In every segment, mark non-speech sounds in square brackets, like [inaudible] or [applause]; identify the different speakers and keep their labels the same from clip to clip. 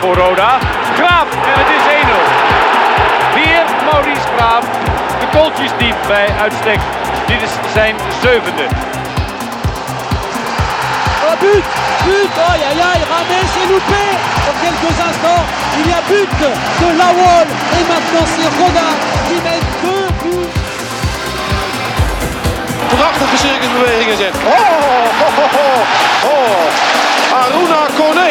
Speaker 1: Voor Roda. Graaf en het is 1-0. Weer Maurice Graaf. De kooltjes diep bij uitstek. Dit is zijn zevende.
Speaker 2: Oh but But aïe Rames est loupé Dans quelques instants, il y a but de Lawol Et maintenant c'est Roda qui met deux buts
Speaker 1: Prachtige circusbewegingen zet. Oh, oh, oh, oh, oh. Aruna Kone.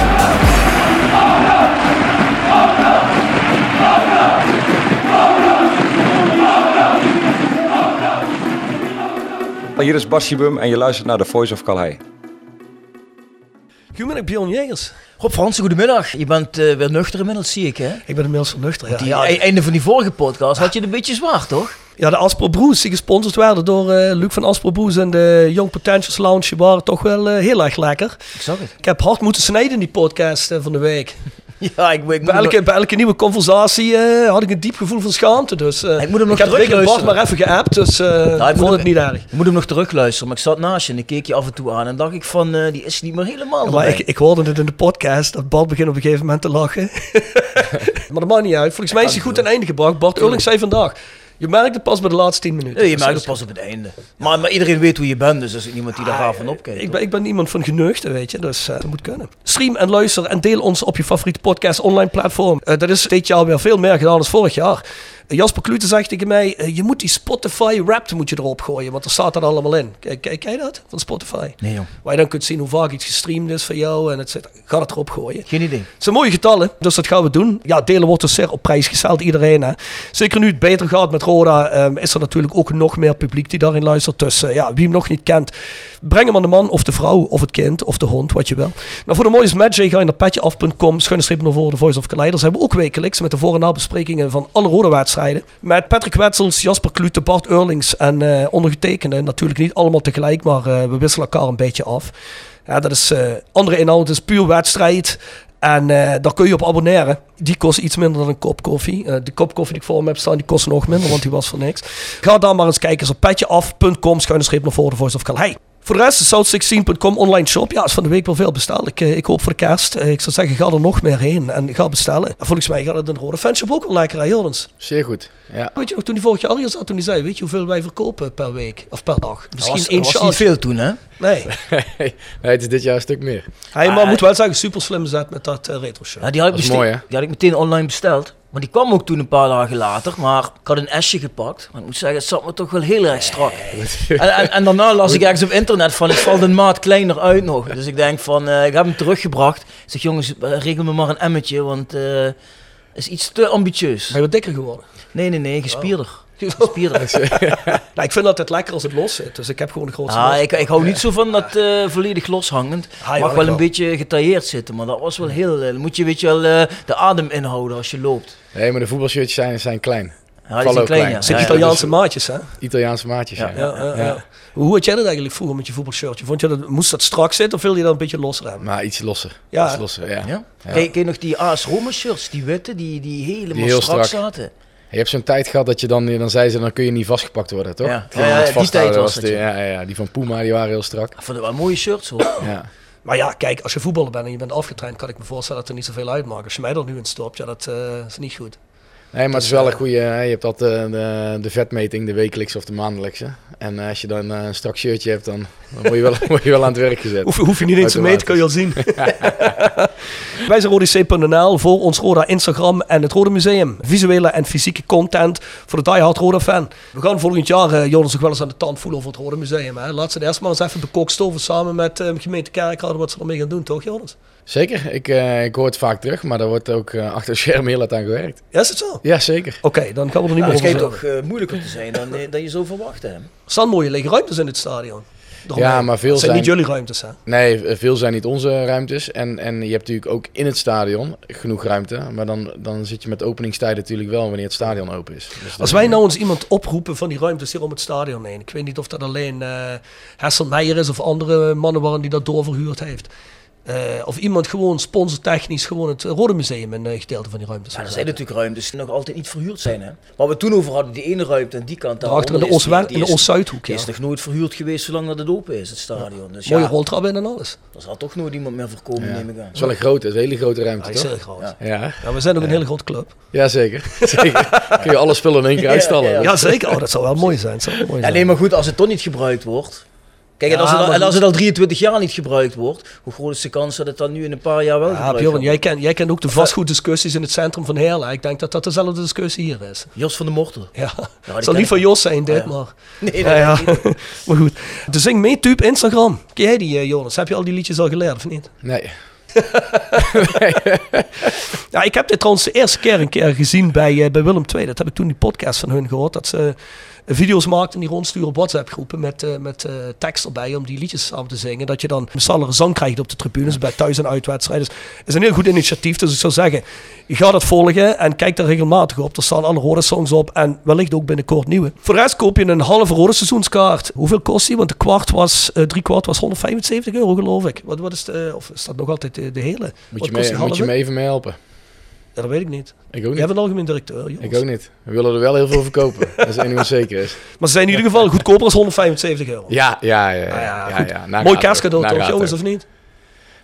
Speaker 3: Hier is Basje Bum en je luistert naar The Voice of Calais.
Speaker 4: Goedemiddag Bjorn Jegers.
Speaker 5: Rob Fransen, goedemiddag. Je bent eh, weer nuchter inmiddels, zie ik hè?
Speaker 4: Ik ben inmiddels vernuchter. Ja,
Speaker 5: Die,
Speaker 4: ja,
Speaker 5: e- einde van die vorige podcast had je het een beetje zwaar, toch?
Speaker 4: ja, de Aspro Broes die gesponsord werden door eh, Luc van Aspro Broes en de Young Potentials Lounge waren toch wel eh, heel erg lekker.
Speaker 5: Ik zag het.
Speaker 4: Ik heb hard moeten snijden in die podcast van de week. [laughs]
Speaker 5: Ja, ik, ik,
Speaker 4: Bij
Speaker 5: hem,
Speaker 4: elke, bij elke nieuwe conversatie eh, had ik een diep gevoel van schaamte. Dus eh,
Speaker 5: Ik moet hem nog
Speaker 4: ik heb
Speaker 5: terugluisteren.
Speaker 4: maar even geappt, dus eh
Speaker 5: ik
Speaker 4: ik vond
Speaker 5: hem-
Speaker 4: het niet erg.
Speaker 5: ik moet hem nog terugluisteren, maar ik zat naast je en ik keek je af en toe aan en dacht ik van, die is niet meer helemaal
Speaker 4: Maar ik, ik hoorde het in de podcast dat Bart begint op een gegeven moment te lachen. [laughs] maar dat maakt niet uit. Volgens mij is hij goed ten einde gebracht. Bart Eurling zei vandaag, je merkt het pas bij de laatste 10 minuten.
Speaker 5: Nee, je
Speaker 4: Dus
Speaker 5: merkt het pas op het einde. Maar, maar iedereen weet hoe je bent, dus er is niemand die daar gaaf van opkijkt.
Speaker 4: Ik ben, ik ben iemand van geneugde, weet je. Dus eh, dat moet kunnen. Stream en luister en deel ons op je favoriete podcast online platform. Eh, dat is dit jaar weer veel meer gedaan dan vorig jaar. Jasper Klute zegt tegen mij, eh, je moet die Spotify Wrapped moet je erop gooien, want er staat dat allemaal in. Kijk, kijk jij dat? Van Spotify?
Speaker 5: Nee jong,
Speaker 4: Waar je dan kunt zien hoe vaak iets gestreamd is van jou en et cetera. Ga het erop gooien.
Speaker 5: geen idee.
Speaker 4: Het zijn mooie getallen, dus dat gaan we doen. Ja, delen wordt dus zeer op prijs gesteld, iedereen. Hè. Zeker nu het beter gaat met Roda, ehm, is er natuurlijk ook nog meer publiek die daarin luistert. Dus eh, ja, wie hem nog niet kent, breng hem aan de man of de vrouw of het kind of de hond, wat je wil. Nou, voor de mooiste match ga je naar petjeaf.com, schuine streep naar voren, de Voice of Kaleiders. hebben we ook wekelijks met de voor- en nabesprekingen van alle Roda-wedstrijden. Met Patrick Wetsels, Jasper Klute, Bart Eurlings en eh ondergetekende. Natuurlijk niet allemaal tegelijk, maar eh, we wisselen elkaar een beetje af. Dat is eh, andere inhoud, het is puur wedstrijd. En daar kun je op abonneren. Die kost iets minder dan een kop koffie. De kop koffie die ik voor me heb staan, die kost nog minder, want die was voor niks. Ga dan maar eens kijken op petjeaf.com, schuine streep naar voren, Voice of Calais. Voor de rest, south16.com online shop. Ja, is van de week wel veel besteld. Ik, eh, ik hoop voor de kerst. eh, ik zou zeggen, ga er nog meer heen en ga bestellen. En volgens mij gaat het de Rode Fanshop ook wel lekker, hè, Jordens?
Speaker 6: Zeer goed. Ja.
Speaker 4: Weet je nog, toen die vorig jaar al hier zat, toen hij zei, weet je hoeveel wij verkopen per week? Of per dag? Misschien
Speaker 5: was,
Speaker 4: één
Speaker 5: was niet veel toen, hè?
Speaker 4: Nee. [laughs]
Speaker 6: nee, het is dit jaar een stuk meer.
Speaker 4: Hij maar moet wel zeggen, super slim zet met dat eh, retro show.
Speaker 5: Ja, die, had ik
Speaker 6: Dat is
Speaker 5: bestel-
Speaker 6: mooi, hè?
Speaker 5: die had ik meteen online besteld. Maar die kwam ook toen een paar dagen later. Maar ik had een S'je gepakt. Maar ik moet zeggen, het zat me toch wel heel erg strak. En, en, en daarna las ik [laughs] ergens op internet van, het valt een maat kleiner uit nog. Dus ik denk van, eh, ik heb hem teruggebracht. Ik zeg, jongens, eh, regel me maar een emmetje, want eh is iets te ambitieus.
Speaker 4: Ben je wat dikker geworden?
Speaker 5: Nee, nee, nee, gespierder. [laughs]
Speaker 4: Nou, ik vind altijd lekker als het los zit. Dus ik heb gewoon de grootste
Speaker 5: Ah, ik, ik hou niet zo van dat eh, volledig loshangend.
Speaker 4: Ah,
Speaker 5: Mag wel een
Speaker 4: wel.
Speaker 5: beetje getailleerd zitten, maar dat was wel heel... eh, Dan moet je weet je wel eh, de adem inhouden als je loopt.
Speaker 6: Nee, maar de voetbalshirtjes zijn, zijn klein.
Speaker 5: Ja, die zijn
Speaker 6: ook
Speaker 5: klein,
Speaker 6: klein.
Speaker 5: ja.
Speaker 4: Het zijn
Speaker 5: Ja, ja.
Speaker 4: Italiaanse maatjes, hè?
Speaker 6: Italiaanse maatjes, ja.
Speaker 5: Ja.
Speaker 4: Ja, ja, ja. Hoe had jij dat eigenlijk vroeger met je voetbalshirtje? Vond je dat, moest dat strak zitten of wil je dat een beetje losser hebben?
Speaker 6: Maar iets losser.
Speaker 4: Ja.
Speaker 6: Iets losser, ja.
Speaker 5: Ja?
Speaker 6: Ja.
Speaker 5: Ken, je- ken je nog die AS Roma shirts, die witte, die, die helemaal
Speaker 6: Die heel
Speaker 5: strak,
Speaker 6: strak.
Speaker 5: zaten?
Speaker 6: Je hebt zo'n tijd gehad dat je dan, dan zei ze, dan kun je niet vastgepakt worden, toch?
Speaker 5: Ja. Die tijd was het, ja.
Speaker 6: ja, die van Puma, die waren heel strak.
Speaker 5: Ik vond het wel mooie shirts hoor. [clears throat]
Speaker 6: Ja.
Speaker 4: Maar ja, kijk, als je voetballer bent en je bent afgetraind, kan ik me voorstellen dat er niet zoveel uitmaakt. Als je mij er nu in stopt, ja, dat eh, is niet goed.
Speaker 6: Nee, maar het is wel een goede. Je hebt altijd eh, de, de vetmeting, de wekelijkse of de maandelijkse. En eh, als je dan eh, een strak shirtje hebt, dan, dan word, je wel, [laughs] word je wel aan het werk gezet.
Speaker 4: Hoef, hoef je niet eens te meten, kan je al zien. [laughs] Wij zijn RodyC.nl voor ons Roda Instagram en het Rode Museum. Visuele en fysieke content voor de diehard Roda fan. We gaan volgend jaar, eh, Jonas, nog wel eens aan de tand voelen over het Rode Museum. Hè? Laat ze het eerst maar eens even bekokstoven samen met eh, gemeente Kerkrade wat ze ermee gaan doen, toch Jonas?
Speaker 6: Zeker, ik, eh, ik hoor het vaak terug, maar daar wordt ook eh, achter de schermen heel hard aan gewerkt.
Speaker 4: Ja, is het zo?
Speaker 6: Ja, zeker.
Speaker 4: Oké, dan gaan we er niet
Speaker 5: Ja,
Speaker 4: meer
Speaker 5: het schijnt toch eh, moeilijker te zijn dan, dan je zo verwacht hebt.
Speaker 4: Er staan mooie lege ruimtes in het stadion. Daarom,
Speaker 6: Ja, maar veel
Speaker 4: het zijn
Speaker 6: zijn-
Speaker 4: niet jullie ruimtes, hè?
Speaker 6: Nee, veel zijn niet onze ruimtes. En, en je hebt natuurlijk ook in het stadion genoeg ruimte. Maar dan, dan zit je met openingstijden natuurlijk wel wanneer het stadion open is. Dus
Speaker 4: Als wij nou eens iemand oproepen van die ruimtes hier om het stadion heen. Ik weet niet of dat alleen eh Hessel Meijer is of andere mannen waren die dat doorverhuurd heeft. Eh, of iemand gewoon sponsortechnisch gewoon het Rode Museum een eh, gedeelte van die ruimtes.
Speaker 5: Ja, er zijn natuurlijk ruimtes die nog altijd niet verhuurd zijn. Hè? Waar we toen over hadden, die ene ruimte aan die kant.
Speaker 4: Daarachter in de
Speaker 5: daaronder is die-
Speaker 4: Oost-West-
Speaker 5: die
Speaker 4: in de
Speaker 5: is-
Speaker 4: Oost-Zuidhoek,
Speaker 5: Die is nog nooit verhuurd geweest zolang dat het open is, het stadion. Dus
Speaker 4: Mooie
Speaker 5: ja,
Speaker 4: roltrap in en alles.
Speaker 5: er zal toch nooit iemand meer voorkomen,
Speaker 6: Ja.
Speaker 5: neem ik aan.
Speaker 6: Het is wel een grote, een hele grote ruimte,
Speaker 4: Ja, die is
Speaker 6: toch?
Speaker 4: heel groot. Ja.
Speaker 6: Ja,
Speaker 4: we zijn ook een hele grote club.
Speaker 6: ja [laughs] zeker. Kun je alle spullen in één keer
Speaker 5: Ja,
Speaker 6: uitstallen.
Speaker 5: ja.
Speaker 4: Ja, zeker. Oh, dat zou wel mooi zijn. Zou wel mooi
Speaker 5: Ja,
Speaker 4: zijn.
Speaker 5: nee, maar goed, als het toch niet gebruikt wordt. Kijk, en, als het, al-
Speaker 4: maar
Speaker 5: en als
Speaker 4: goed.
Speaker 5: het al 23 jaar niet gebruikt wordt, hoe groot is de kans dat het dan nu in een paar jaar wel
Speaker 4: Ja,
Speaker 5: gebruikt
Speaker 4: Bjorn,
Speaker 5: wordt?
Speaker 4: jij kent, jij kent ook de vastgoeddiscussies in het centrum van Heerlen. Ik denk dat dat dezelfde discussie hier is.
Speaker 5: Jos van de Mortel.
Speaker 4: Ja,
Speaker 5: die
Speaker 4: het zal niet van. Jos zijn, dit,
Speaker 5: Ja.
Speaker 4: maar... [laughs]
Speaker 5: Nee,
Speaker 4: ja.
Speaker 5: dat niet. [laughs]
Speaker 4: maar goed. De Zing mee tube Instagram. Ken jij die, eh, Jonas? Heb je al die liedjes al geleerd, of niet?
Speaker 6: Nee. [laughs]
Speaker 4: Ja, ik heb dit trouwens de eerste keer een keer gezien bij, eh, bij Willem II. Dat heb ik toen die podcast van hun gehoord. Dat ze video's maakten die rondsturen op WhatsApp groepen met, eh, met eh, tekst erbij om die liedjes samen te zingen. Dat je dan allen zang krijgt op de tribunes bij thuis- en uitwedstrijden. Dus het is een heel goed initiatief. Dus ik zou zeggen, je gaat het volgen en kijk daar regelmatig op. Er staan alle rode songs op en wellicht ook binnenkort nieuwe. Voor de rest koop je een halve rode seizoenskaart. Hoeveel kost die? Want de kwart was, eh, drie kwart was 175 euro geloof ik. Wat, wat is de, of is dat nog altijd de, de hele?
Speaker 6: Moet je,
Speaker 4: kost
Speaker 6: me,
Speaker 4: die
Speaker 6: moet je me even mee helpen?
Speaker 4: Ja, dat weet ik niet.
Speaker 6: Ik ook
Speaker 4: Jij
Speaker 6: niet.
Speaker 4: bent algemeen directeur, Jonas.
Speaker 6: Ik ook niet. We willen er wel heel veel verkopen. [laughs] dat is één ding wat zeker is.
Speaker 4: Maar ze zijn in ieder geval goedkoper dan 175 euro.
Speaker 6: Ja, ja, ja. ja,
Speaker 4: Nou ja,
Speaker 6: ja,
Speaker 4: goed.
Speaker 6: ja. Na
Speaker 4: Mooi kerstcadeau.
Speaker 6: Na
Speaker 4: toch, jongens, of niet?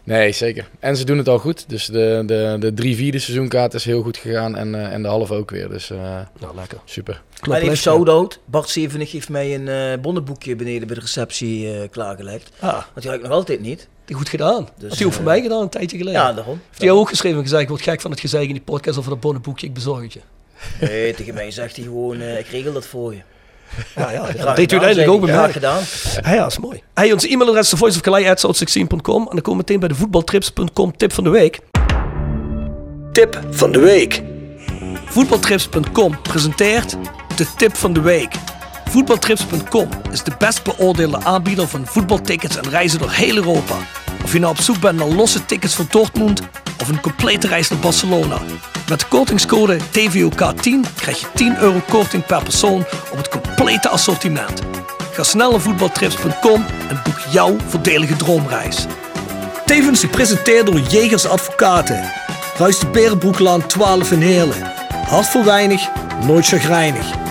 Speaker 6: Nee, zeker. En ze doen het al goed. Dus de, de, de drie vierde seizoenkaart is heel goed gegaan. En, eh, en de halve ook weer. Dus eh,
Speaker 4: Nou, lekker.
Speaker 6: super.
Speaker 5: En even
Speaker 4: Klopt,
Speaker 5: shout-out. Bart Zevenig heeft mij een eh bonnenboekje beneden bij de receptie eh, klaargelegd.
Speaker 4: Ah,
Speaker 5: Want die had ik nog altijd niet.
Speaker 4: Goed gedaan.
Speaker 5: Dus,
Speaker 4: had hij ook voor
Speaker 5: eh,
Speaker 4: mij gedaan een tijdje geleden.
Speaker 5: Ja, daarom.
Speaker 4: Heeft hij ook geschreven en gezegd, ik word gek van het gezeik in die podcast over dat bonnenboekje, ik bezorg het je.
Speaker 5: Nee, tegen mij zegt hij gewoon, eh, ik regel dat voor je.
Speaker 4: Ja, ja, dat deed u uiteindelijk ook bij mij.
Speaker 5: gedaan.
Speaker 4: Ja, ja, dat is mooi. Hey, onze e-mailadres is voiceofkalei.com en dan komen we meteen bij de voetbaltrips.com tip van de week. Tip van de week. Voetbaltrips.com presenteert de tip van de week. Voetbaltrips.com is de best beoordeelde aanbieder van voetbaltickets en reizen door heel Europa. Of je nou op zoek bent naar losse tickets voor Dortmund of een complete reis naar Barcelona. Met de kortingscode TVOK10 krijg je 10 euro korting per persoon op het complete assortiment. Ga snel naar voetbaltrips.com en boek jouw voordelige droomreis. Tevens gepresenteerd door Jegers Advocaten. Ruist de Berenbroeklaan 12 in Heerlen. Hart voor weinig, nooit chagrijnig.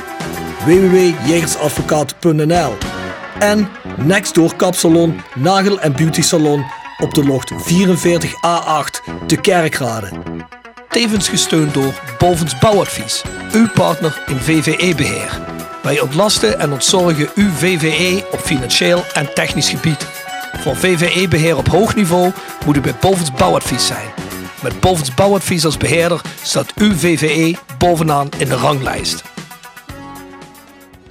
Speaker 4: www.jegersadvocaten.nl En Nextdoor Kapsalon, Nagel en Beauty Salon op de locht 44A8 te Kerkrade. Tevens gesteund door Bovens Bouwadvies, uw partner in VVE-beheer. Wij ontlasten en ontzorgen uw VVE op financieel en technisch gebied. Voor VVE-beheer op hoog niveau moet u bij Bovens Bouwadvies zijn. Met Bovens Bouwadvies als beheerder staat uw VVE bovenaan in de ranglijst.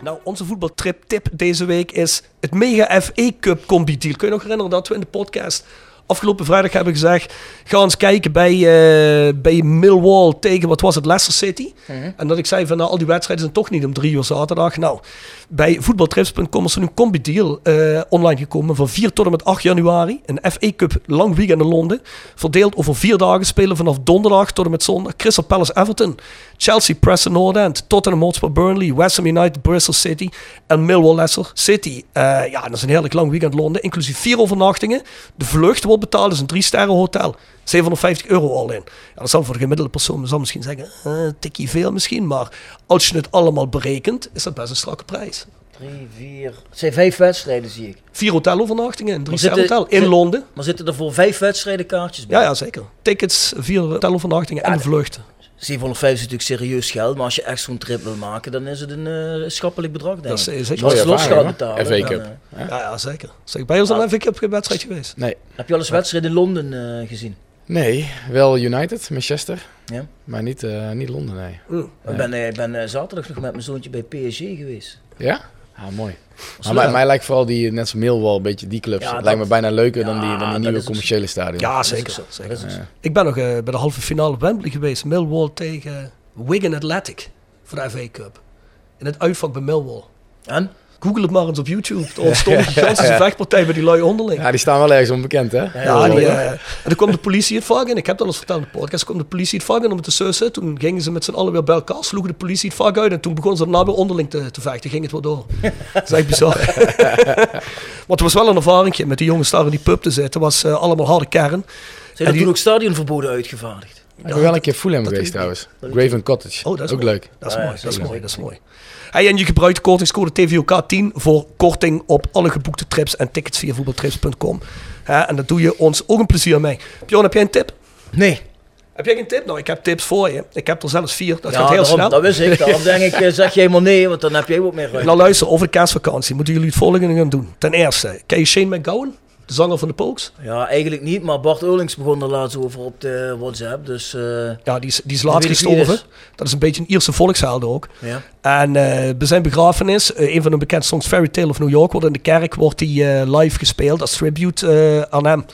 Speaker 4: Nou, onze voetbaltrip tip deze week is het Mega FA Cup combi deal. Kun je nog herinneren dat we in de podcast afgelopen vrijdag hebben gezegd... ga eens kijken bij, eh, bij Millwall tegen, wat was het, Leicester City. En dat ik zei van, nou, al die wedstrijden zijn toch niet om drie uur zaterdag. Nou, bij voetbaltrips.com is er nu een combi deal eh, online gekomen van 4 tot en met 8 januari. Een FA Cup lang weekend in Londen. Verdeeld over vier dagen spelen vanaf donderdag tot en met zondag. Crystal Palace Everton, Chelsea Preston North End, Tottenham Hotspur Burnley, West Ham United Bristol City en Millwall Leicester City. Eh, ja, dat is een heerlijk lang weekend Londen, inclusief vier overnachtingen. De vlucht wordt betaald, is een drie sterren hotel. 750 euro al in. Ja, dat zal voor de gemiddelde persoon zal misschien zeggen, eh, tikkie veel misschien. Maar als je het allemaal berekent, is dat best een strakke prijs.
Speaker 5: Drie, vier... Het zijn vijf wedstrijden, zie ik.
Speaker 4: Vier hotelovernachtingen, een drie
Speaker 5: zitten-
Speaker 4: hotel in
Speaker 5: zit-
Speaker 4: Londen.
Speaker 5: Maar zitten er voor vijf wedstrijden kaartjes bij?
Speaker 4: Ja, ja, zeker. Tickets, vier hotelovernachtingen en de vlucht.
Speaker 5: 750 is natuurlijk serieus geld, maar als je echt zo'n trip wil maken, dan is het een eh, schappelijk bedrag, denk
Speaker 4: Dat is, zeker-
Speaker 5: Als je los gaat betalen.
Speaker 6: FA
Speaker 5: dan,
Speaker 6: Cup.
Speaker 5: eh,
Speaker 4: Ja, ja, zeker. Zeg, bij ons een FA Cup wedstrijd geweest.
Speaker 6: Nee.
Speaker 5: heb je al eens wedstrijden in Londen eh, gezien?
Speaker 6: Nee, wel United, Manchester.
Speaker 5: Ja.
Speaker 6: Maar niet, eh, niet Londen, nee.
Speaker 5: Ik ben, eh, ik ben eh, zaterdag nog met mijn zoontje bij PSG geweest.
Speaker 6: Ja? Ah, mooi. Maar mij, mij lijkt vooral die, net als Millwall, een beetje die clubs.
Speaker 5: Ja,
Speaker 6: lijkt me bijna leuker dan die, dan die nieuwe commerciële stadion.
Speaker 4: Ja, zeker.
Speaker 5: zo.
Speaker 4: zeker.
Speaker 5: Zo.
Speaker 4: Ik ben nog eh, bij de halve finale op Wembley geweest. Millwall tegen Wigan Athletic voor de FA Cup. In het uitvak bij Millwall.
Speaker 5: En?
Speaker 4: Google het maar eens op YouTube. Er ontstond [laughs] een gigantische vechtpartij bij die lui onderling.
Speaker 6: Ja, die staan wel ergens onbekend, hè?
Speaker 4: Ja, die, eh, en toen kwam de politie het vak in. Ik heb dat al eens verteld in de podcast. kwam de politie het vak in om het te sussen. Toen gingen ze met z'n allen weer bij elkaar. Sloegen de politie het vak uit. En toen begonnen ze daarna weer onderling te, te vechten. Ging het weer door. [laughs] dat is echt bizar. [laughs] Want het was wel een ervaring met die jongens daar in die pub te zitten. Het was eh, allemaal harde kern.
Speaker 5: Zijn
Speaker 4: En
Speaker 5: er toen ook stadionverboden uitgevaardigd?
Speaker 6: Ik ben wel een keer Fulham geweest trouwens. Graven Cottage.
Speaker 4: Oh, dat is
Speaker 6: ook
Speaker 4: mooi.
Speaker 6: leuk.
Speaker 4: Dat is
Speaker 5: ja,
Speaker 4: mooi, dat is mooi, dat is mooi. Hey, en je gebruikt de kortingscode TVOK10 voor korting op alle geboekte trips en tickets via voetbaltrips.com. Hè, en dat doe je ons ook een plezier mee. Bjorn, heb jij een tip?
Speaker 5: Nee.
Speaker 4: Heb jij geen tip? Nou, ik heb tips voor je. Ik heb er zelfs vier. Dat
Speaker 5: ja,
Speaker 4: gaat heel
Speaker 5: daarom,
Speaker 4: snel.
Speaker 5: dat wist ik. Daarom denk ik, eh, zeg je helemaal nee, want dan heb jij ook meer ruimte.
Speaker 4: Nou luister, over de kerstvakantie moeten jullie het volgende gaan doen. Ten eerste, ken je Shane McGowan? De zanger van de Pokes?
Speaker 5: Ja, eigenlijk niet, maar Bart Eurlings begon er laatst over op de WhatsApp, dus... eh,
Speaker 4: Ja, die is, die is laatst gestorven. Dat is een beetje een Ierse volksheld ook.
Speaker 5: ja.
Speaker 4: En eh, bij zijn begrafenis, eh, een van de bekendste songs, Fairy Tale of New York, wordt in de kerk wordt die, live gespeeld als tribute aan hem.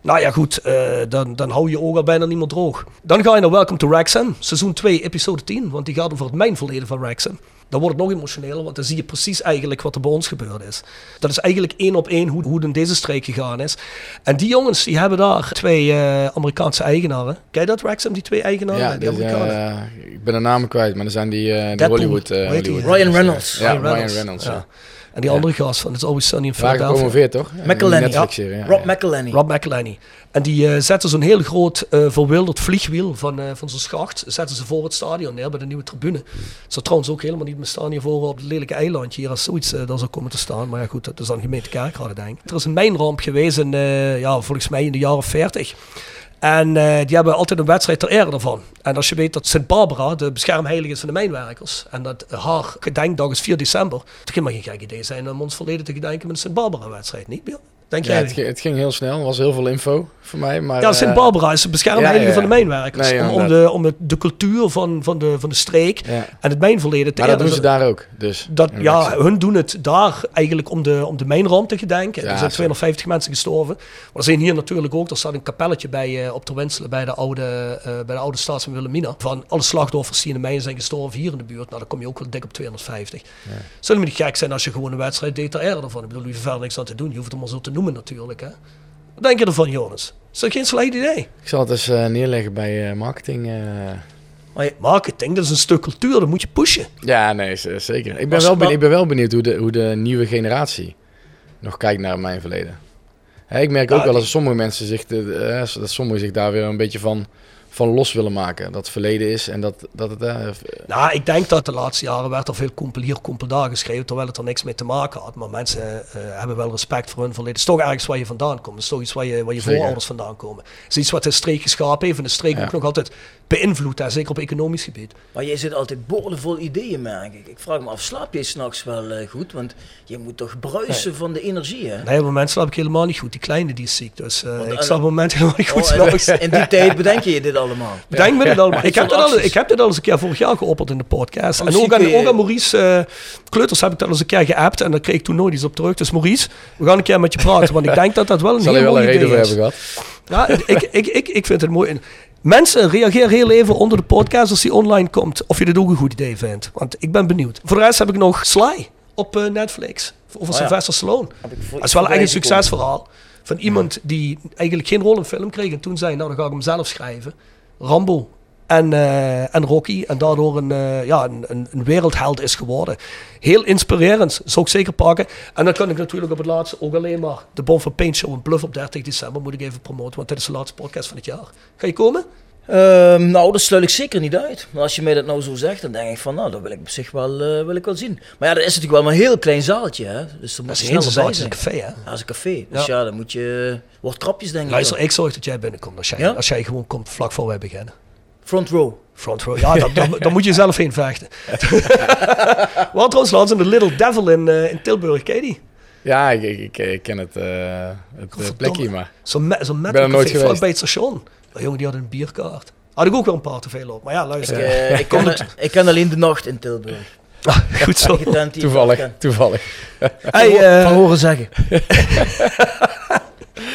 Speaker 4: Nou ja, goed, dan, dan hou je ogen al bijna niet meer droog. Dan ga je naar Welcome to Wrexham, seizoen 2, episode 10, want die gaat over het mijnverleden van Wrexham. Dan wordt het nog emotioneler, want dan zie je precies eigenlijk wat er bij ons gebeurd is. Dat is eigenlijk één op één hoe, hoe het in deze streek gegaan is. En die jongens, die hebben daar twee eh, Amerikaanse eigenaren. Ken je dat, Wrexham, die twee eigenaren?
Speaker 6: Ja,
Speaker 4: die
Speaker 6: dus,
Speaker 4: Amerikanen?
Speaker 6: eh, ik ben de namen kwijt, maar er zijn die, eh die. Hollywood... eh,
Speaker 4: Hoe heet die?
Speaker 6: Hollywood
Speaker 5: Ryan Reynolds.
Speaker 6: Ja,
Speaker 4: Ryan
Speaker 6: Ryan Reynolds. ja.
Speaker 4: En die andere gast van It's Always Sunny in
Speaker 6: Waar
Speaker 4: Philadelphia.
Speaker 6: gepromoveerd, toch? Ja, die
Speaker 5: McElhenney.
Speaker 6: Ja.
Speaker 5: Rob
Speaker 6: ja.
Speaker 5: McElhenney.
Speaker 4: Rob McElhenney. En die eh, zetten zo'n heel groot eh, verwilderd vliegwiel van, eh, van zo'n schacht. Zetten ze voor het stadion neer bij de nieuwe tribune. Het zou trouwens ook helemaal niet meer staan hiervoor op het lelijke eilandje hier als zoiets daar zou komen te staan. Maar ja goed, dat is dan gemeente Kerkrade denk ik. Er is een mijnramp geweest in, ja, volgens mij in de jaren 40. En eh, die hebben altijd een wedstrijd ter ere ervan. En als je weet dat Sint Barbara de beschermheilige is van de mijnwerkers. En dat haar gedenkdag is 4 december. Het kan maar geen gek idee zijn om ons verleden te gedenken met een Sint Barbara wedstrijd. Niet meer? Denk
Speaker 6: Ja,
Speaker 4: jij?
Speaker 6: het, ging, het ging heel snel. Er was heel veel info voor mij. Maar,
Speaker 4: Ja, Sint
Speaker 6: eh,
Speaker 4: Barbara is de beschermheilige
Speaker 6: ja, ja,
Speaker 4: van de mijnwerkers.
Speaker 6: Nee, ja,
Speaker 4: om, om, de, om het, de cultuur van, van, de, van de streek
Speaker 6: Ja.
Speaker 4: en het mijnverleden te
Speaker 6: Maar dat doen ze daar ook. Dus.
Speaker 4: Dat, ja, hun doen het daar eigenlijk om de, om de mijnramp te gedenken.
Speaker 6: Ja,
Speaker 4: er zijn
Speaker 6: zo.
Speaker 4: 250 mensen gestorven. Maar er zijn hier natuurlijk ook, er staat een kapelletje bij eh, op de Wenselen bij de oude, eh, bij de oude staats van Wilhelmina. Van alle slachtoffers die in de mijnen zijn gestorven hier in de buurt. Nou, dan kom je ook wel dik op 250. Zou het niet gek zijn als je gewoon een wedstrijd deed ter ere ervan. Ik bedoel, je hoeft er verder niks aan te doen. Je hoeft het maar zo te noemen natuurlijk. Hè. Wat denk je ervan, Jonas? Is dat geen slecht idee?
Speaker 6: Ik zal het eens eh, neerleggen bij eh, marketing. eh.
Speaker 4: Maar marketing, dat is een stuk cultuur, dat moet je pushen.
Speaker 6: Ja, nee, zeker. Ik ben, wel benieuwd,
Speaker 5: maar-
Speaker 6: ik ben wel benieuwd hoe de, hoe de nieuwe generatie nog kijkt naar mijn verleden. Hè, ik merk
Speaker 4: Ja,
Speaker 6: ook wel dat sommige mensen zich, de, dat sommigen zich daar weer een beetje van, van los willen maken. Dat het verleden is en dat, dat het... eh,
Speaker 4: Nou, ik denk dat de laatste jaren werd er veel kompel hier, kompel daar geschreven, terwijl het er niks mee te maken had. Maar mensen eh, hebben wel respect voor hun verleden. Het is toch ergens waar je vandaan komt. Het is toch iets waar je, waar je
Speaker 6: Zeker.
Speaker 4: voorouders vandaan komen. Het is iets wat de streek geschapen heeft en de streek
Speaker 6: Ja.
Speaker 4: ook nog altijd beïnvloedt, hè, zeker op economisch gebied.
Speaker 5: Maar jij zit altijd boordevol ideeën, merk ik. Ik vraag me af, slaap je s'nachts wel eh, goed? Want je moet toch bruisen van de energie, hè?
Speaker 4: Nee, op het moment slaap ik helemaal niet goed. Die kleine die is ziek, dus eh, ik
Speaker 5: eh,
Speaker 4: slaap op het moment helemaal niet goed
Speaker 5: Oh, en in die tijd bedenk je dit allemaal. [laughs]
Speaker 4: Bedenk me dit allemaal. [laughs] Ik heb, dit al, ik heb dit al eens een keer vorig jaar geopperd in de podcast.
Speaker 5: Oh,
Speaker 4: en ook aan,
Speaker 5: ik,
Speaker 4: ook aan Maurice Kleuters heb ik dat al eens een keer geappt. En daar kreeg ik toen nooit iets op terug. Dus Maurice, we gaan een keer met je praten. Want ik [laughs] denk dat dat wel een
Speaker 6: zal je
Speaker 4: heel
Speaker 6: wel
Speaker 4: mooi
Speaker 6: een reden
Speaker 4: idee
Speaker 6: voor
Speaker 4: is.
Speaker 6: hebben gehad.
Speaker 4: Ja, ik, ik, ik, ik vind het mooi. Mensen, reageer heel even onder de podcast als die online komt. Of je dit ook een goed idee vindt. Want ik ben benieuwd. Voor de rest heb ik nog Sly op eh, Netflix. Over
Speaker 5: Oh ja.
Speaker 4: Sylvester Stallone.
Speaker 5: Voor-
Speaker 4: Dat is wel echt een succesverhaal. Van iemand die eigenlijk geen rol in film kreeg. En toen zei, nou dan ga ik hem zelf schrijven. Rambo en, eh, en Rocky. En daardoor een, eh, ja, een, een, een wereldheld is geworden. Heel inspirerend. Zou ik zeker pakken. En dan kan ik natuurlijk op het laatste ook alleen maar de Bon van Paint Show in Bluff op 30 december. Moet ik even promoten. Want dit is de laatste podcast van het jaar. Ga je komen?
Speaker 5: Ehm, nou, dat sluit ik zeker niet uit. Maar als je mij dat nou zo zegt, dan denk ik van, nou, dat wil ik op zich wel, eh, wil ik wel zien. Maar ja, dat is natuurlijk wel maar een heel klein zaaltje, hè. Dus
Speaker 4: Dat is
Speaker 5: je
Speaker 4: geen
Speaker 5: snel
Speaker 4: zaal,
Speaker 5: bij
Speaker 4: het is een café hè.
Speaker 5: Ja, dat is een café. Dus ja, dan moet je... Wordt trapjes, denk ik.
Speaker 4: Luister, ik zorg dat jij binnenkomt. Als jij,
Speaker 5: Ja?
Speaker 4: als jij gewoon komt vlak voor wij beginnen.
Speaker 5: Front row.
Speaker 4: Front row. Ja, dan, dan, dan moet je zelf heen vechten. [laughs] Wat trouwens laatst in de Little Devil in, eh, in Tilburg, ken je die?
Speaker 6: Ja, ik, ik, ken het, eh, het eh, plekje, maar...
Speaker 4: Zo'n me, zo
Speaker 6: ben er nooit
Speaker 4: vlak
Speaker 6: geweest.
Speaker 4: bij het station. Jongen die had een bierkaart. Had ik ook wel een paar te veel op. Maar ja,
Speaker 5: Ik,
Speaker 4: luister.
Speaker 5: ik, [laughs] ken, ik ken alleen de nacht in Tilburg.
Speaker 4: Ah, goed zo.
Speaker 6: Toevallig, toevallig.
Speaker 4: Hey, eh,
Speaker 5: Van horen zeggen. [laughs]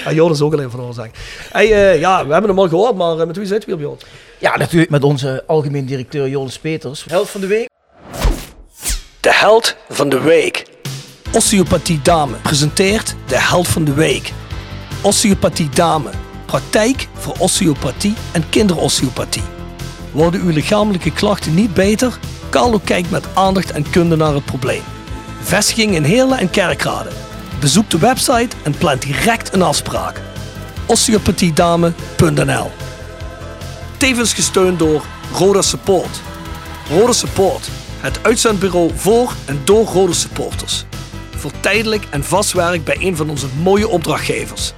Speaker 4: ah, Joris is ook alleen van ons zeggen. Hey, eh, ja, we hebben hem al gehoord, maar eh, met wie zitten we?
Speaker 5: Ja, natuurlijk met onze algemeen directeur Joris Peters. Held van de week.
Speaker 4: De held van de week. Osteopathie Dame presenteert de held van de week. Osteopathie Dame. Praktijk voor osteopathie en kinderosteopathie. Worden uw lichamelijke klachten niet beter? Carlo kijkt met aandacht en kunde naar het probleem. Vestiging in Heerlen en Kerkrade. Bezoek de website en plan direct een afspraak. osteopathiedame.nl Tevens gesteund door Roda Support. Rode Support, het uitzendbureau voor en door Rode supporters. Voor tijdelijk en vast werk bij een van onze mooie opdrachtgevers.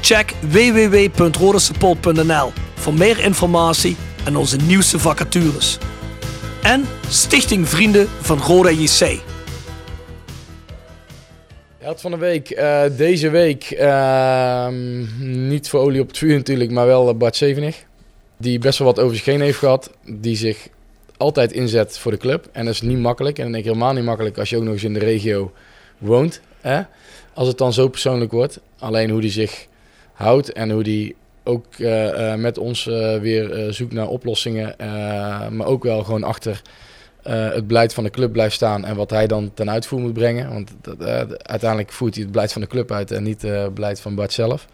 Speaker 4: Check www.rodesupport.nl voor meer informatie en onze nieuwste vacatures. En Stichting Vrienden van Roda JC.
Speaker 6: Held van de week. eh, deze week ehm, niet voor olie op het vuur natuurlijk, maar wel eh, Bart Zevenig. Die best wel wat over zich heen heeft gehad. Die zich altijd inzet voor de club. En dat is niet makkelijk. En dan denk ik helemaal niet makkelijk als je ook nog eens in de regio woont. Hè? Als het dan zo persoonlijk wordt. Alleen hoe die zich houdt en hoe die ook eh, met ons weer zoekt naar oplossingen. maar ook wel gewoon achter eh, het beleid van de club blijft staan en wat hij dan ten uitvoer moet brengen. Want dat, eh, uiteindelijk voert hij het beleid van de club uit en niet eh, het beleid van Bart zelf.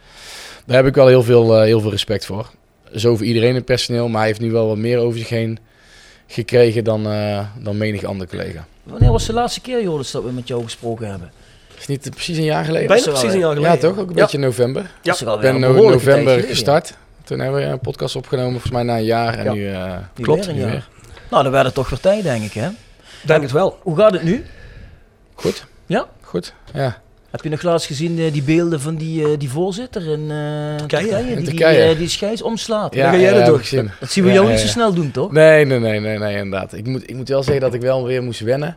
Speaker 6: Daar heb ik wel heel veel, eh, heel veel respect voor. Zo voor iedereen in het personeel, maar hij heeft nu wel wat meer over zich heen gekregen dan, eh, dan menig andere collega.
Speaker 5: Wanneer was de laatste keer, Joris, dat we met jou gesproken hebben?
Speaker 6: Is niet precies een jaar geleden?
Speaker 4: Bijna precies een jaar geleden.
Speaker 6: Ja, toch? Ook een
Speaker 4: Ja.
Speaker 6: beetje in november.
Speaker 4: Ja.
Speaker 6: Ik ben
Speaker 5: tijd
Speaker 6: november gestart. Toen hebben we een podcast opgenomen, volgens mij na een jaar. En
Speaker 4: Ja.
Speaker 6: nu, eh,
Speaker 5: Nu
Speaker 4: Klopt.
Speaker 5: weer een
Speaker 6: nu weer.
Speaker 5: Nou, dan werd het toch weer tijd, denk ik, hè?
Speaker 4: Denk het wel.
Speaker 5: Hoe gaat het nu?
Speaker 6: Goed.
Speaker 5: Ja?
Speaker 6: Goed, ja.
Speaker 5: Heb je nog laatst gezien eh, die beelden van die, eh, die voorzitter in eh, Turkije? Die,
Speaker 6: Turkije.
Speaker 5: Die, die scheids omslaat.
Speaker 6: Ja,
Speaker 4: ga jij dat
Speaker 6: ja.
Speaker 5: Dat zien we jou
Speaker 6: ja,
Speaker 5: niet zo snel doen, toch?
Speaker 6: Nee, nee, nee, nee, nee, inderdaad. Ik moet, ik moet wel zeggen dat ik wel weer moest wennen.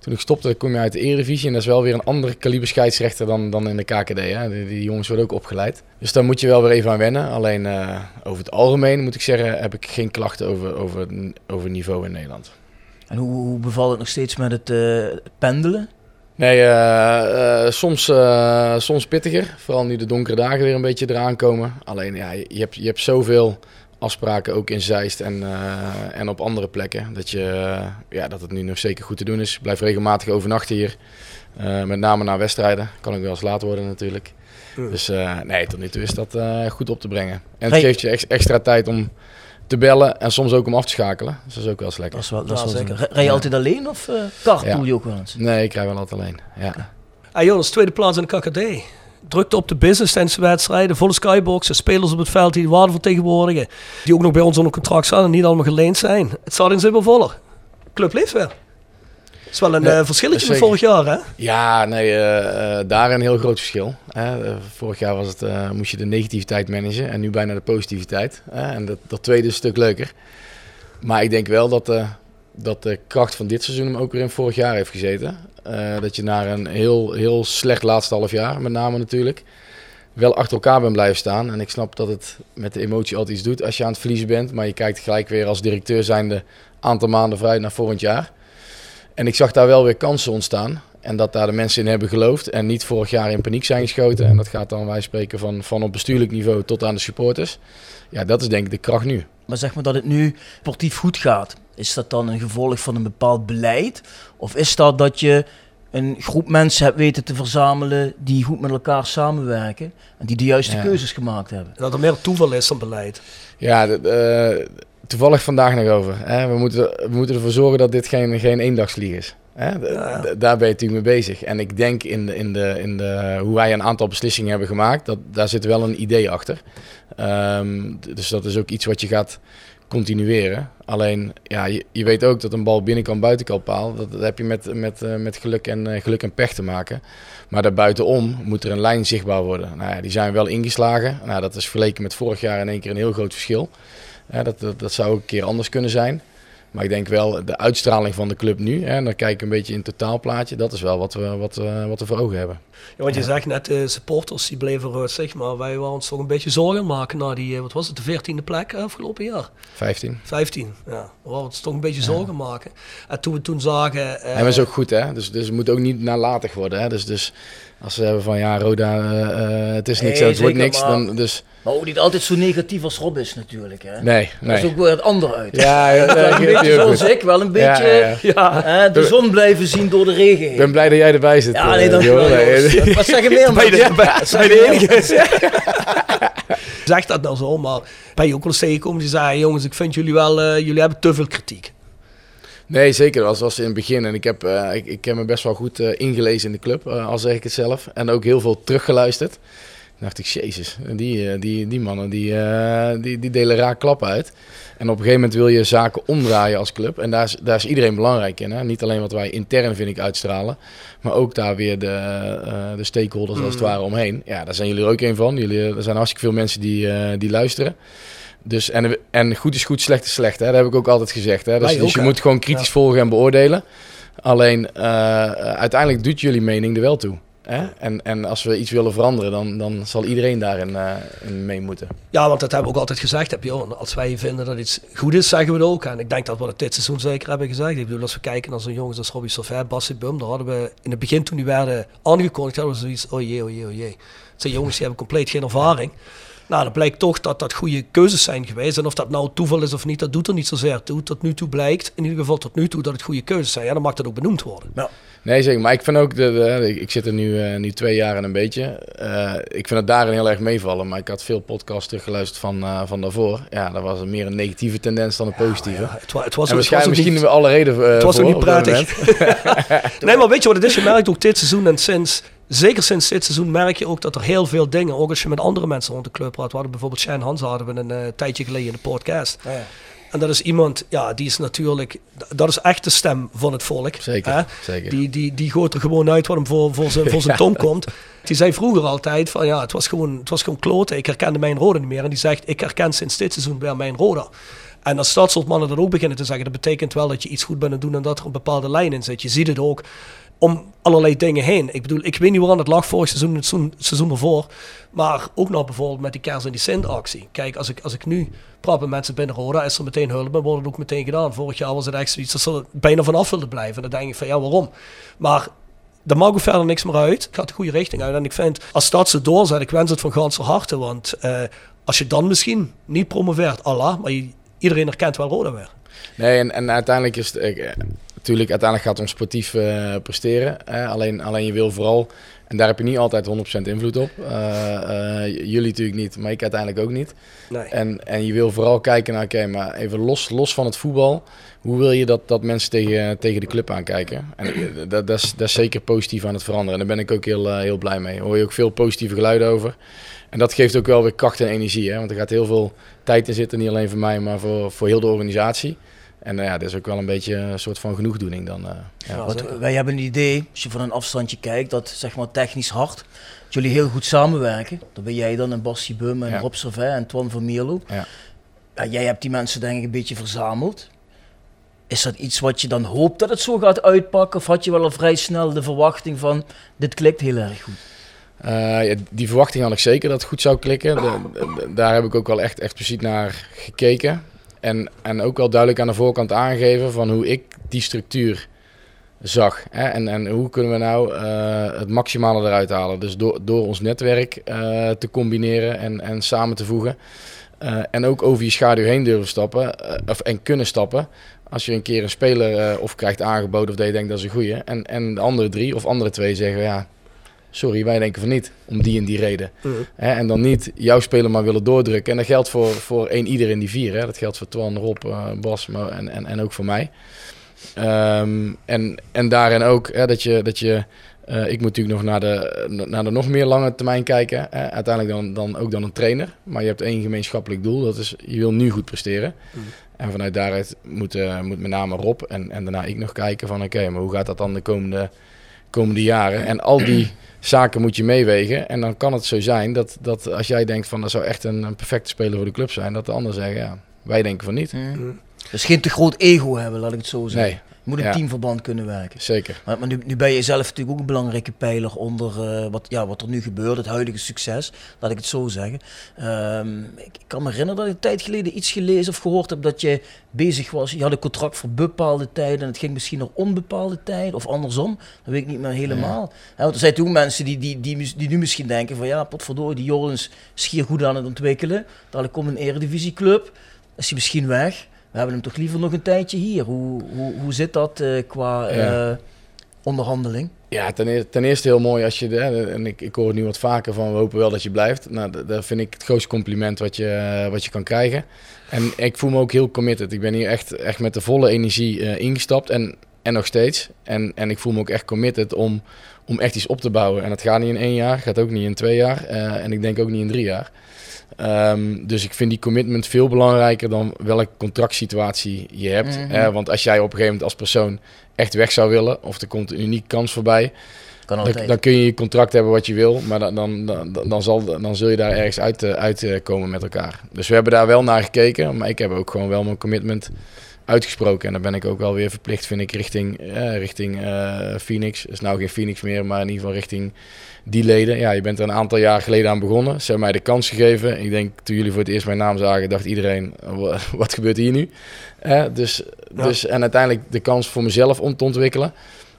Speaker 6: Toen ik stopte, kom je uit de Eredivisie. En dat is wel weer een andere kaliber scheidsrechter dan, dan in de KKD. Hè. Die, die jongens worden ook opgeleid. Dus daar moet je wel weer even aan wennen. Alleen eh, over het algemeen moet ik zeggen, heb ik geen klachten over, over, over niveau in Nederland.
Speaker 5: En hoe, hoe bevalt het nog steeds met het eh, pendelen?
Speaker 6: Nee, eh, soms, soms pittiger. Vooral nu de donkere dagen weer een beetje eraan komen. Alleen ja, je hebt, je hebt zoveel afspraken ook in Zeist en, eh, en op andere plekken. Dat, je, eh, ja, dat het nu nog zeker goed te doen is. Ik blijf regelmatig overnachten hier. Eh, met name naar wedstrijden. Kan ook wel eens laat worden natuurlijk. Dus eh, nee, tot nu toe is dat eh, goed op te brengen. En het geeft je ex- extra tijd om te bellen en soms ook om af te schakelen. Dus dat is ook wel eens lekker.
Speaker 5: Dat is wel, dat is wel
Speaker 4: zeker.
Speaker 5: Rij je altijd alleen of eh carpool
Speaker 6: Ja.
Speaker 5: je ook wel eens?
Speaker 6: Nee, ik rij wel altijd alleen. Ja.
Speaker 4: Hey Jonas, tweede plaats in de KKD. Drukte op de business tijdens de wedstrijden. Volle skyboxen, spelers op het veld die de waarde vertegenwoordigen. Die ook nog bij ons onder contract staan en niet allemaal geleend zijn. Het staat in zin wel voller. Club leeft weer. Het is wel een
Speaker 6: Nee,
Speaker 4: eh, verschilletje met vorig jaar, hè?
Speaker 6: Ja, nee, eh, eh, daar een heel groot verschil. Hè. Vorig jaar was het, moest je de negativiteit managen en nu bijna de positiviteit. Hè. En dat, dat tweede is een stuk leuker. Maar ik denk wel dat, dat de kracht van dit seizoen hem ook weer in vorig jaar heeft gezeten. Eh, dat je naar een heel, heel slecht laatste half jaar, met name natuurlijk, wel achter elkaar bent blijven staan. En ik snap dat het met de emotie altijd iets doet als je aan het verliezen bent. Maar je kijkt gelijk weer als directeur zijnde aantal maanden vooruit naar volgend jaar. En ik zag daar wel weer kansen ontstaan. En dat daar de mensen in hebben geloofd. En niet vorig jaar in paniek zijn geschoten. En dat gaat dan, wij spreken van, van op bestuurlijk niveau tot aan de supporters. Ja, dat is denk ik de kracht nu.
Speaker 5: Maar zeg maar dat het nu sportief goed gaat. Is dat dan een gevolg van een bepaald beleid? Of is dat dat je een groep mensen hebt weten te verzamelen die goed met elkaar samenwerken en die de juiste
Speaker 6: Ja.
Speaker 5: keuzes gemaakt hebben?
Speaker 4: Dat er meer toeval is dan beleid.
Speaker 6: Ja, de- de- toevallig vandaag nog over. Hè? We, moeten, we moeten ervoor zorgen dat dit geen, geen eendagsvlieg is. Hè? De-
Speaker 4: Ja.
Speaker 6: de- daar ben je natuurlijk mee bezig. En ik denk in, de, in, de, in de, hoe wij een aantal beslissingen hebben gemaakt, dat, daar zit wel een idee achter. Ehm, dus dat is ook iets wat je gaat continueren. Alleen, ja, je, je weet ook dat een bal binnenkant buitenkant paal, dat, heb je met, met, eh, met geluk, en, eh, geluk en pech te maken. Maar daarbuitenom moet er een lijn zichtbaar worden. Nou ja, die zijn wel ingeslagen. Nou, dat is vergeleken met vorig jaar in één keer een heel groot verschil. Dat, dat zou ook een keer anders kunnen zijn. Maar ik denk wel, de uitstraling van de club nu, hè, en dan kijk ik een beetje in het totaalplaatje, dat is wel wat we, wat, we- wat we voor ogen hebben.
Speaker 4: Ja, want je zegt net, de supporters die bleven rustig, maar wij waren ons toch een beetje zorgen maken na die, eh, wat was het, de 14e plek eh, afgelopen jaar?
Speaker 6: 15.
Speaker 4: 15, ja. We waren ons toch een beetje zorgen maken. En toen we toen zagen... eh,
Speaker 6: En dat is ook goed, hè? Dus, dus het moet ook niet nalatig worden. Hè? Dus, dus als ze hebben van ja, Roda, eh, eh, het is niks,
Speaker 5: Nee,
Speaker 6: het wordt niks.
Speaker 5: maar-
Speaker 6: Dan, dus
Speaker 5: Maar ook niet altijd zo negatief als Rob is natuurlijk. Hè?
Speaker 6: nee,
Speaker 5: Dat is
Speaker 6: nee.
Speaker 5: ook weer het andere uit.
Speaker 6: Ja, ja, [laughs] ja,
Speaker 5: een beetje zoals ik, wel een
Speaker 6: Ja,
Speaker 5: beetje
Speaker 6: ja, ja.
Speaker 5: hè, de zon blijven zien door de regen heen.
Speaker 6: Ik ben blij dat jij erbij zit.
Speaker 5: Ja,
Speaker 6: eh,
Speaker 5: nee, dankjewel.
Speaker 6: Nee,
Speaker 5: jongens. Wat zeg je meer,
Speaker 4: bij de,
Speaker 5: Ja,
Speaker 4: bij,
Speaker 5: wat
Speaker 4: enige. Zeg dat nou zo, maar ben je ook wel eens tegengekomen die zei, jongens, ik vind jullie wel, eh, jullie hebben te veel kritiek.
Speaker 6: Nee, zeker. Dat was in het begin. En ik heb, eh, ik, ik heb me best wel goed eh, ingelezen in de club, eh, al zeg ik het zelf. En ook heel veel teruggeluisterd. Toen dacht ik, jezus, die, die, die mannen die, die, die delen raak klappen uit. En op een gegeven moment wil je zaken omdraaien als club. En daar is, daar is iedereen belangrijk in. Hè? Niet alleen wat wij intern, vind ik, uitstralen. Maar ook daar weer de, de stakeholders als het ware omheen. Ja, daar zijn jullie er ook een van. Jullie, er zijn hartstikke veel mensen die, die luisteren. Dus, en, en goed is goed, slecht is slecht. Hè? Dat heb ik ook altijd gezegd. Hè? Dus, dus je
Speaker 4: hè?
Speaker 6: moet gewoon kritisch volgen en beoordelen. Alleen eh, uiteindelijk doet jullie mening er wel toe. Hè? En, en als we iets willen veranderen, dan, dan zal iedereen daarin in mee moeten.
Speaker 4: Ja, want dat hebben we ook altijd gezegd. Heb. En Als wij vinden dat iets goed is, zeggen we het ook. En ik denk dat we dat dit seizoen zeker hebben gezegd. Ik bedoel, als we kijken naar zo'n jongens als Robbie Sauvet, Bassi Bum, daar hadden we in het begin toen die werden aangekondigd, hadden we zoiets, oh jee, oh jee, oh jee. Het zijn jongens die hebben compleet geen ervaring. Nou, dan blijkt toch dat dat goede keuzes zijn geweest. En of dat nou toeval is of niet, dat doet er niet zozeer toe. Tot nu toe blijkt, in ieder geval tot nu toe, dat het goede keuzes zijn. Ja, dan mag dat ook benoemd worden.
Speaker 6: Nee, zeker. Maar ik vind ook, de, de- ik zit er nu, eh, nu twee jaar en een beetje. Eh, ik vind het daarin heel erg meevallen. Maar ik had veel podcasts teruggeluisterd van, eh, van daarvoor. Ja, dat was meer een negatieve tendens dan een positieve.
Speaker 4: Ja, het, wa- het was
Speaker 6: en
Speaker 4: ook- het was
Speaker 6: waarschijnlijk
Speaker 4: ook
Speaker 6: misschien
Speaker 4: niet-
Speaker 6: alle reden eh,
Speaker 4: Het was
Speaker 6: voor
Speaker 4: ook niet prettig. [laughs] [laughs] nee, maar weet je wat het is? Je merkt ook dit seizoen en sinds, zeker sinds dit seizoen merk je ook dat er heel veel dingen, ook als je met andere mensen rond de club praat. We hadden bijvoorbeeld Shane Hans hadden we een eh, tijdje geleden in de podcast. En dat is iemand, ja, die is natuurlijk, dat is echt de stem van het volk.
Speaker 6: Zeker,
Speaker 4: hè?
Speaker 6: zeker.
Speaker 4: Die, die, die gooit er gewoon uit wat hem voor, voor zijn, voor zijn [laughs] tong komt. Die zei vroeger altijd van ja, het was gewoon, het was gewoon kloten. Ik herkende mijn Roda niet meer. En die zegt, ik herken sinds dit seizoen weer mijn Roda. En als dat soort mannen dat ook beginnen te zeggen, dat betekent wel dat je iets goed bent aan het doen en dat er een bepaalde lijn in zit. Je ziet het ook om allerlei dingen heen. Ik bedoel, ik weet niet waar het lag vorig seizoen, het seizoen, seizoen ervoor. Maar ook nog bijvoorbeeld met die kers en die Sint-actie. Kijk, als ik, als ik nu praat met mensen binnen Roda, is er meteen hulp en wordt het ook meteen gedaan. Vorig jaar was het echt zoiets dat ze er bijna vanaf wilden blijven. En dan denk ik van, ja, waarom? Maar daar mag ook verder niks meer uit. Het gaat de goede richting uit. En ik vind, als dat ze doorzet, ik wens het van ganse harte. Want eh, als je dan misschien niet promoveert, Allah, maar iedereen herkent wel Roda weer.
Speaker 6: Nee, en, en uiteindelijk is het... ik, eh, natuurlijk, uiteindelijk gaat het om sportief eh, presteren. Hè? Alleen, alleen je wil vooral... En daar heb je niet altijd 100% invloed op. Eh, eh, jullie natuurlijk niet, maar ik uiteindelijk ook niet.
Speaker 4: Nee.
Speaker 6: En, en je wil vooral kijken naar, oké, maar even los, los van het voetbal. Hoe wil je dat, dat mensen tegen, tegen de club aankijken? En dat, dat, is, dat is zeker positief aan het veranderen. En daar ben ik ook heel, heel blij mee. Daar hoor je ook veel positieve geluiden over. En dat geeft ook wel weer kracht en energie. Hè? Want er gaat heel veel tijd in zitten, niet alleen voor mij, maar voor, voor heel de organisatie. En nou ja, dat is ook wel een beetje een soort van genoegdoening dan. eh, ja.
Speaker 5: Wat, wij hebben een idee, als je van een afstandje kijkt, dat zeg maar technisch hard, dat jullie heel goed samenwerken. Dat ben jij dan en Bassie Bum en
Speaker 6: Ja.
Speaker 5: Rob Servet en Twan van Mierlo.
Speaker 6: Ja.
Speaker 5: Ja, jij hebt die mensen denk ik een beetje verzameld. Is dat iets wat je dan hoopt dat het zo gaat uitpakken? Of had je wel al vrij snel de verwachting van, dit klikt heel erg goed?
Speaker 6: Eh, ja, die verwachting had ik zeker dat het goed zou klikken. De- de- daar heb ik ook wel echt expliciet naar gekeken. En, en ook wel duidelijk aan de voorkant aangegeven van hoe ik die structuur zag. Hè? En, en hoe kunnen we nou eh, het maximale eruit halen. Dus door, door ons netwerk eh, te combineren en, en samen te voegen. Eh, en ook over je schaduw heen durven stappen. of, en kunnen stappen. Als je een keer een speler of krijgt aangeboden of dat je denkt dat is een goeie. En, en de andere drie of andere twee zeggen ja, sorry, wij denken van niet. Om die en die reden. Hè, en dan niet jouw speler maar willen doordrukken. En dat geldt voor, voor één ieder in die vier. Hè. Dat geldt voor Twan, Rob, eh, Bas maar, en, en, en ook voor mij. Ehm, en, en daarin ook hè, dat je... Dat je eh, ik moet natuurlijk nog naar de, naar de nog meer lange termijn kijken. Hè. Uiteindelijk dan, dan ook dan een trainer. Maar je hebt één gemeenschappelijk doel. Dat is, je wil nu goed presteren. En vanuit daaruit moet, eh, moet met name Rob en, en daarna ik nog kijken van... Oké, maar hoe gaat dat dan de komende, komende jaren? En al die zaken moet je meewegen. En dan kan het zo zijn dat, dat als jij denkt van... dat zou echt een, een perfecte speler voor de club zijn... dat de anderen zeggen, ja, Wij denken van niet.
Speaker 5: Dus geen te groot ego hebben, laat ik het zo zeggen.
Speaker 6: Nee.
Speaker 5: Moet
Speaker 6: Ja.
Speaker 5: teamverband kunnen werken.
Speaker 6: Zeker.
Speaker 5: Maar, maar nu, nu ben je zelf natuurlijk ook een belangrijke pijler onder eh, wat, ja, wat er nu gebeurt, het huidige succes, laat ik het zo zeggen. Ehm, ik, ik kan me herinneren dat ik een tijd geleden iets gelezen of gehoord heb dat je bezig was. Je had een contract voor bepaalde tijden en het ging misschien naar onbepaalde tijden of andersom. Dat weet ik niet meer helemaal. Want er zijn toen mensen die, die, die, die, nu misschien denken van ja, potverdorie, die Jorens is schier goed aan het ontwikkelen. Dadelijk komt een eredivisieclub, is hij misschien weg. We hebben hem toch liever nog een tijdje hier. Hoe, hoe, hoe zit dat eh, qua
Speaker 6: Ja.
Speaker 5: eh, onderhandeling?
Speaker 6: Ja, ten eerste, ten eerste heel mooi als je, hè, en ik, ik hoor het nu wat vaker van we hopen wel dat je blijft. Nou, dat, vind ik het grootste compliment wat je, eh, wat je kan krijgen. En ik voel me ook heel committed. Ik ben hier echt, echt met de volle energie ingestapt en, en nog steeds. En, en ik voel me ook echt committed om, om echt iets op te bouwen. En dat gaat niet in één jaar, gaat ook niet in twee jaar eh, en ik denk ook niet in drie jaar. Ehm, dus ik vind die commitment veel belangrijker dan welke contractsituatie je hebt.
Speaker 5: Mhm.
Speaker 6: Want als jij op een gegeven moment als persoon echt weg zou willen, of er komt een unieke kans voorbij, dan, dan kun je je contract hebben wat je wil, maar dan, dan, dan, dan, zal, dan zul je daar ergens uit, eh, uitkomen met elkaar. Dus we hebben daar wel naar gekeken, maar ik heb ook gewoon wel mijn commitment uitgesproken. En dan ben ik ook wel weer verplicht, vind ik, richting, eh, richting eh, Phoenix. Het is nou geen Phoenix meer, maar in ieder geval richting die leden. Ja, je bent er een aantal jaar geleden aan begonnen. Ze hebben mij de kans gegeven. Ik denk, toen jullie voor het eerst mijn naam zagen, dacht iedereen, "Wa- [laughs] wat gebeurt hier nu? Eh, dus,
Speaker 4: Ja.
Speaker 6: dus, en uiteindelijk de kans voor mezelf om te ontwikkelen.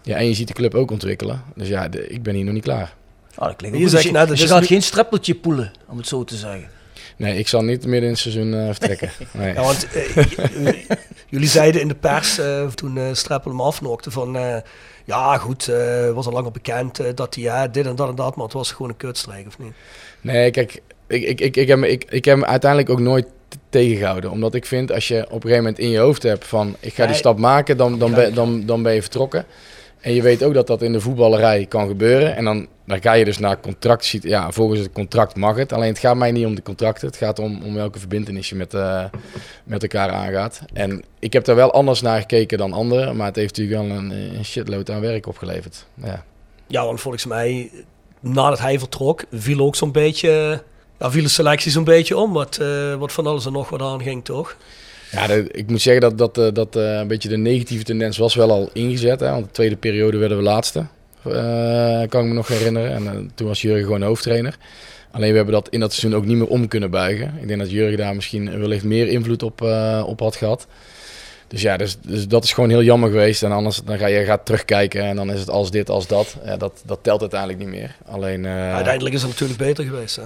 Speaker 6: Ja, en je ziet de club ook ontwikkelen. Dus ja, de- ik ben hier nog niet klaar.
Speaker 5: Ah, dat klinkt
Speaker 4: Je
Speaker 5: ook goed.
Speaker 4: zegt
Speaker 5: Dus je, dus je gaat
Speaker 4: nu-
Speaker 5: geen streppeltje poelen, om het zo te zeggen.
Speaker 6: Nee, ik zal niet midden in het seizoen eh, vertrekken. [laughs] Nee.
Speaker 4: Ja, want eh, j- jullie zeiden in de pers, eh, toen eh Streppel hem afnokte, van eh, ja goed, eh was al langer bekend eh, dat hij ja, dit en dat en dat, maar het was gewoon een kutstreek of niet?
Speaker 6: Nee, kijk, ik, ik, ik, ik, heb, ik, ik heb me uiteindelijk ook nooit tegengehouden. Omdat ik vind, als je op een gegeven moment in je hoofd hebt van... ik ga die
Speaker 4: Nee.
Speaker 6: stap maken, dan, dan, ben, dan, dan ben je vertrokken. En je weet ook dat dat in de voetballerij kan gebeuren. En dan, dan ga je dus naar contract. Ja, volgens het contract mag het. Alleen het gaat mij niet om de contracten. Het gaat om, om welke verbindenis je met, eh, met elkaar aangaat. En ik heb daar wel anders naar gekeken dan anderen. Maar het heeft natuurlijk wel een, een shitload aan werk opgeleverd. Ja.
Speaker 4: Ja, want volgens mij, nadat hij vertrok, viel ook zo'n beetje, ja, viel de selectie zo'n beetje om, wat, eh, wat van alles en nog wat aan ging, toch?
Speaker 6: Ja, ik moet zeggen dat, dat, eh, dat eh, een beetje de negatieve tendens was wel al ingezet. Hè, want de tweede periode werden we laatste. Eh, kan ik me nog herinneren. En toen was Jurgen gewoon hoofdtrainer. Alleen we hebben dat in dat seizoen ook niet meer om kunnen buigen. Ik denk dat Jurgen daar misschien wellicht meer invloed op, op had gehad. Dus ja, dus, dus dat is gewoon heel jammer geweest. En anders dan ga je gaat terugkijken en dan is het als dit, als dat. Ja, dat, dat telt uiteindelijk niet meer. Alleen,
Speaker 4: Uiteindelijk is het natuurlijk beter geweest, hè?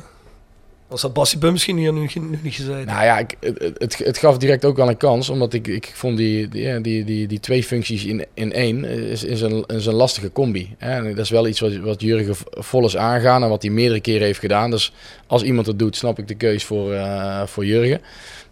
Speaker 4: Als dat Bassie Bum misschien hier nu, nu niet gezeten.
Speaker 6: Nou ja, ik, het, het, het gaf direct ook wel een kans, omdat ik, ik vond die, die, die, die, die twee functies in, in één is, is, een, is een lastige combi. Hè? En dat is wel iets wat, wat Jurgen vol is aangaan en wat hij meerdere keren heeft gedaan. Dus als iemand het doet, snap ik de keus voor, eh, voor Jurgen.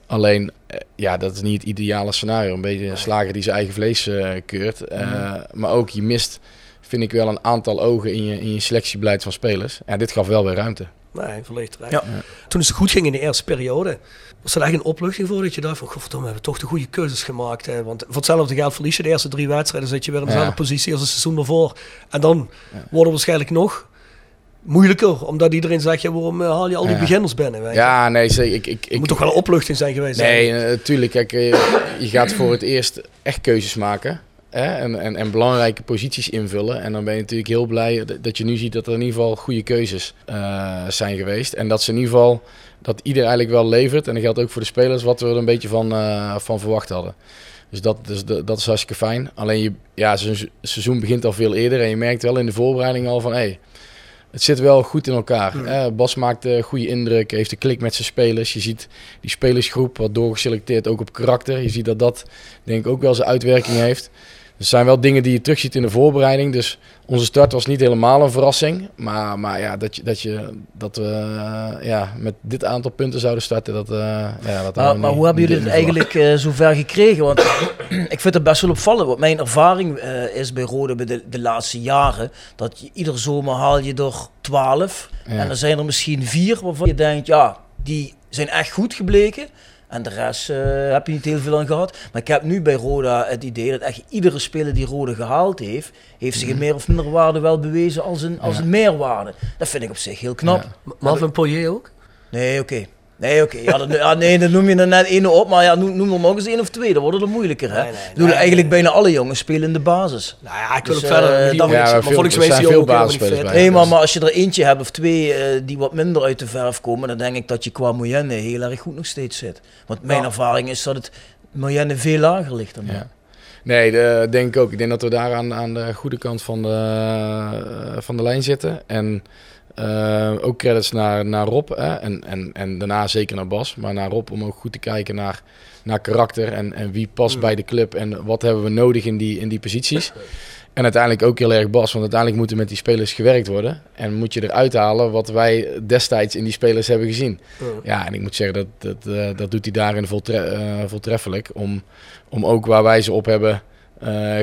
Speaker 6: Alleen, eh, ja, dat is niet het ideale scenario. Een beetje een slager die zijn eigen vlees eh, keurt. Eh, Maar ook, je mist, vind ik wel, een aantal ogen in je, in je selectiebeleid van spelers. Ja, dit gaf wel weer ruimte.
Speaker 4: Nee, volledig.
Speaker 5: Ja.
Speaker 4: Toen het goed ging in de eerste periode, was er echt een opluchting voor dat je dacht van, godverdomme, we hebben toch de goede keuzes gemaakt. Hè? Want voor hetzelfde geld verlies je de eerste drie wedstrijden, zit je weer in dezelfde
Speaker 6: Ja.
Speaker 4: positie als het seizoen ervoor. En dan wordt het waarschijnlijk nog moeilijker, omdat iedereen zegt, ja, waarom eh, haal je al die
Speaker 6: Ja.
Speaker 4: beginners binnen? Weet je?
Speaker 6: Ja, nee. Ik, ik, ik,
Speaker 4: moet toch wel een opluchting zijn geweest.
Speaker 6: Nee, natuurlijk. Kijk, eh, je gaat voor het eerst echt keuzes maken. Hè? En, en, en belangrijke posities invullen. En dan ben je natuurlijk heel blij dat- je nu ziet dat er in ieder geval goede keuzes eh, zijn geweest. En dat ze in ieder geval, dat ieder eigenlijk wel levert. En dat geldt ook voor de spelers, wat we er een beetje van, eh, van verwacht hadden. Dus dat, dus dat, is hartstikke fijn. Alleen, je, ja, het seizoen- begint al veel eerder. En je merkt wel in de voorbereiding al van... Hey, het zit wel goed in elkaar. Eh, Bas maakt een goede indruk, heeft een klik met zijn spelers. Je ziet die spelersgroep wat doorgeselecteerd ook op karakter. Je ziet dat dat denk ik ook wel zijn uitwerking heeft. Er zijn wel dingen die je terugziet in de voorbereiding. Dus onze start was niet helemaal een verrassing. Maar, maar ja, dat, je, dat, je, dat we eh, ja, met dit aantal punten zouden starten, dat, eh ja, dat
Speaker 5: Maar, maar
Speaker 6: niet-
Speaker 5: hoe hebben jullie het eigenlijk eh zover gekregen? Want [clears throat] ik vind het best wel opvallend. Want mijn ervaring is bij Rode bij de, de laatste jaren... dat je, ieder zomer haal je er 12.
Speaker 6: Ja.
Speaker 5: En dan zijn er misschien vier waarvan je denkt... ja, die zijn echt goed gebleken. En de rest eh, heb je niet heel veel aan gehad. Maar ik heb nu bij Roda het idee dat echt iedere speler die Roda gehaald heeft... heeft zich in meer of minder waarde wel bewezen als een, als een meerwaarde. Dat vind ik op zich heel knap.
Speaker 6: Ja.
Speaker 4: Marvin Poirier ook?
Speaker 5: Nee, oké. Nee, oké. Ja, dat- ja, nee, dan noem je er net één op. Maar ja, noem, noem er nog eens één of twee. Dan wordt het moeilijker, hè?
Speaker 4: Nee, nee,
Speaker 5: Ik bedoel,
Speaker 4: nee.
Speaker 5: eigenlijk bijna alle jongens spelen in de basis.
Speaker 4: Nou ja, ik wil
Speaker 5: Dus,
Speaker 4: ook verder.
Speaker 5: eh, dan-
Speaker 6: Ja,
Speaker 4: maar
Speaker 6: veel-
Speaker 4: volgens mij is die
Speaker 6: veel
Speaker 4: ook helemaal
Speaker 6: basisspelers bij.
Speaker 5: Nee, maar, maar als je er eentje hebt of twee eh, die wat minder uit de verf komen, dan denk ik dat je qua Moyenne heel erg goed nog steeds zit. Want mijn
Speaker 4: Ja.
Speaker 5: ervaring is dat het Moyenne veel lager ligt dan.
Speaker 6: Ja. Nee, de, denk ik ook. Ik denk dat we daar aan, aan de goede kant van de, eh, van de lijn zitten. En eh, ook credits naar, naar Rob. Hè? En, en, en daarna zeker naar Bas. Maar naar Rob om ook goed te kijken naar, naar karakter. En, en wie past bij de club. En wat hebben we nodig in die, in die posities. En uiteindelijk ook heel erg Bas. Want uiteindelijk moet er met die spelers gewerkt worden. En moet je eruit halen wat wij destijds in die spelers hebben gezien. Ja, en ik moet zeggen, dat, dat, eh, dat doet hij daarin voltre eh, voltreffelijk. Om, om ook waar wij ze op hebben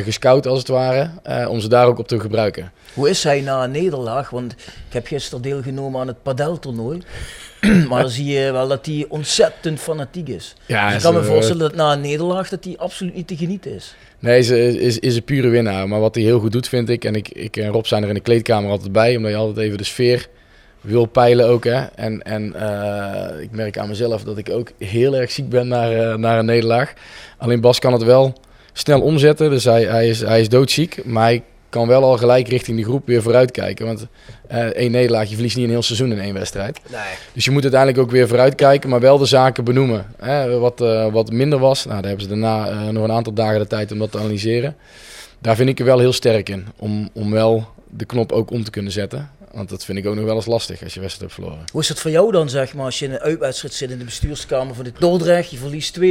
Speaker 6: gescout, als het ware, eh, om ze daar ook op te gebruiken.
Speaker 5: Hoe is hij na een nederlaag? Want ik heb gisteren deelgenomen aan het padeltoernooi. [clears throat] maar dan zie je wel dat hij ontzettend fanatiek is.
Speaker 6: Ja,
Speaker 5: Dus ik kan me
Speaker 6: eh,
Speaker 5: voorstellen dat na een nederlaag dat hij absoluut niet te genieten is.
Speaker 6: Nee, ze is, is, is een pure winnaar. Maar wat hij heel goed doet, vind ik, en ik, ik en Rob zijn er in de kleedkamer altijd bij, omdat je altijd even de sfeer wil peilen ook. Hè. En, en eh, ik merk aan mezelf dat ik ook heel erg ziek ben naar, eh, naar een nederlaag. Alleen Bas kan het wel snel omzetten, dus hij, hij, is, hij is doodziek. Maar hij kan wel al gelijk richting die groep weer vooruitkijken. Want eh één nederlaag, je verliest niet een heel seizoen in één wedstrijd.
Speaker 4: Nee.
Speaker 6: Dus je moet uiteindelijk ook weer vooruitkijken, maar wel de zaken benoemen. Hè, wat, eh, wat minder was, nou, daar hebben ze daarna eh, nog een aantal dagen de tijd om dat te analyseren. Daar vind ik er wel heel sterk in, om, om wel de knop ook om te kunnen zetten. Want dat vind ik ook nog wel eens lastig als je wedstrijd hebt verloren.
Speaker 5: Hoe is het voor jou dan, zeg maar, als je in een uitwedstrijd zit in de bestuurskamer van de Dordrecht, je verliest 2-0.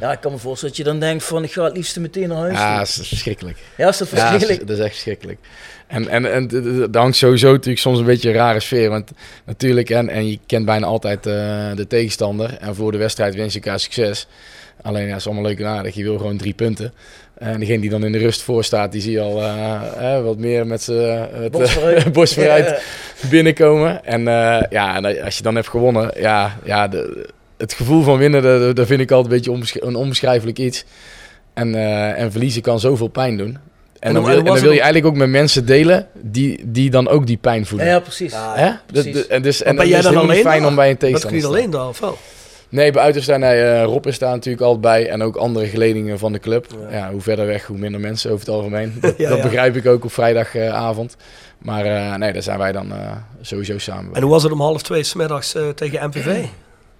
Speaker 5: Ja, ik kan me voorstellen dat je dan denkt van, ik ga het liefst meteen naar huis.
Speaker 6: Ja, dat is verschrikkelijk.
Speaker 5: Ja, is dat
Speaker 6: Ja,
Speaker 5: verschrikkelijk?
Speaker 6: is, dat is echt verschrikkelijk. En, en, en daar hangt sowieso natuurlijk soms een beetje een rare sfeer. Want natuurlijk, en, en je kent bijna altijd eh, de tegenstander. En voor de wedstrijd wens je elkaar succes. Alleen, ja, is allemaal leuk en aardig. Je wil gewoon drie punten. En degene die dan in de rust voor staat, die zie je al eh, eh, wat meer met zijn
Speaker 5: vooruit. [laughs]
Speaker 6: borst vooruit binnenkomen. En eh, ja, en als je dan hebt gewonnen, ja, ja de, het gevoel van winnen, dat, dat vind ik altijd een beetje onbesch- een onbeschrijfelijk iets. En, eh, en verliezen kan zoveel pijn doen. En,
Speaker 4: En
Speaker 6: dan, wil,
Speaker 4: en
Speaker 6: dan wil je eigenlijk ook met mensen delen die, die dan ook die pijn voelen.
Speaker 5: Ja, ja, precies.
Speaker 4: Ja?
Speaker 6: Dat- en dus, en
Speaker 4: ben
Speaker 6: dan
Speaker 4: jij
Speaker 6: is
Speaker 4: dan alleen
Speaker 6: fijn om bij een
Speaker 4: Dat kun
Speaker 6: tegenstander
Speaker 4: je alleen daar, of wel?
Speaker 6: Nee, bij uiterste nee, eh, Rob is daar natuurlijk altijd bij. En ook andere geledingen van de club. Ja. hoe verder weg, hoe minder mensen over het algemeen. [laughs] Dat,
Speaker 4: Ja,
Speaker 6: dat begrijp ik ook op vrijdagavond. maar eh, nee, daar zijn wij dan eh, sowieso samen bij.
Speaker 4: En hoe was het om half twee smiddags tegen MVV?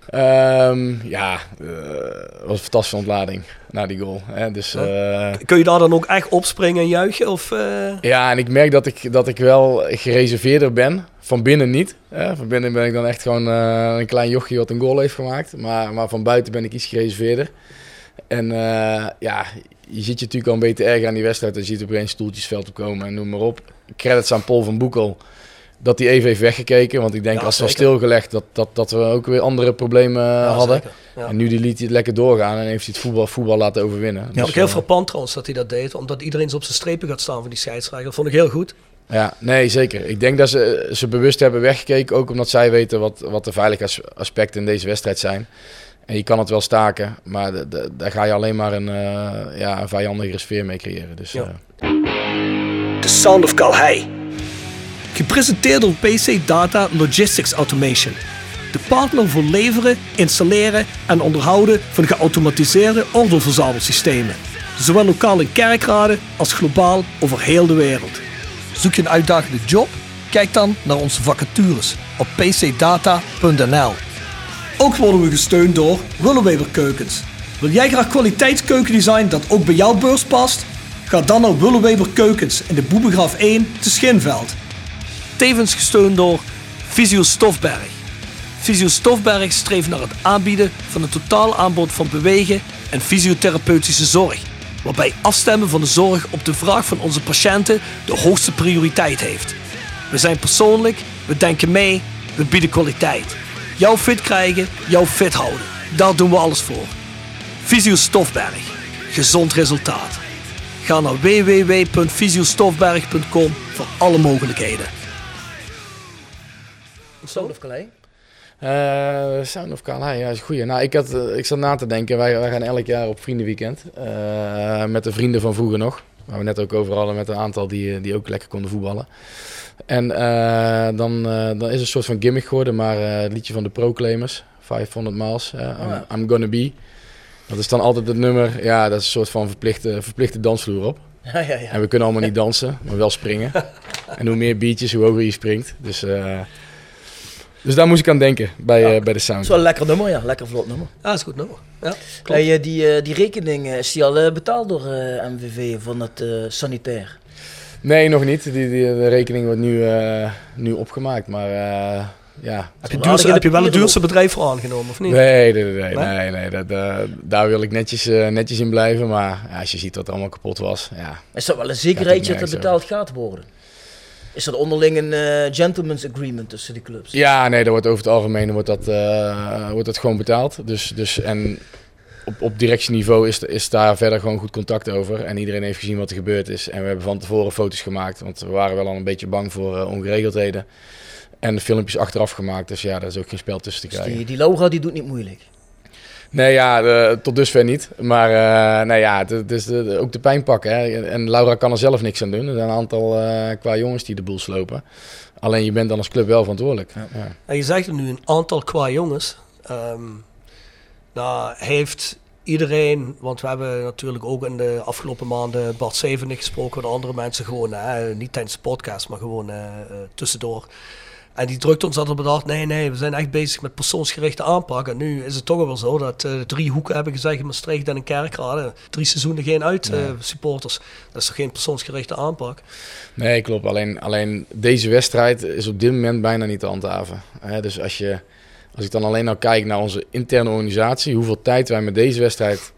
Speaker 6: Ehm, ja, het was een fantastische ontlading na die goal. Hè? Dus,
Speaker 4: Kun je daar dan ook echt opspringen en juichen? Of,
Speaker 6: ja, en ik merk dat ik, dat ik wel gereserveerder ben. Van binnen niet. Hè? Van binnen ben ik dan echt gewoon eh, een klein jochie wat een goal heeft gemaakt. Maar, maar van buiten ben ik iets gereserveerder. En eh, ja, je ziet je natuurlijk al een beetje erg aan die wedstrijd. Je ziet opeens stoeltjesveld opkomen en noem maar op. Credits aan Paul van Boekel. Dat hij even heeft weggekeken. Want ik denk
Speaker 4: Ja,
Speaker 6: als het was stilgelegd dat, dat, dat we ook weer andere problemen
Speaker 4: Ja,
Speaker 6: hadden.
Speaker 4: Ja.
Speaker 6: En nu die liet hij het lekker doorgaan en heeft hij het voetbal, voetbal laten overwinnen.
Speaker 4: Ja,
Speaker 6: Dus,
Speaker 4: ook heel
Speaker 6: eh,
Speaker 4: frappant trouwens dat hij dat deed. Omdat iedereen zo op zijn strepen gaat staan van die scheidsrechter. Dat vond ik heel goed.
Speaker 6: Ja, nee, zeker. Ik denk dat ze, ze bewust hebben weggekeken, ook omdat zij weten wat, wat de veiligheidsaspecten in deze wedstrijd zijn. En je kan het wel staken, maar de- de- daar ga je alleen maar een, eh, ja, een vijandigere sfeer mee creëren. Dus,
Speaker 4: Ja.
Speaker 6: eh,
Speaker 4: The Sound of Calhei. Gepresenteerd door PC Data Logistics Automation. De partner voor leveren, installeren en onderhouden van geautomatiseerde ordeelverzamelsystemen. Zowel lokaal in kerkraden als globaal over heel de wereld. Zoek je een uitdagende job? Kijk dan naar onze vacatures op pcdata.nl. Ook worden we gesteund door Willeweber Keukens. Wil jij graag kwaliteitskeukendesign dat ook bij jouw beurs past? Ga dan naar Willeweber Keukens in de Boebegraaf 1 te Schinveld. Tevens gesteund door Visio Stofberg. Visio Stofberg streeft naar het aanbieden van een totaal aanbod van bewegen en fysiotherapeutische zorg. Waarbij afstemmen van de zorg op de vraag van onze patiënten de hoogste prioriteit heeft. We zijn persoonlijk, we denken mee, we bieden kwaliteit. Jou fit krijgen, jou fit houden. Daar doen we alles voor. Visio Stofberg. Gezond resultaat. Ga naar www.visiostofberg.com voor alle mogelijkheden.
Speaker 5: Sound of?
Speaker 6: Eh, Sound of Calais, ja, is een goeie. Nou, ik, had, eh, ik zat na te denken, wij, wij gaan elk jaar op vriendenweekend. eh, met de vrienden van vroeger nog. Waar we net ook over hadden met een aantal die, die ook lekker konden voetballen. En eh, dan, dan is het een soort van gimmick geworden, maar het liedje van de Proclaimers. 500 miles, I'm,
Speaker 5: Oh.
Speaker 6: I'm gonna be. Dat is dan altijd het nummer, ja, dat is een soort van verplichte, verplichte dansvloer op. [laughs]
Speaker 5: Ja, ja, ja.
Speaker 6: En we kunnen allemaal niet dansen, maar wel springen. [laughs] en hoe meer beatjes, hoe hoger je springt. Dus, eh, dus daar moest ik aan denken bij, eh, bij de sound.
Speaker 5: Dat is wel een lekker nummer, ja. Lekker vlot nummer.
Speaker 4: Ja, dat is goed nummer. Ja, klopt.
Speaker 5: Hey, eh, die, eh, die rekening, is die al betaald door eh, MVV van het eh, sanitair?
Speaker 6: Nee, nog niet. Die, die, de rekening wordt nu, eh, nu opgemaakt, maar eh, ja.
Speaker 4: Heb je, duurste, heb je wel het duurste bedrijf voor aangenomen, of niet?
Speaker 6: Nee, nee, nee, nee,
Speaker 4: Nee?
Speaker 6: nee, nee, dat, eh, daar wil ik netjes, eh, netjes in blijven. Maar ja, als je ziet wat er allemaal kapot was, ja.
Speaker 5: Is dat wel een zekerheidje dat het betaald gaat worden? Is dat onderling een eh, gentleman's agreement tussen die clubs?
Speaker 6: Ja, nee, dat wordt over het algemeen wordt dat, eh, wordt dat gewoon betaald. Dus, dus, en op, op directieniveau is, is daar verder gewoon goed contact over. En iedereen heeft gezien wat er gebeurd is. En we hebben van tevoren foto's gemaakt, want we waren wel al een beetje bang voor eh, ongeregeldheden. En de filmpjes achteraf gemaakt, dus ja, daar is ook geen spel tussen te
Speaker 5: Dus
Speaker 6: krijgen.
Speaker 5: die, die Laura die doet niet moeilijk.
Speaker 6: Nee, ja, eh, tot dusver niet. Maar eh, nou ja, het, het is de, de- ook de pijn pakken. Hè. En Laura kan er zelf niks aan doen. Er zijn een aantal eh, qua jongens die de boel slopen. Alleen je bent dan als club wel verantwoordelijk. Ja.
Speaker 4: En je zegt er nu een aantal qua jongens. Ehm, nou, heeft iedereen, want we hebben natuurlijk ook in de afgelopen maanden Bart Zevenig gesproken met andere mensen, gewoon, hè, niet tijdens de podcast, maar gewoon tussendoor. En die drukt ons altijd bedacht, nee, nee, we zijn echt bezig met persoonsgerichte aanpak. En nu is het toch wel zo dat eh, drie hoeken hebben gezegd in Maastricht en in Kerkrade. Drie seizoenen geen uit eh, supporters. Dat is toch geen persoonsgerichte aanpak?
Speaker 6: Nee, klopt. Alleen, alleen deze wedstrijd is op dit moment bijna niet te handhaven. Hè, dus als, je, als ik dan alleen al kijk naar onze interne organisatie, hoeveel tijd wij met deze wedstrijd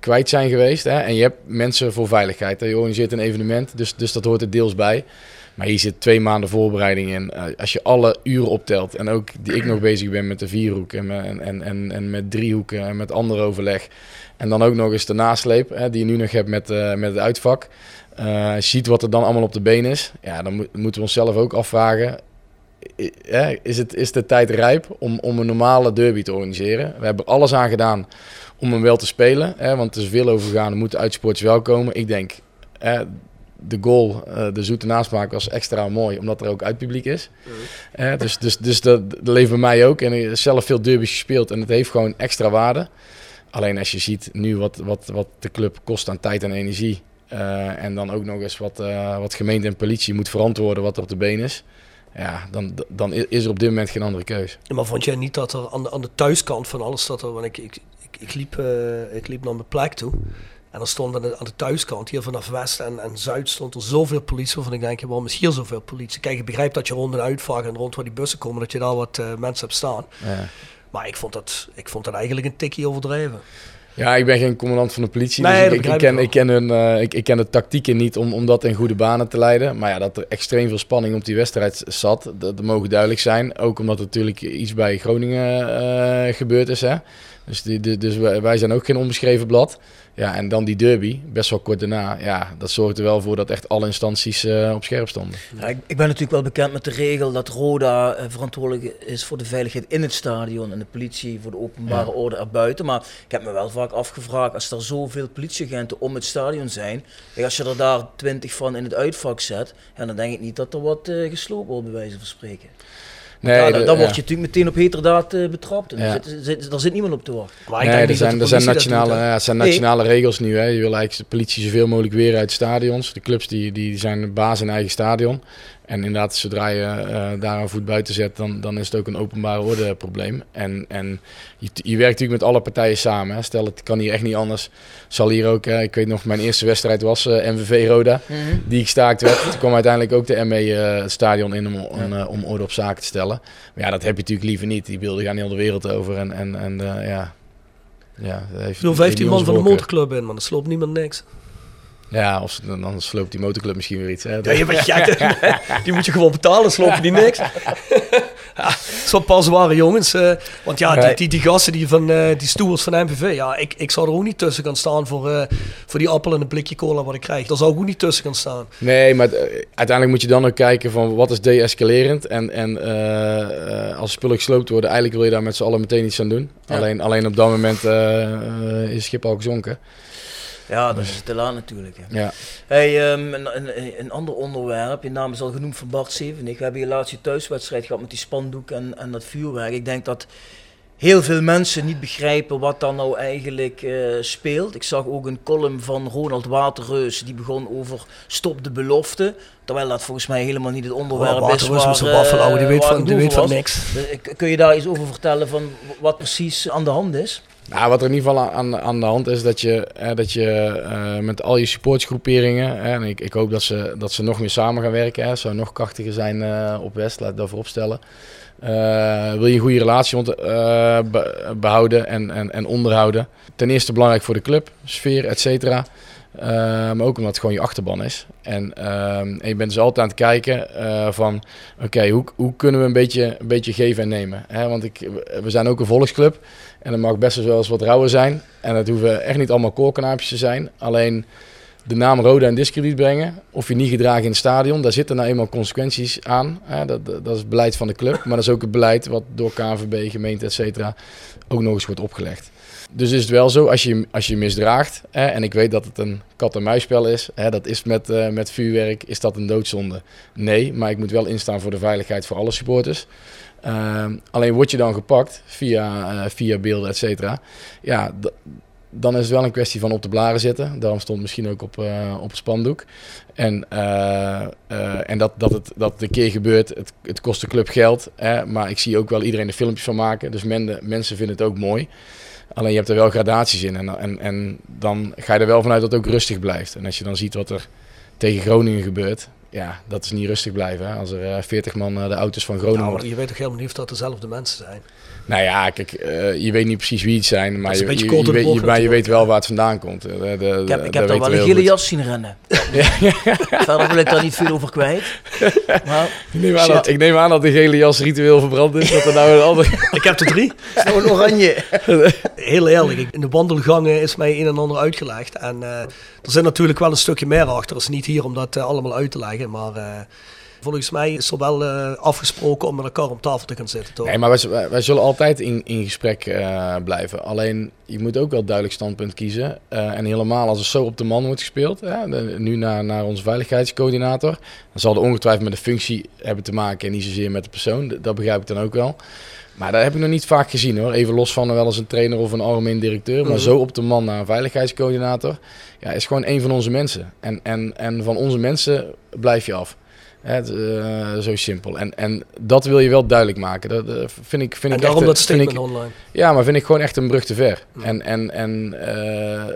Speaker 6: kwijt zijn geweest. Hè, en je hebt mensen voor veiligheid. Hè, je organiseert een evenement, dus, dus dat hoort er deels bij. Maar hier zit twee maanden voorbereiding in. Eh, als je alle uren optelt en ook die ik nog bezig ben met de vierhoek en, en, en, en, met driehoeken en met ander overleg. En dan ook nog eens de nasleep hè, die je nu nog hebt met, eh, met het uitvak. Eh, ziet wat er dan allemaal op de been is. Ja, dan moet- moeten we onszelf ook afvragen. Is, het, is de tijd rijp om, om een normale derby te organiseren? We hebben alles aan gedaan om hem wel te spelen. Hè, want er is veel over gegaan. Er moeten uitsporters wel komen. Ik denk, hè, de goal, eh, de zoete nasmaak was extra mooi. Omdat er ook uitpubliek is. Hè, dus dus, dus dat, dat leeft bij mij ook. En ik heb zelf veel derby's gespeeld. En het heeft gewoon extra waarde. Alleen als je ziet nu wat, wat, wat de club kost aan tijd en energie. eh, en dan ook nog eens wat, eh, wat gemeente en politie moet verantwoorden wat er op de been is. Ja, dan, dan is er op dit moment geen andere keus.
Speaker 4: Maar vond jij niet dat er aan de, aan de thuiskant van alles dat er, want ik, ik, ik, ik, liep, eh, ik liep naar mijn plek toe. En er stond aan de, aan de thuiskant, hier vanaf West en, en Zuid, stond er zoveel politie. Waarvan ik denk, waarom is hier zoveel politie? Kijk, ik begrijp dat je rond een uitvaart en rond waar die bussen komen, dat je daar wat eh, mensen hebt staan.
Speaker 6: Ja.
Speaker 4: Maar ik vond, dat, ik vond dat eigenlijk een tikje overdreven.
Speaker 6: Ja, ik ben geen commandant van de politie.
Speaker 4: Nee,
Speaker 6: dus ik, ken,
Speaker 4: ik
Speaker 6: ken hun, eh, ik, ik ken de tactieken niet om, om dat in goede banen te leiden. Maar ja, dat er extreem veel spanning op die wedstrijd zat, dat, mogen duidelijk zijn. Ook omdat er natuurlijk iets bij Groningen eh, gebeurd is. Hè? Dus, die, dus wij, wij zijn ook geen onbeschreven blad. Ja, en dan die derby, best wel kort daarna. Ja, dat zorgde er wel voor dat echt alle instanties eh, op scherp stonden.
Speaker 5: Ja, ik, ik ben natuurlijk wel bekend met de regel dat Roda eh, verantwoordelijk is voor de veiligheid in het stadion en de politie voor de openbare
Speaker 6: Ja.
Speaker 5: orde erbuiten. Maar ik heb me wel vaak afgevraagd, als er zoveel politieagenten om het stadion zijn, kijk, als je er daar twintig van in het uitvak zet, ja, dan denk ik niet dat er wat eh gesloopt wordt, bij wijze van spreken.
Speaker 6: Nee,
Speaker 5: ja, dan word je natuurlijk meteen op heterdaad eh, betrapt. En
Speaker 6: Ja.
Speaker 5: zit, zit, daar zit niemand op te wachten.
Speaker 4: Maar ik
Speaker 6: Nee,
Speaker 4: denk
Speaker 6: er zijn, er zijn nationale,
Speaker 4: doet,
Speaker 6: ja, zijn
Speaker 5: Nee.
Speaker 6: nationale regels nu. Hè. Je wil eigenlijk de politie zoveel mogelijk weer uit stadions. De clubs die, die zijn baas in eigen stadion. En inderdaad, zodra je eh, daar een voet buiten zet, dan, dan is het ook een openbare orde probleem. En, en je, je werkt natuurlijk met alle partijen samen. Hè. Stel, het kan hier echt niet anders. Zal hier ook, eh, ik weet nog, mijn eerste wedstrijd was eh, MVV Roda. Die gestaakt werd. Toen kwam uiteindelijk ook de ME eh, het stadion in om, om, om orde op zaken te stellen. Maar ja, dat heb je natuurlijk liever niet. Die beelden gaan heel de wereld over. En, en, en ja... Ja, dat heeft,
Speaker 4: Er doen
Speaker 6: heeft
Speaker 4: 15
Speaker 6: niet
Speaker 4: man van de motorclub in, man. Er sloopt niemand niks.
Speaker 6: Ja, of dan, dan sloopt die motorclub misschien weer iets. Hè?
Speaker 4: Ja, je bent gek. die moet je gewoon betalen, slopen die niks. ja, [laughs] Zo'n paar zware jongens. eh, want ja, die, die, die gasten die, van, eh, die stewards van MVV, ja, ik, ik zou er ook niet tussen gaan staan voor, eh, voor die appel en een blikje cola wat ik krijg. Daar zou ik ook niet tussen gaan staan.
Speaker 6: Nee, maar uiteindelijk moet je dan ook kijken van wat is de-escalerend. En, en als spullen gesloopt worden, eigenlijk wil je daar met z'n allen meteen iets aan doen.
Speaker 5: Ja.
Speaker 6: Alleen, alleen op dat moment is het schip al gezonken.
Speaker 5: Ja, dat is te laat natuurlijk. hè.
Speaker 6: Ja.
Speaker 5: Hey, ehm, een, een, een ander onderwerp, je naam is al genoemd van Bart Zevenig. We hebben hier laatst je thuiswedstrijd gehad met die spandoek en, en dat vuurwerk. Ik denk dat heel veel mensen niet begrijpen wat dan nou eigenlijk eh, speelt. Ik zag ook een column van Ronald Waterreus, die begon over stop de belofte. Terwijl dat volgens mij helemaal niet het onderwerp
Speaker 4: Oh,
Speaker 5: is
Speaker 4: Waterreus
Speaker 5: waar,
Speaker 4: is Buffalo, die
Speaker 5: eh,
Speaker 4: weet van- die weet van
Speaker 5: was.
Speaker 4: niks.
Speaker 5: Eh, Kun je daar iets over vertellen van wat precies aan de hand is?
Speaker 6: Nou, wat er in ieder geval aan, aan de hand is, dat je, eh, dat je eh, met al je supportsgroeperingen, hè, en ik, ik hoop dat ze, dat ze nog meer samen gaan werken, hè, zou nog krachtiger zijn eh, op West, laat ik dat voorop stellen. Eh, wil je een goede relatie eh, behouden en, en, en onderhouden. Ten eerste belangrijk voor de club, sfeer, et cetera. Eh, maar ook omdat het gewoon je achterban is. En, ehm, en je bent dus altijd aan het kijken eh, van... Oké, hoe, hoe kunnen we een beetje, een beetje geven en nemen? Hè? Want ik, we zijn ook een volksclub. En er mag best wel eens wat rauwer zijn. En het hoeven echt niet allemaal koorkanaapjes te zijn. Alleen de naam Roda in discrediet brengen. Of je niet gedragen in het stadion. Daar zitten nou eenmaal consequenties aan. Hè? Dat, dat dat is het beleid van de club. Maar dat is ook het beleid wat door KNVB, gemeente, et cetera... ook nog eens wordt opgelegd. Dus is het wel zo, als je als je misdraagt, hè, en ik weet dat het een kat-en-muisspel is, hè, dat is met, eh, met vuurwerk, is dat een doodzonde? Nee, maar ik moet wel instaan voor de veiligheid voor alle supporters. Ehm, alleen word je dan gepakt via, eh, via beelden, et cetera. Ja, dan is het wel een kwestie van op de blaren zitten. Daarom stond misschien ook op, eh, op spandoek. En, en dat, dat, het, dat een keer gebeurt, het, het kost de club geld. Hè, maar ik zie ook wel iedereen er filmpjes van maken. Dus men, mensen vinden het ook mooi. Alleen je hebt er wel gradaties in. En, en, en dan ga je er wel vanuit dat het ook rustig blijft. En als je dan ziet wat er tegen Groningen gebeurt. Ja, dat is niet rustig blijven. Hè? Als er eh, 40 man eh, de auto's van Groningen...
Speaker 4: Nou, je weet toch helemaal niet of dat dezelfde mensen zijn.
Speaker 6: Nou ja, kijk, eh, je weet niet precies wie het zijn, maar je, weet, je, maar je weet wel waar het vandaan komt. Eh, de- de-
Speaker 5: Ik heb, ik heb daar wel
Speaker 6: we
Speaker 5: een gele jas zien rennen. [laughs] Verder wil ik daar niet veel over kwijt. Maar, [laughs]
Speaker 6: Ik neem, aan dat, ik neem aan dat de gele jas ritueel verbrand is. Dat er nou een ander... [laughs]
Speaker 4: Ik heb er drie.
Speaker 5: nou een oranje.
Speaker 4: Heel eerlijk, in de wandelgangen is mij een en ander uitgelegd. En eh, er zit natuurlijk wel een stukje meer achter. Het is niet hier om dat allemaal uit te leggen. Maar eh, volgens mij is er wel eh, afgesproken om met elkaar om tafel te gaan zitten. Toch?
Speaker 6: Nee, maar wij, wij- wij zullen altijd in, in gesprek eh, blijven. Alleen, je moet ook wel duidelijk standpunt kiezen. Eh, en helemaal als er zo op de man wordt gespeeld, hè, de- nu naar, naar onze veiligheidscoördinator, dan zal er ongetwijfeld met de functie hebben te maken en niet zozeer met de persoon. Dat begrijp ik dan ook wel. Maar dat heb ik nog niet vaak gezien hoor. Even los van wel eens een trainer of een algemeen directeur. Maar
Speaker 4: Mhm.
Speaker 6: zo op de man naar een veiligheidscoördinator. Ja, is gewoon een van onze mensen. En, en, en van onze mensen blijf je af. Het, eh, zo simpel. En, en dat wil je wel duidelijk maken. Dat eh, vind ik, vind
Speaker 4: en
Speaker 6: ik
Speaker 4: daarom
Speaker 6: echt,
Speaker 4: dat statement
Speaker 6: ik,
Speaker 4: online.
Speaker 6: ja, maar vind ik gewoon echt een brug te ver. En, en, en eh,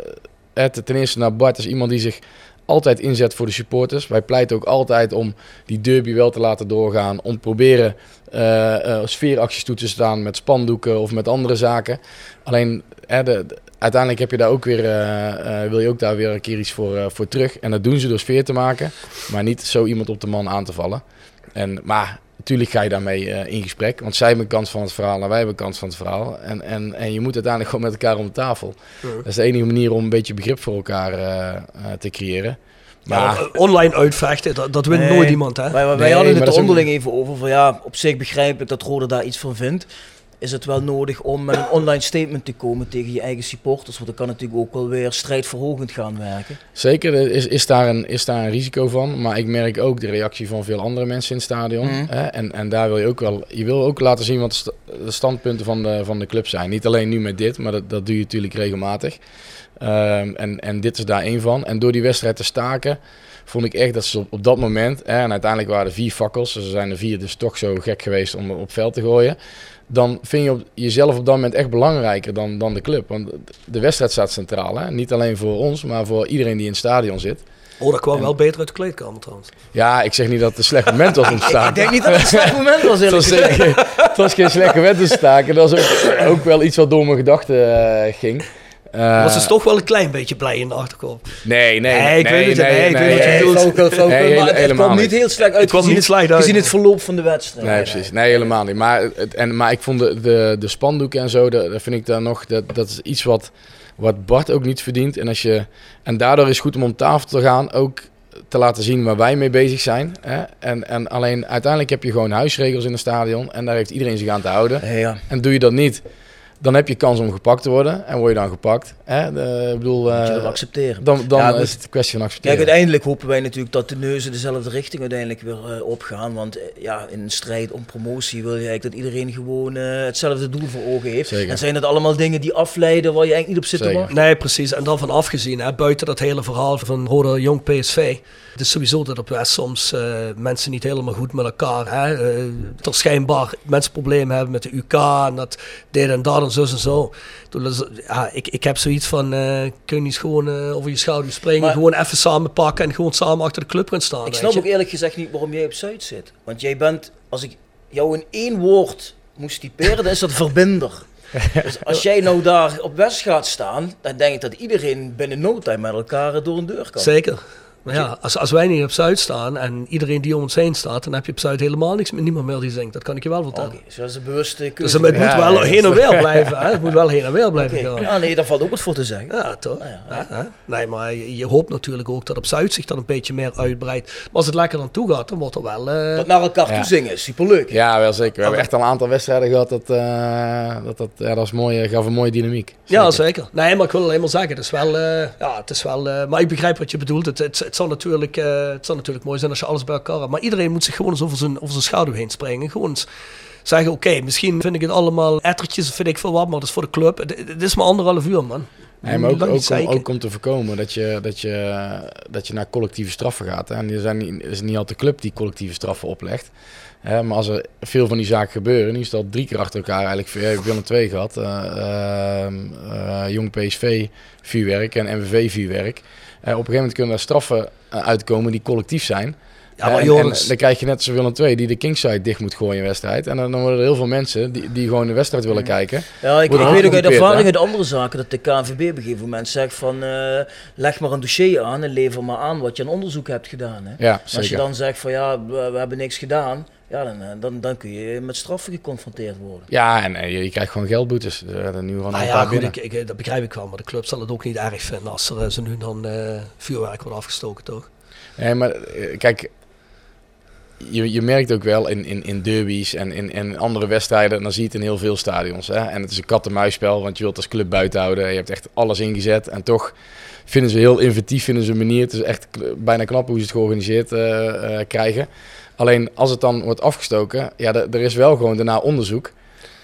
Speaker 6: het, ten eerste naar Bart is iemand die zich altijd inzet voor de supporters. Wij pleiten ook altijd om die derby wel te laten doorgaan. Om te proberen sfeeracties toe te staan met spandoeken of met andere zaken. Alleen hè, de, de- uiteindelijk heb je daar ook weer, eh, eh, wil je ook daar weer een keer iets voor, eh, voor terug. En dat doen ze door sfeer te maken, maar niet zo iemand op de man aan te vallen. En, maar natuurlijk ga je daarmee eh, in gesprek. Want zij hebben een kans van het verhaal en wij hebben een kans van het verhaal. En, en, en je moet uiteindelijk gewoon met elkaar om de tafel. Dat is de enige manier om een beetje begrip voor elkaar te creëren. Maar
Speaker 4: Ja, online uitvechten, dat, dat wint
Speaker 5: Nee.
Speaker 4: nooit iemand. Hè?
Speaker 5: Wij, wij
Speaker 6: Nee,
Speaker 5: hadden het er onderling even over. Van, ja, op zich begrijp ik dat Rode daar iets van vindt. Is het wel nodig om met een online statement te komen tegen je eigen supporters? Want dat kan natuurlijk ook wel weer strijdverhogend gaan werken.
Speaker 6: Zeker, er is, is, daar een, is daar een risico van. Maar ik merk ook de reactie van veel andere mensen in het stadion.
Speaker 5: Mhm.
Speaker 6: Hè? En, en daar wil je ook wel, je wil ook laten zien wat de, sta- de standpunten van de, van de club zijn. Niet alleen nu met dit, maar dat, dat doe je natuurlijk regelmatig. Ehm, en, en dit is daar één van. En door die wedstrijd te staken, vond ik echt dat ze op, op dat moment, hè, en uiteindelijk waren er vier fakkels, dus er zijn er vier dus toch zo gek geweest om op veld te gooien. Dan vind je op, jezelf op dat moment echt belangrijker dan, dan de club. Want de wedstrijd staat centraal. Hè? Niet alleen voor ons, maar voor iedereen die in het stadion zit.
Speaker 4: Oh, dat kwam
Speaker 6: En-
Speaker 4: wel beter uit de kleedkamer trouwens.
Speaker 6: Ja, ik zeg niet dat het een slecht moment was om te [laughs] staken.
Speaker 5: Ik denk niet dat het een slecht moment was, [laughs]
Speaker 6: Het
Speaker 5: eerlijk
Speaker 6: was,
Speaker 5: gezegd.
Speaker 6: geen- het was geen slecht moment om te staken. Dat was ook, ook wel iets wat door mijn gedachten eh, ging. Eh,
Speaker 4: was dus toch wel een klein beetje blij in de achterkop.
Speaker 6: Nee, nee,
Speaker 4: Nee, ik weet het, nee, ik weet wat je
Speaker 6: nee,
Speaker 4: bedoelt.
Speaker 6: Nee,
Speaker 5: maar het kwam niet heel slecht uit.
Speaker 4: Het kwam niet
Speaker 5: het-
Speaker 4: slecht uit.
Speaker 5: Gezien het verloop van de wedstrijd.
Speaker 6: Nee, precies. Nee, helemaal niet. Maar, het, en, maar ik vond de, de, de spandoeken en zo, dat, dat vind ik dan nog, dat, dat is iets wat, wat Bart ook niet verdient. En, als je, en daardoor is het goed om om tafel te gaan, ook te laten zien waar wij mee bezig zijn. Hè? En, en alleen uiteindelijk heb je gewoon huisregels in een stadion en daar heeft iedereen zich aan te houden.
Speaker 5: Ja.
Speaker 6: En doe je dat niet, dan heb je kans om gepakt te worden. En word je dan gepakt. Hè? De, ik bedoel,
Speaker 5: Moet je
Speaker 6: eh,
Speaker 5: dat accepteren.
Speaker 6: dan, dan
Speaker 5: Ja, goed.
Speaker 6: is het een kwestie van accepteren.
Speaker 5: Kijk, uiteindelijk hopen wij natuurlijk dat de neuzen dezelfde richting uiteindelijk weer eh, opgaan. Want eh, ja, in een strijd om promotie wil je eigenlijk dat iedereen gewoon eh, hetzelfde doel voor ogen heeft.
Speaker 6: Zeker.
Speaker 5: En zijn dat allemaal dingen die afleiden waar je eigenlijk niet op zit te wachten?
Speaker 4: Nee, precies. En dan van afgezien, hè, buiten dat hele verhaal van Roda Jong PSV. Het is sowieso dat op West soms eh, mensen niet helemaal goed met elkaar. Hè, eh, er schijnbaar mensen problemen hebben met de UK en dat dit en dat en zo en zo. Toen is- Ja, ik, ik heb zoiets van, eh, kun je niet gewoon eh, over je schouder springen,
Speaker 5: Maar-
Speaker 4: gewoon even samen pakken en gewoon samen achter de club gaan staan.
Speaker 5: Ik snap
Speaker 4: je.
Speaker 5: ook eerlijk gezegd niet waarom jij op Zuid zit. Want jij bent, als ik jou in één woord moest typeren, dan is dat verbinder. [laughs] Dus als jij nou daar op West gaat staan, dan denk ik dat iedereen binnen no time met elkaar door een deur kan.
Speaker 4: Zeker. Maar ja, als, als wij niet op Zuid staan en iedereen die om ons heen staat, dan heb je op Zuid helemaal niks, niemand meer die zingt. Dat kan ik je wel vertellen.
Speaker 5: Oké, dus een bewuste
Speaker 4: Dus het moet
Speaker 6: Ja,
Speaker 4: wel heen en weer [laughs] blijven. Hè? Het moet wel heen en weer blijven gaan.
Speaker 5: Ja, nee, daar valt ook wat voor te zeggen.
Speaker 4: Ja, toch?
Speaker 5: Nou ja?
Speaker 4: Nee, maar je, je hoopt natuurlijk ook dat op Zuid zich dan een beetje meer uitbreidt. Maar als het lekker aan toe gaat, dan wordt er wel... eh,
Speaker 5: Dat naar elkaar
Speaker 6: Ja.
Speaker 5: toe zingen is superleuk.
Speaker 6: Ja, wel zeker. We hebben echt al een aantal wedstrijden gehad. Dat, eh, dat, dat, ja, dat was mooi, gaf een mooie dynamiek.
Speaker 4: ja, zeker. Nee, maar ik wil alleen maar zeggen, het is wel... eh, ja, het is wel eh, maar ik begrijp wat je bedoelt. Het, het, het, zal natuurlijk, eh, het zal natuurlijk mooi zijn als je alles bij elkaar hebt. Maar iedereen moet zich gewoon eens over zijn, over zijn schaduw heen springen. Gewoon eens zeggen, oké, misschien vind ik het allemaal ettertjes, vind ik veel wat, maar dat is voor de club. Het, is maar anderhalf uur, man.
Speaker 6: Nee, maar ook, ook, om, ook om te voorkomen dat je, dat je, dat je naar collectieve straffen gaat. Hè. En er zijn het is niet altijd de club die collectieve straffen oplegt. Hè, maar als er veel van die zaken gebeuren, nu is dat drie keer achter elkaar eigenlijk. Heb Willem twee gehad. eh, ehm, eh, Jong PSV vuurwerk en MVV vuurwerk. Eh, op een gegeven moment kunnen er straffen eh, uitkomen die collectief zijn.
Speaker 4: Ja, maar
Speaker 6: en, dan krijg je net zoals Willem II die de kingside dicht moet gooien in wedstrijd. En dan, dan worden er heel veel mensen die, die gewoon de wedstrijd willen kijken.
Speaker 5: Ja, ik, ik weet ook uit ervaring uit andere zaken dat de KNVB op een gegeven moment zegt van eh, leg maar een dossier aan en lever maar aan wat je aan onderzoek hebt gedaan. Hè?
Speaker 6: Ja,
Speaker 5: Als je dan zegt van ja, we, we hebben niks gedaan, ja, dan, eh, dan, dan kun je met straffen geconfronteerd worden.
Speaker 6: Ja, en eh, je, je krijgt gewoon geldboetes. Nu gewoon
Speaker 4: Nou
Speaker 6: een
Speaker 4: ja,
Speaker 6: paar
Speaker 4: goed, ik, ik, dat begrijp ik wel. Maar de club zal het ook niet erg vinden als er eh, ze nu dan vuurwerk wordt afgestoken, toch?
Speaker 6: Nee, maar kijk, je, je merkt ook wel in, in, in derbies en in, in andere wedstrijden, dan zie je het in heel veel stadions. Hè? En het is een kat-en-muisspel, want je wilt als club buiten houden. Je hebt echt alles ingezet en toch vinden ze heel inventief, vinden ze een manier. Het is echt bijna knap hoe ze het georganiseerd krijgen. Alleen als het dan wordt afgestoken, ja, er is wel gewoon daarna onderzoek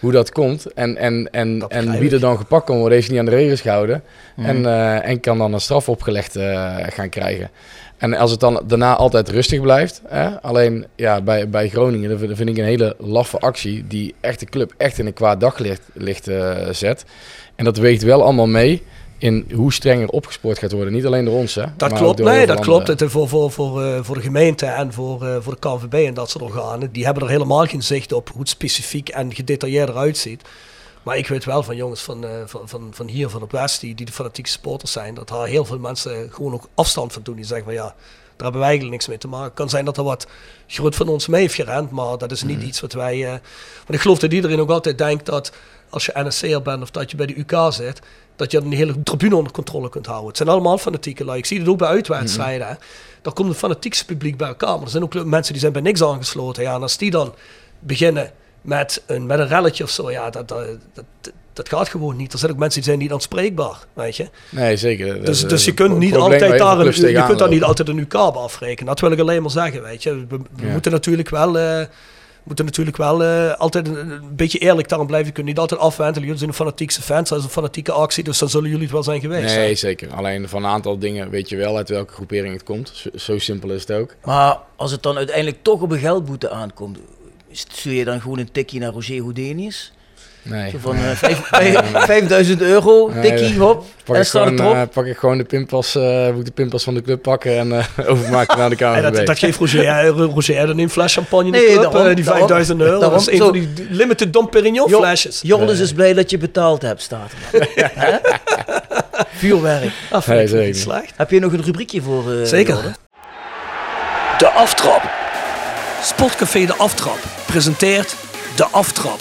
Speaker 6: hoe dat komt. En, en, en,
Speaker 4: Dat
Speaker 6: en wie er dan gepakt kan worden, heeft niet aan de regels gehouden.
Speaker 5: Mhm.
Speaker 6: En, eh, en kan dan een straf opgelegd eh, gaan krijgen. En als het dan daarna altijd rustig blijft. Hè, alleen ja, bij, bij Groningen, dat vind- ik een hele laffe actie. Die echt de club echt in een kwaad daglicht licht, eh, zet. En dat weegt wel allemaal mee in hoe strenger opgespoord gaat worden. Niet alleen door ons, hè.
Speaker 4: Dat klopt, nee, dat klopt. Het, voor, voor, voor, eh, voor de gemeente en voor, eh, voor de KNVB en dat soort organen, die hebben er helemaal geen zicht op hoe het specifiek en gedetailleerd eruit ziet. Maar ik weet wel van jongens van, eh, van, van, van hier, van op West, die, die de fanatieke supporters zijn, dat daar heel veel mensen gewoon ook afstand van doen. Die zeggen van ja, daar hebben wij eigenlijk niks mee te maken. Het kan zijn dat er wat groot van ons mee heeft gerend, maar dat is niet iets wat wij... eh, want ik geloof dat iedereen ook altijd denkt dat als je NSC'er bent of dat je bij de UK zit, dat je een hele tribune onder controle kunt houden. Het zijn allemaal fanatieke lui. Ik zie het ook bij uitwedstrijden. hè. Daar komt een fanatiekste publiek bij elkaar. Maar er zijn ook mensen die zijn bij niks aangesloten. Ja, en als die dan beginnen met een, met een relletje of zo, ja, dat, dat, dat, dat gaat gewoon niet. Er zijn ook mensen die zijn niet aanspreekbaar, weet je.
Speaker 6: Nee, zeker.
Speaker 4: Dus, dus je
Speaker 6: een
Speaker 4: kunt niet altijd daar een, je kunt daar niet altijd een UK afrekenen. Dat wil ik alleen maar zeggen, weet je. We, we
Speaker 6: Ja.
Speaker 4: moeten natuurlijk wel, eh, moeten natuurlijk wel eh, altijd een, een beetje eerlijk daarom blijven. Je kunt niet altijd afwentelen. Jullie zijn een fanatieke fans, dat is een fanatieke actie, dus dan zullen jullie het wel zijn geweest.
Speaker 6: Nee, zeker. Alleen van een aantal dingen weet je wel uit welke groepering het komt. Zo, zo simpel is het ook.
Speaker 5: Maar als het dan uiteindelijk toch op een geldboete aankomt, stuur je dan gewoon een tikje naar Roger Houdinius?
Speaker 6: Nee.
Speaker 5: Zo van eh, vijf- [laughs] vijf- 5000 euro,
Speaker 6: Nee,
Speaker 5: tikkie, hop,
Speaker 6: Pak
Speaker 5: en
Speaker 6: ik,
Speaker 5: staat
Speaker 6: gewoon, eh, pak ik gewoon de pinpas, eh moet ik de pinpas van de club pakken en eh, [laughs] overmaken naar de
Speaker 4: En
Speaker 6: KNVB.
Speaker 4: dat, dat geeft Roger, ja, Roger dan een fles champagne in de
Speaker 5: Nee,
Speaker 4: club,
Speaker 5: daarom,
Speaker 4: eh, die
Speaker 5: daarom.
Speaker 4: 5000 euro.
Speaker 5: Daarom,
Speaker 4: dat is een
Speaker 5: zo.
Speaker 4: van die limited Dom Perignon
Speaker 5: Jo-
Speaker 4: flesjes.
Speaker 5: Joris is blij dat je betaald hebt, staat er. [laughs] Hè? Vuurwerk.
Speaker 6: Nee, zeker
Speaker 4: slecht.
Speaker 5: Heb je nog een rubriekje voor? eh,
Speaker 4: Zeker. De Aftrap. Sportcafé De Aftrap presenteert De Aftrap.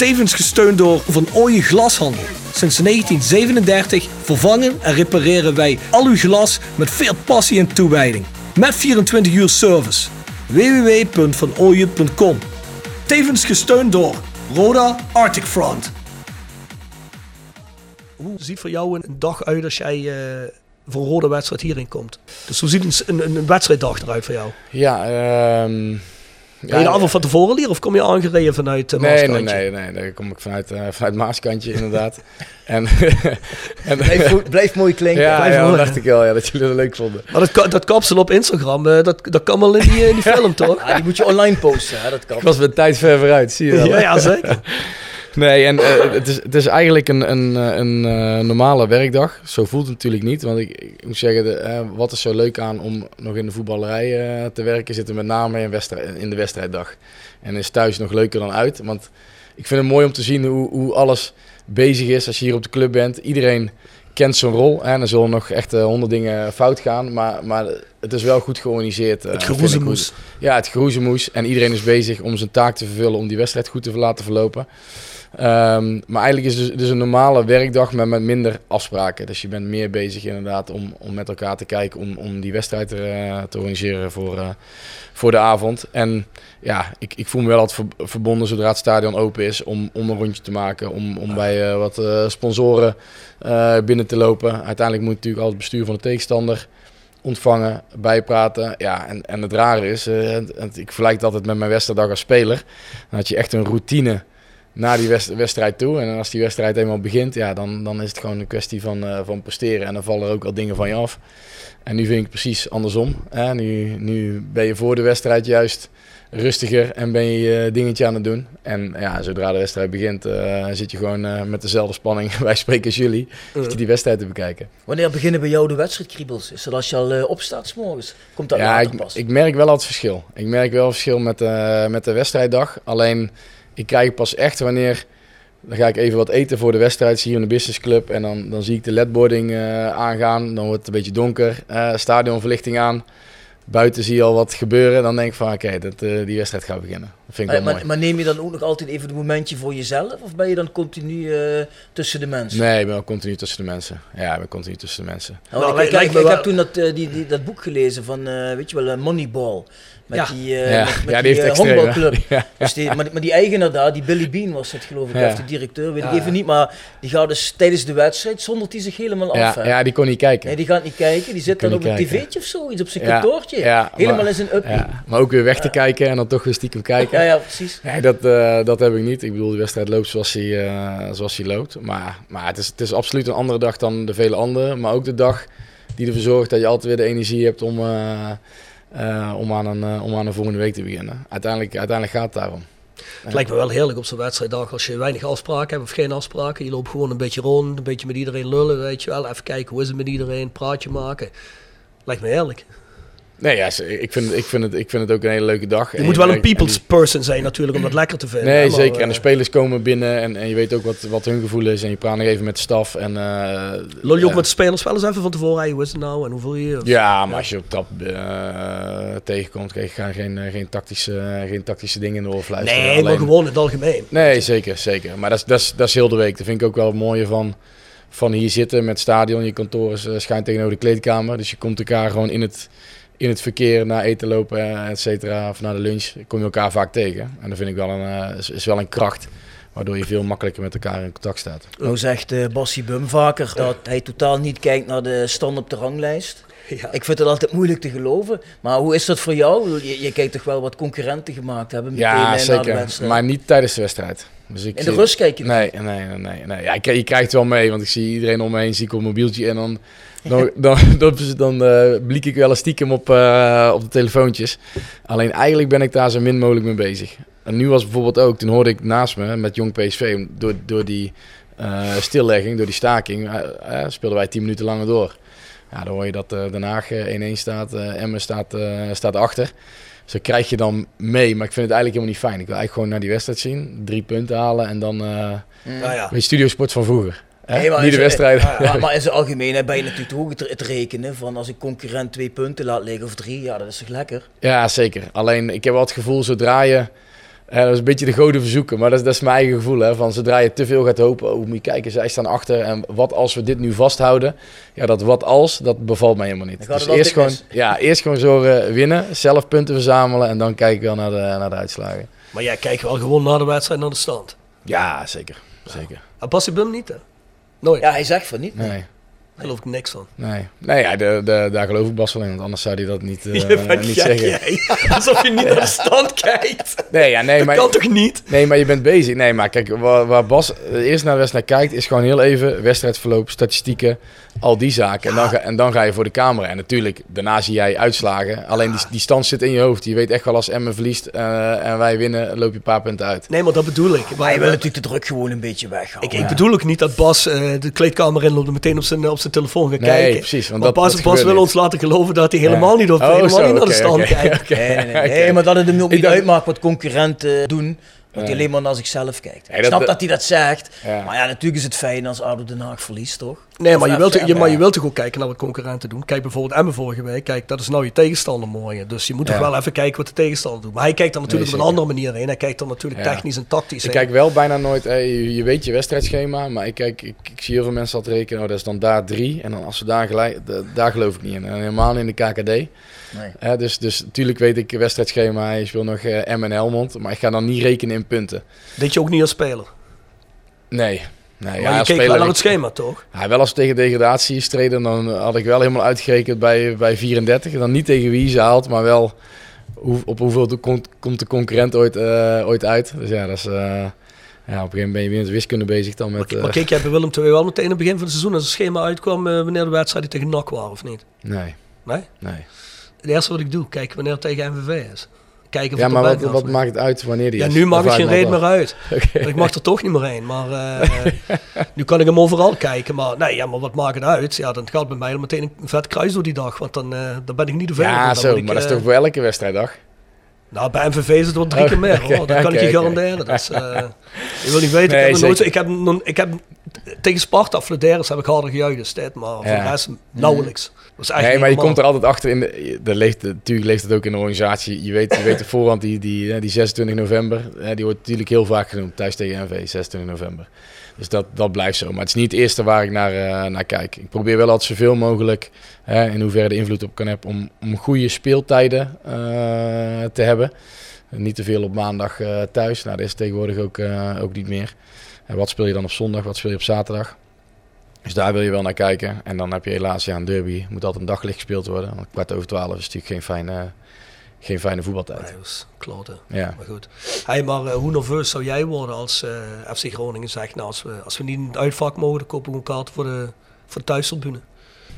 Speaker 4: Tevens gesteund door Van Ooyen Glashandel. Sinds 1937 vervangen en repareren wij al uw glas met veel passie en toewijding. Met 24 uur service. www.vanooyen.com Tevens gesteund door Roda Arctic Front. Hoe ziet voor jou een dag uit als jij uh, voor een rode wedstrijd hierin komt? Dus hoe ziet een, een, een wedstrijddag eruit voor jou?
Speaker 6: Ja, um,
Speaker 4: ben je de avond van tevoren leren of kom je aangereden vanuit uh,
Speaker 6: nee, nee, nee, nee, daar kom ik vanuit, uh, vanuit Maaskantje inderdaad. [laughs] en, [laughs]
Speaker 5: en blijf, blijf, mooi klinken.
Speaker 6: Ja,
Speaker 5: blijf
Speaker 6: ja dat dacht ik wel, ja, dat jullie dat leuk vonden.
Speaker 4: Maar dat, dat kapsel op Instagram, uh, dat, dat kan wel in die, in die [laughs] film, toch?
Speaker 5: Ja, die moet je online posten, hè, dat kapsel.
Speaker 6: Ik was met tijd ver vooruit, zie je wel.
Speaker 4: ja, ja, zeker. [laughs]
Speaker 6: Nee, en uh, het, is, het is eigenlijk een, een, een uh, normale werkdag. Zo voelt het natuurlijk niet. Want ik, ik moet zeggen, de, uh, wat is zo leuk aan om nog in de voetballerij te werken, zit er met name in, in de wedstrijddag. En is thuis nog leuker dan uit. Want ik vind het mooi om te zien hoe, hoe alles bezig is als je hier op de club bent. Iedereen kent zijn rol. En er zullen nog echt honderd dingen fout gaan. Maar, maar het is wel goed georganiseerd.
Speaker 4: het geroezemoes.
Speaker 6: Ja, het geroezemoes. En iedereen is bezig om zijn taak te vervullen om die wedstrijd goed te laten verlopen. Um, maar eigenlijk is het dus, dus een normale werkdag met, met minder afspraken. Dus je bent meer bezig inderdaad om, om met elkaar te kijken, om, om die wedstrijd te, uh, te organiseren voor, uh, voor de avond. En ja, ik, ik voel me wel altijd verbonden zodra het stadion open is om, om een rondje te maken, om, om bij uh, wat sponsoren binnen te lopen. Uiteindelijk moet natuurlijk al het bestuur van de tegenstander ontvangen, bijpraten. Ja, en, en het rare is, ik vergelijk het altijd met mijn wedstrijddag als speler. Dan had je echt een routine naar die wedstrijd toe. En als die wedstrijd eenmaal begint, ja, dan, dan is het gewoon een kwestie van, uh, van presteren. En dan vallen er ook al dingen van je af. En nu vind ik het precies andersom. Hè? Nu, nu ben je voor de wedstrijd juist rustiger en ben je je dingetje aan het doen. En ja, zodra de wedstrijd begint, uh, zit je gewoon uh, met dezelfde spanning, [laughs] wij spreken als jullie, zit je die wedstrijd te bekijken.
Speaker 5: Wanneer beginnen bij jou de wedstrijdkriebels? Is dat als je al uh, opstaat s morgens? Komt dat
Speaker 6: ja, ik,
Speaker 5: pas?
Speaker 6: ik merk wel het verschil. Ik merk wel het verschil met, met de wedstrijddag. Alleen ik krijg pas echt wanneer. Dan ga ik even wat eten voor de wedstrijd hier in de businessclub. En dan, dan zie ik de ledboarding uh, aangaan. Dan wordt het een beetje donker. Uh, stadionverlichting aan. Buiten zie je al wat gebeuren. Dan denk ik van oké, okay, uh, die wedstrijd gaat beginnen. Dat vind ik
Speaker 5: maar,
Speaker 6: wel
Speaker 5: maar,
Speaker 6: mooi.
Speaker 5: maar, neem je dan ook nog altijd even een momentje voor jezelf? Of ben je dan continu tussen de mensen?
Speaker 6: Nee, ik ben wel continu tussen de mensen. Ja, ik ben continu tussen de mensen.
Speaker 5: Nou, nou, ik, ik, ik, ik heb toen dat, die, die, dat boek gelezen van, weet je wel, Moneyball. Met
Speaker 6: ja.
Speaker 5: die, uh,
Speaker 6: ja.
Speaker 5: met, met
Speaker 6: ja,
Speaker 5: die,
Speaker 6: die
Speaker 5: uh, honkbalclub. [laughs]
Speaker 6: ja.
Speaker 5: Dus die, maar, maar, die eigenaar daar, die Billy Bean was het geloof ik, of de directeur, weet ik even niet. Maar die gaat dus tijdens de wedstrijd, zondert hij zich helemaal af.
Speaker 6: Ja, ja, die kon niet kijken.
Speaker 5: Nee, die gaat niet kijken. Die zit dan op een tv'tje of zo, iets op zijn kantoortje. helemaal
Speaker 6: maar,
Speaker 5: in zijn uppie.
Speaker 6: maar ook weer weg te kijken en dan toch weer stiekem kijken.
Speaker 5: Ja, ja, precies.
Speaker 6: Nee, dat, uh, dat heb ik niet. Ik bedoel, de wedstrijd loopt zoals hij, zoals hij loopt. Maar, maar het, is, het is absoluut een andere dag dan de vele andere. Maar ook de dag die ervoor zorgt dat je altijd weer de energie hebt om... Uh, om, aan een, uh, om aan een volgende week te beginnen. Uiteindelijk, uiteindelijk gaat het daarom.
Speaker 4: Het lijkt me wel heerlijk op zo'n wedstrijddag als je weinig afspraken hebt of geen afspraken. Je loopt gewoon een beetje rond, een beetje met iedereen lullen, weet je wel. Even kijken hoe is het met iedereen, praatje maken. Lijkt me heerlijk.
Speaker 6: Nee, ja, ik vind, ik, vind het, ik vind het ook een hele leuke dag.
Speaker 4: Je en moet wel een people's die... person zijn natuurlijk om dat lekker te vinden.
Speaker 6: Nee,
Speaker 4: hè,
Speaker 6: zeker. En de spelers komen binnen en, en je weet ook wat, wat hun gevoel is. En je praat nog even met de staf. En, uh,
Speaker 4: Lul je ook met de spelers wel eens even van tevoren? Hey, hoe is het nou en hoe voel je je?
Speaker 6: Ja, maar als je op trap uh, tegenkomt, krijg je geen, geen, tactische, geen tactische dingen in de oorfluisteren.
Speaker 4: Nee, Alleen... maar gewoon in het algemeen.
Speaker 6: Nee, zeker, zeker. Maar dat is, dat, is, dat is heel de week. Dat vind ik ook wel het mooie van van hier zitten met stadion. Je kantoor is, schijnt tegenover de kleedkamer. Dus je komt elkaar gewoon in het, in het verkeer naar eten lopen, et cetera, of naar de lunch. Kom je elkaar vaak tegen. En dat vind ik wel een, uh, is, is wel een kracht. Waardoor je veel makkelijker met elkaar in contact staat.
Speaker 5: Nou zegt uh, Bassie Bum vaker dat hij totaal niet kijkt naar de stand op de ranglijst. [laughs] Ja. Ik vind het altijd moeilijk te geloven. Maar hoe is dat voor jou? Je, je kijkt toch wel wat concurrenten gemaakt hebben meteen
Speaker 6: ja,
Speaker 5: na
Speaker 6: zeker.
Speaker 5: de wedstrijd.
Speaker 6: Maar niet tijdens de wedstrijd. Dus ik
Speaker 5: in de rust kijk je
Speaker 6: Nee, nee, nee. nee, nee. Ja, je, je krijgt wel mee, want ik zie iedereen om me heen, zie ik op mobieltje en dan, dan, dan, [laughs] dan, dan uh, blik ik wel eens stiekem op, uh, op de telefoontjes. Alleen eigenlijk ben ik daar zo min mogelijk mee bezig. En nu was bijvoorbeeld ook, toen hoorde ik naast me met Jong PSV, door, door die uh, stillegging, door die staking, speelden wij 10 minuten langer door. Ja, dan hoor je dat Den Haag 1-1 staat, Emmen staat, staat achter. Dus dat krijg je dan mee, maar ik vind het eigenlijk helemaal niet fijn. Ik wil eigenlijk gewoon naar die wedstrijd zien, drie punten halen en dan uh,
Speaker 4: ja, ja.
Speaker 6: weet studiosport van vroeger. Hè?
Speaker 5: Nee, maar
Speaker 6: Niet de wedstrijden.
Speaker 5: Maar, [laughs] maar in zijn algemeenheid ben je natuurlijk ook het, het rekenen van als een concurrent twee punten laat liggen of drie, ja, dat is toch lekker?
Speaker 6: Ja, zeker. Alleen ik heb wel het gevoel, zodra je. Eh, dat is een beetje de goden verzoeken, maar dat is, dat is mijn eigen gevoel. Hè, van zodra je te veel gaat hopen, oh, moet je kijken, zij staan achter. En wat als we dit nu vasthouden? Ja, dat wat als, dat bevalt mij helemaal niet. Dus eerst gewoon, ja, eerst gewoon zorgen winnen, zelf punten verzamelen en dan kijk ik wel naar de, naar de uitslagen.
Speaker 4: Maar jij kijkt wel gewoon na de wedstrijd naar de stand.
Speaker 6: Ja, zeker. zeker.
Speaker 4: En Bum niet, hè? Nooit.
Speaker 5: Ja, hij zegt van niet.
Speaker 6: Nee.
Speaker 4: Geloof ik niks van.
Speaker 6: Nee, nee ja, de, de, daar geloof ik Bas wel in, want anders zou hij dat niet, [laughs] eh,
Speaker 4: je bent
Speaker 6: niet zeggen.
Speaker 4: jij. Alsof je niet [laughs] naar de stand kijkt.
Speaker 6: Nee, ja, nee,
Speaker 4: dat
Speaker 6: maar,
Speaker 4: kan toch niet?
Speaker 6: Nee, maar je bent bezig. Nee, maar kijk, waar, waar Bas eh, eerst naar de wedstrijd kijkt, is gewoon heel even wedstrijdverloop, statistieken, al die zaken. En, dan ga, en dan ga je voor de camera. En natuurlijk, daarna zie jij uitslagen. Alleen die, die stand zit in je hoofd. Je weet echt wel als Emmen verliest eh, en wij winnen, loop je een paar punten uit.
Speaker 4: Nee, maar dat bedoel ik.
Speaker 5: Maar je wil natuurlijk de druk gewoon een beetje weghalen.
Speaker 4: Ik, ik bedoel ook niet dat Bas de kleedkamer inloopt en meteen op zijn, op zijn telefoon gaat
Speaker 6: Nee,
Speaker 4: kijken.
Speaker 6: precies, want
Speaker 4: Want
Speaker 6: dat- gebeurt
Speaker 4: wil
Speaker 6: niet.
Speaker 4: ons laten geloven dat hij helemaal niet, op,
Speaker 6: Oh,
Speaker 4: helemaal
Speaker 6: zo,
Speaker 4: niet naar de stand
Speaker 6: oké,
Speaker 4: kijkt.
Speaker 5: Nee, nee, nee. Maar dat het hem ook niet
Speaker 6: dacht-
Speaker 5: uitmaakt wat concurrenten doen. Dat hij alleen maar naar zichzelf kijkt. Ik
Speaker 6: dat-
Speaker 5: snap
Speaker 6: dat-
Speaker 5: dat hij dat zegt.
Speaker 6: Ja.
Speaker 5: Maar ja, natuurlijk is het fijn als ADO Den Haag verliest, toch?
Speaker 4: Nee, maar je, wilt, je, maar je wilt toch ook kijken naar wat concurrenten doen. Kijk bijvoorbeeld Emmen vorige week. Kijk, dat is nou je tegenstander morgen. Dus je moet toch wel even kijken wat de tegenstander doet. Maar hij kijkt er natuurlijk
Speaker 6: Nee,
Speaker 4: op een andere manier heen. Hij kijkt er natuurlijk
Speaker 6: Ja.
Speaker 4: technisch en tactisch
Speaker 6: Ik
Speaker 4: heen.
Speaker 6: kijk wel bijna nooit, eh, je, weet je wedstrijdschema, maar ik, kijk, ik, ik zie heel veel mensen altijd rekenen, oh, dat is dan daar drie. En dan als ze daar gelijk, da- daar geloof ik niet in. En helemaal in de KKD.
Speaker 5: Nee.
Speaker 6: Dus, dus natuurlijk weet ik wedstrijdschema, je speelt nog eh M en Helmond, maar ik ga dan niet rekenen in punten.
Speaker 4: Deed je ook niet als speler.
Speaker 6: Nee. nee
Speaker 4: maar
Speaker 6: ja,
Speaker 4: je
Speaker 6: als
Speaker 4: keek wel naar het schema, toch?
Speaker 6: Ja, wel als we tegen degradatie streden, dan had ik wel helemaal uitgerekend bij, bij 34. En dan niet tegen wie ze haalt, maar wel hoe, op hoeveel de komt, komt de concurrent ooit, eh, ooit uit. Dus ja, dat is, eh, ja, op een gegeven moment ben je weer met wiskunde bezig dan met... eh,
Speaker 4: Maar keek jij bij Willem II wel meteen in het begin van het seizoen als het schema uitkwam wanneer de wedstrijden tegen NAC waren of niet?
Speaker 6: nee,
Speaker 4: Nee?
Speaker 6: nee.
Speaker 4: Het eerste wat ik doe, kijken wanneer het tegen MVV is. Kijken of
Speaker 6: Ja, maar wat, maakt het uit wanneer die
Speaker 4: Ja,
Speaker 6: is?
Speaker 4: nu maakt
Speaker 6: Dat
Speaker 4: het geen
Speaker 6: ik
Speaker 4: reet
Speaker 6: me
Speaker 4: meer uit. [laughs] Ik mag er toch niet meer heen. Maar eh, [laughs] nu kan ik hem overal kijken. Maar nee, ja, maar wat maakt het uit? Ja, dan gaat bij mij al meteen een vet kruis door die dag. Want dan, eh, dan ben ik niet de veilig.
Speaker 6: Ja, zo,
Speaker 4: ik,
Speaker 6: maar dat is
Speaker 4: eh,
Speaker 6: toch voor elke wedstrijddag?
Speaker 4: Nou, bij MVV is het wel drie keer
Speaker 6: Oh,
Speaker 4: meer.
Speaker 6: oké,
Speaker 4: hoor. Dat kan ik je garanderen. Je [laughs] wil niet weten.
Speaker 6: Nee,
Speaker 4: ik, heb nooit, ik, heb, ik tegen Sparta, Flederis heb ik harder gejuicht destijds. Maar voor
Speaker 6: Ja.
Speaker 4: de rest nauwelijks. Echt
Speaker 6: Nee, maar je komt er altijd achter. In de, de leeft, natuurlijk leeft het ook in de organisatie. Je weet, je weet op voorhand, die, die, die 26 november, die wordt natuurlijk heel vaak genoemd. Thuis tegen NV, 26 november. Dus dat, dat blijft zo. Maar het is niet het eerste waar ik naar, eh, naar kijk. Ik probeer wel altijd zoveel mogelijk, hè, in hoeverre de invloed op kan hebben, om, om goede speeltijden eh, te hebben. Niet te veel op maandag eh, thuis. Nou, dat is tegenwoordig ook, ook niet meer. En wat speel je dan op zondag? Wat speel je op zaterdag? Dus daar wil je wel naar kijken. En dan heb je helaas ja, een derby. Moet altijd een daglicht gespeeld worden. Want kwart over twaalf is natuurlijk geen fijne, geen fijne voetbaltijd.
Speaker 4: Nee, kloten.
Speaker 6: Ja.
Speaker 4: Maar goed. Hey, maar eh, hoe nerveus zou jij worden als eh, FC Groningen zegt, nou, als we, als we niet in het uitvak mogen, dan kopen we een kaart voor de, voor de thuistribune.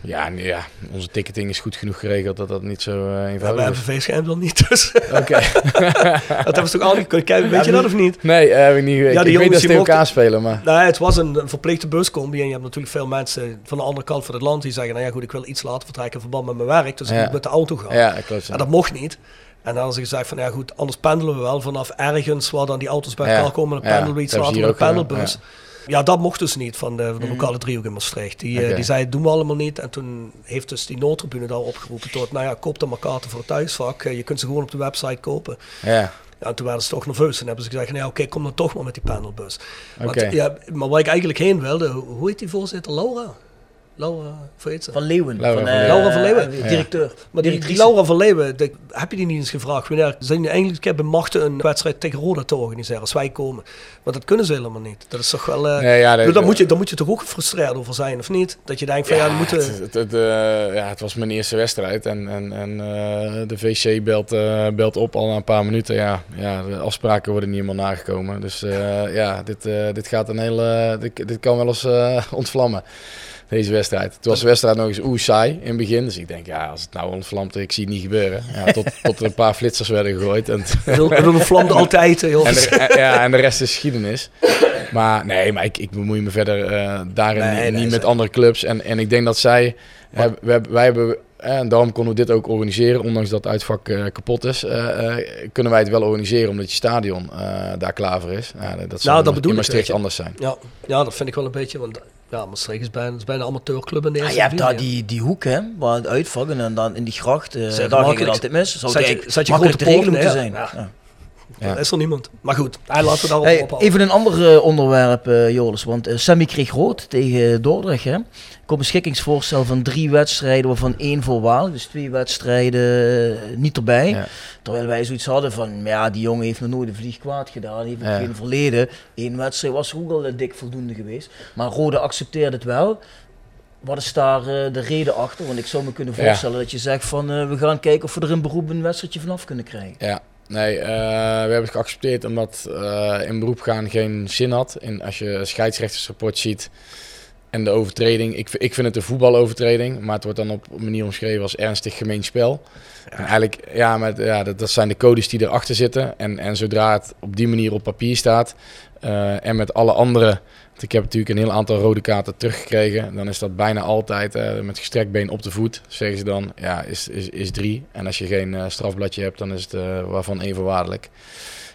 Speaker 6: Ja, nee, ja, onze ticketing is goed genoeg geregeld dat dat niet zo eh,
Speaker 4: Ja,
Speaker 6: eenvoudig
Speaker 4: bij
Speaker 6: is.
Speaker 4: MVV schijnt wel niet, dus
Speaker 6: Oké. [laughs]
Speaker 4: dat hebben ze toch aangekondigd. Kijk, weet je dat of niet?
Speaker 6: Nee, eh, heb ik niet.
Speaker 4: Ja,
Speaker 6: ik, weet dat ze tegen elkaar
Speaker 4: mochten-
Speaker 6: spelen, maar...
Speaker 4: Nee, het was een, een verplichte buscombi en je hebt natuurlijk veel mensen van de andere kant van het land die zeggen, nou ja goed, ik wil iets later vertrekken in verband met mijn werk, dus ik
Speaker 6: Ja.
Speaker 4: moet met de auto gaan.
Speaker 6: Ja, klopt.
Speaker 4: En dat mocht niet. En dan hadden ze gezegd van, ja goed, anders pendelen we wel vanaf ergens waar dan die auto's bij
Speaker 6: Ja.
Speaker 4: elkaar komen. Dan
Speaker 6: Ja,
Speaker 4: pendelen we iets later met een pendelbus. Ja. dat mocht dus niet van de, van de lokale driehoek in Maastricht. Die, eh,
Speaker 6: Oké.
Speaker 4: die zei, doen we allemaal niet. En toen heeft dus die noodtribune daar opgeroepen tot, nou ja, koop dan maar kaarten voor het thuisvak. Eh, Je kunt ze gewoon op de website kopen.
Speaker 6: Ja,
Speaker 4: en toen werden ze toch nerveus. En hebben ze gezegd, nou ja, oké, kom dan toch maar met die panelbus.
Speaker 6: Oké.
Speaker 4: ja, maar waar ik eigenlijk heen wilde, hoe heet die voorzitter? Laura? Laura, hoe heet ze?
Speaker 5: Van Leeuwen.
Speaker 6: Laura
Speaker 5: van,
Speaker 6: van
Speaker 5: eh,
Speaker 6: Leeuwen.
Speaker 4: Laura van Leeuwen.
Speaker 6: Ja.
Speaker 5: Directeur.
Speaker 4: Maar die, die Laura van Leeuwen, de- heb je die niet eens gevraagd? Wanneer zijn eigenlijk hebben machten een wedstrijd tegen Roda te organiseren als wij komen? Maar dat kunnen ze helemaal niet. Dat is toch wel... eh
Speaker 6: Nee, ja, dat-
Speaker 4: daar, moet je, daar moet je toch ook gefrustreerd over zijn, of niet? Dat je denkt van ja, we moeten...
Speaker 6: Het, het, het, eh, ja, het was mijn eerste wedstrijd en, en, en eh, de VC belt, eh, belt op al na een paar minuten. Ja, ja, de afspraken worden niet helemaal nagekomen. Dus eh, ja, dit, eh, dit gaat een hele, dit, dit kan wel eens eh, ontvlammen. Deze wedstrijd. Toen was de wedstrijd nog eens oeh saai in het begin. Dus ik denk, ja, als het nou ontvlamt, ik zie het niet gebeuren. Ja, tot, [laughs] tot er een paar flitsers werden gegooid. En,
Speaker 4: Dat vlamde altijd, eh, heel
Speaker 6: en, de, ja, en de rest is geschiedenis. Maar nee, maar ik, ik bemoei me verder eh, daarin
Speaker 4: Nee,
Speaker 6: niet,
Speaker 4: nee,
Speaker 6: met andere clubs. En, en ik denk dat zij... hebben, wij hebben en daarom konden we dit ook organiseren, ondanks dat het uitvak eh, kapot is. eh, eh, kunnen wij het wel organiseren omdat je stadion eh, daar klaar voor is. Dat zou
Speaker 4: Nou, dat
Speaker 6: in Maastricht anders zijn.
Speaker 4: Ja, ja, dat vind ik wel een beetje. Want ja, Maastricht is bijna, is bijna amateurclub in de
Speaker 5: Ja,
Speaker 4: eerste
Speaker 5: je hebt daar die, die hoek, hè, waar het uitvak en dan in die gracht,
Speaker 4: Zeg,
Speaker 5: daar ging het altijd mis. Zou
Speaker 4: zet je- zet je grote
Speaker 5: regelen
Speaker 4: poorten,
Speaker 5: moeten zijn.
Speaker 4: ja. Er is er niemand. Maar goed, hij laten we daarop
Speaker 5: Hey,
Speaker 4: ophouden.
Speaker 5: even een ander eh, onderwerp, eh, Joris. Want eh, Sammy kreeg rood tegen Dordrecht. Hè? Ik een beschikkingsvoorstel van drie wedstrijden, waarvan één voorwaardig. Dus twee wedstrijden niet erbij.
Speaker 6: Ja.
Speaker 5: Terwijl wij zoiets hadden van, ja, die jongen heeft nog nooit een vlieg kwaad gedaan. Heeft
Speaker 6: Ja.
Speaker 5: geen verleden. Eén wedstrijd was ook al dik voldoende geweest. Maar Rode accepteerde het wel. Wat is daar eh, de reden achter? Want ik zou me kunnen
Speaker 6: Ja.
Speaker 5: voorstellen dat je zegt van, eh, we gaan kijken of we er in beroep een wedstrijdje vanaf kunnen krijgen.
Speaker 6: Ja, nee, eh, we hebben het geaccepteerd omdat eh, in beroep gaan geen zin had. En als je scheidsrechtersrapport ziet en de overtreding, ik, ik vind het een voetbalovertreding, maar het wordt dan op een manier omschreven als ernstig gemeen spel. En eigenlijk, ja, ja dat, dat zijn de codes die erachter zitten. En, en zodra het op die manier op papier staat eh, en met alle andere, ik heb natuurlijk een heel aantal rode kaarten teruggekregen, dan is dat bijna altijd eh, met gestrekt been op de voet, zeggen ze dan, ja, is, is, is drie. En als je geen eh, strafbladje hebt, dan is het eh, waarvan één voorwaardelijk.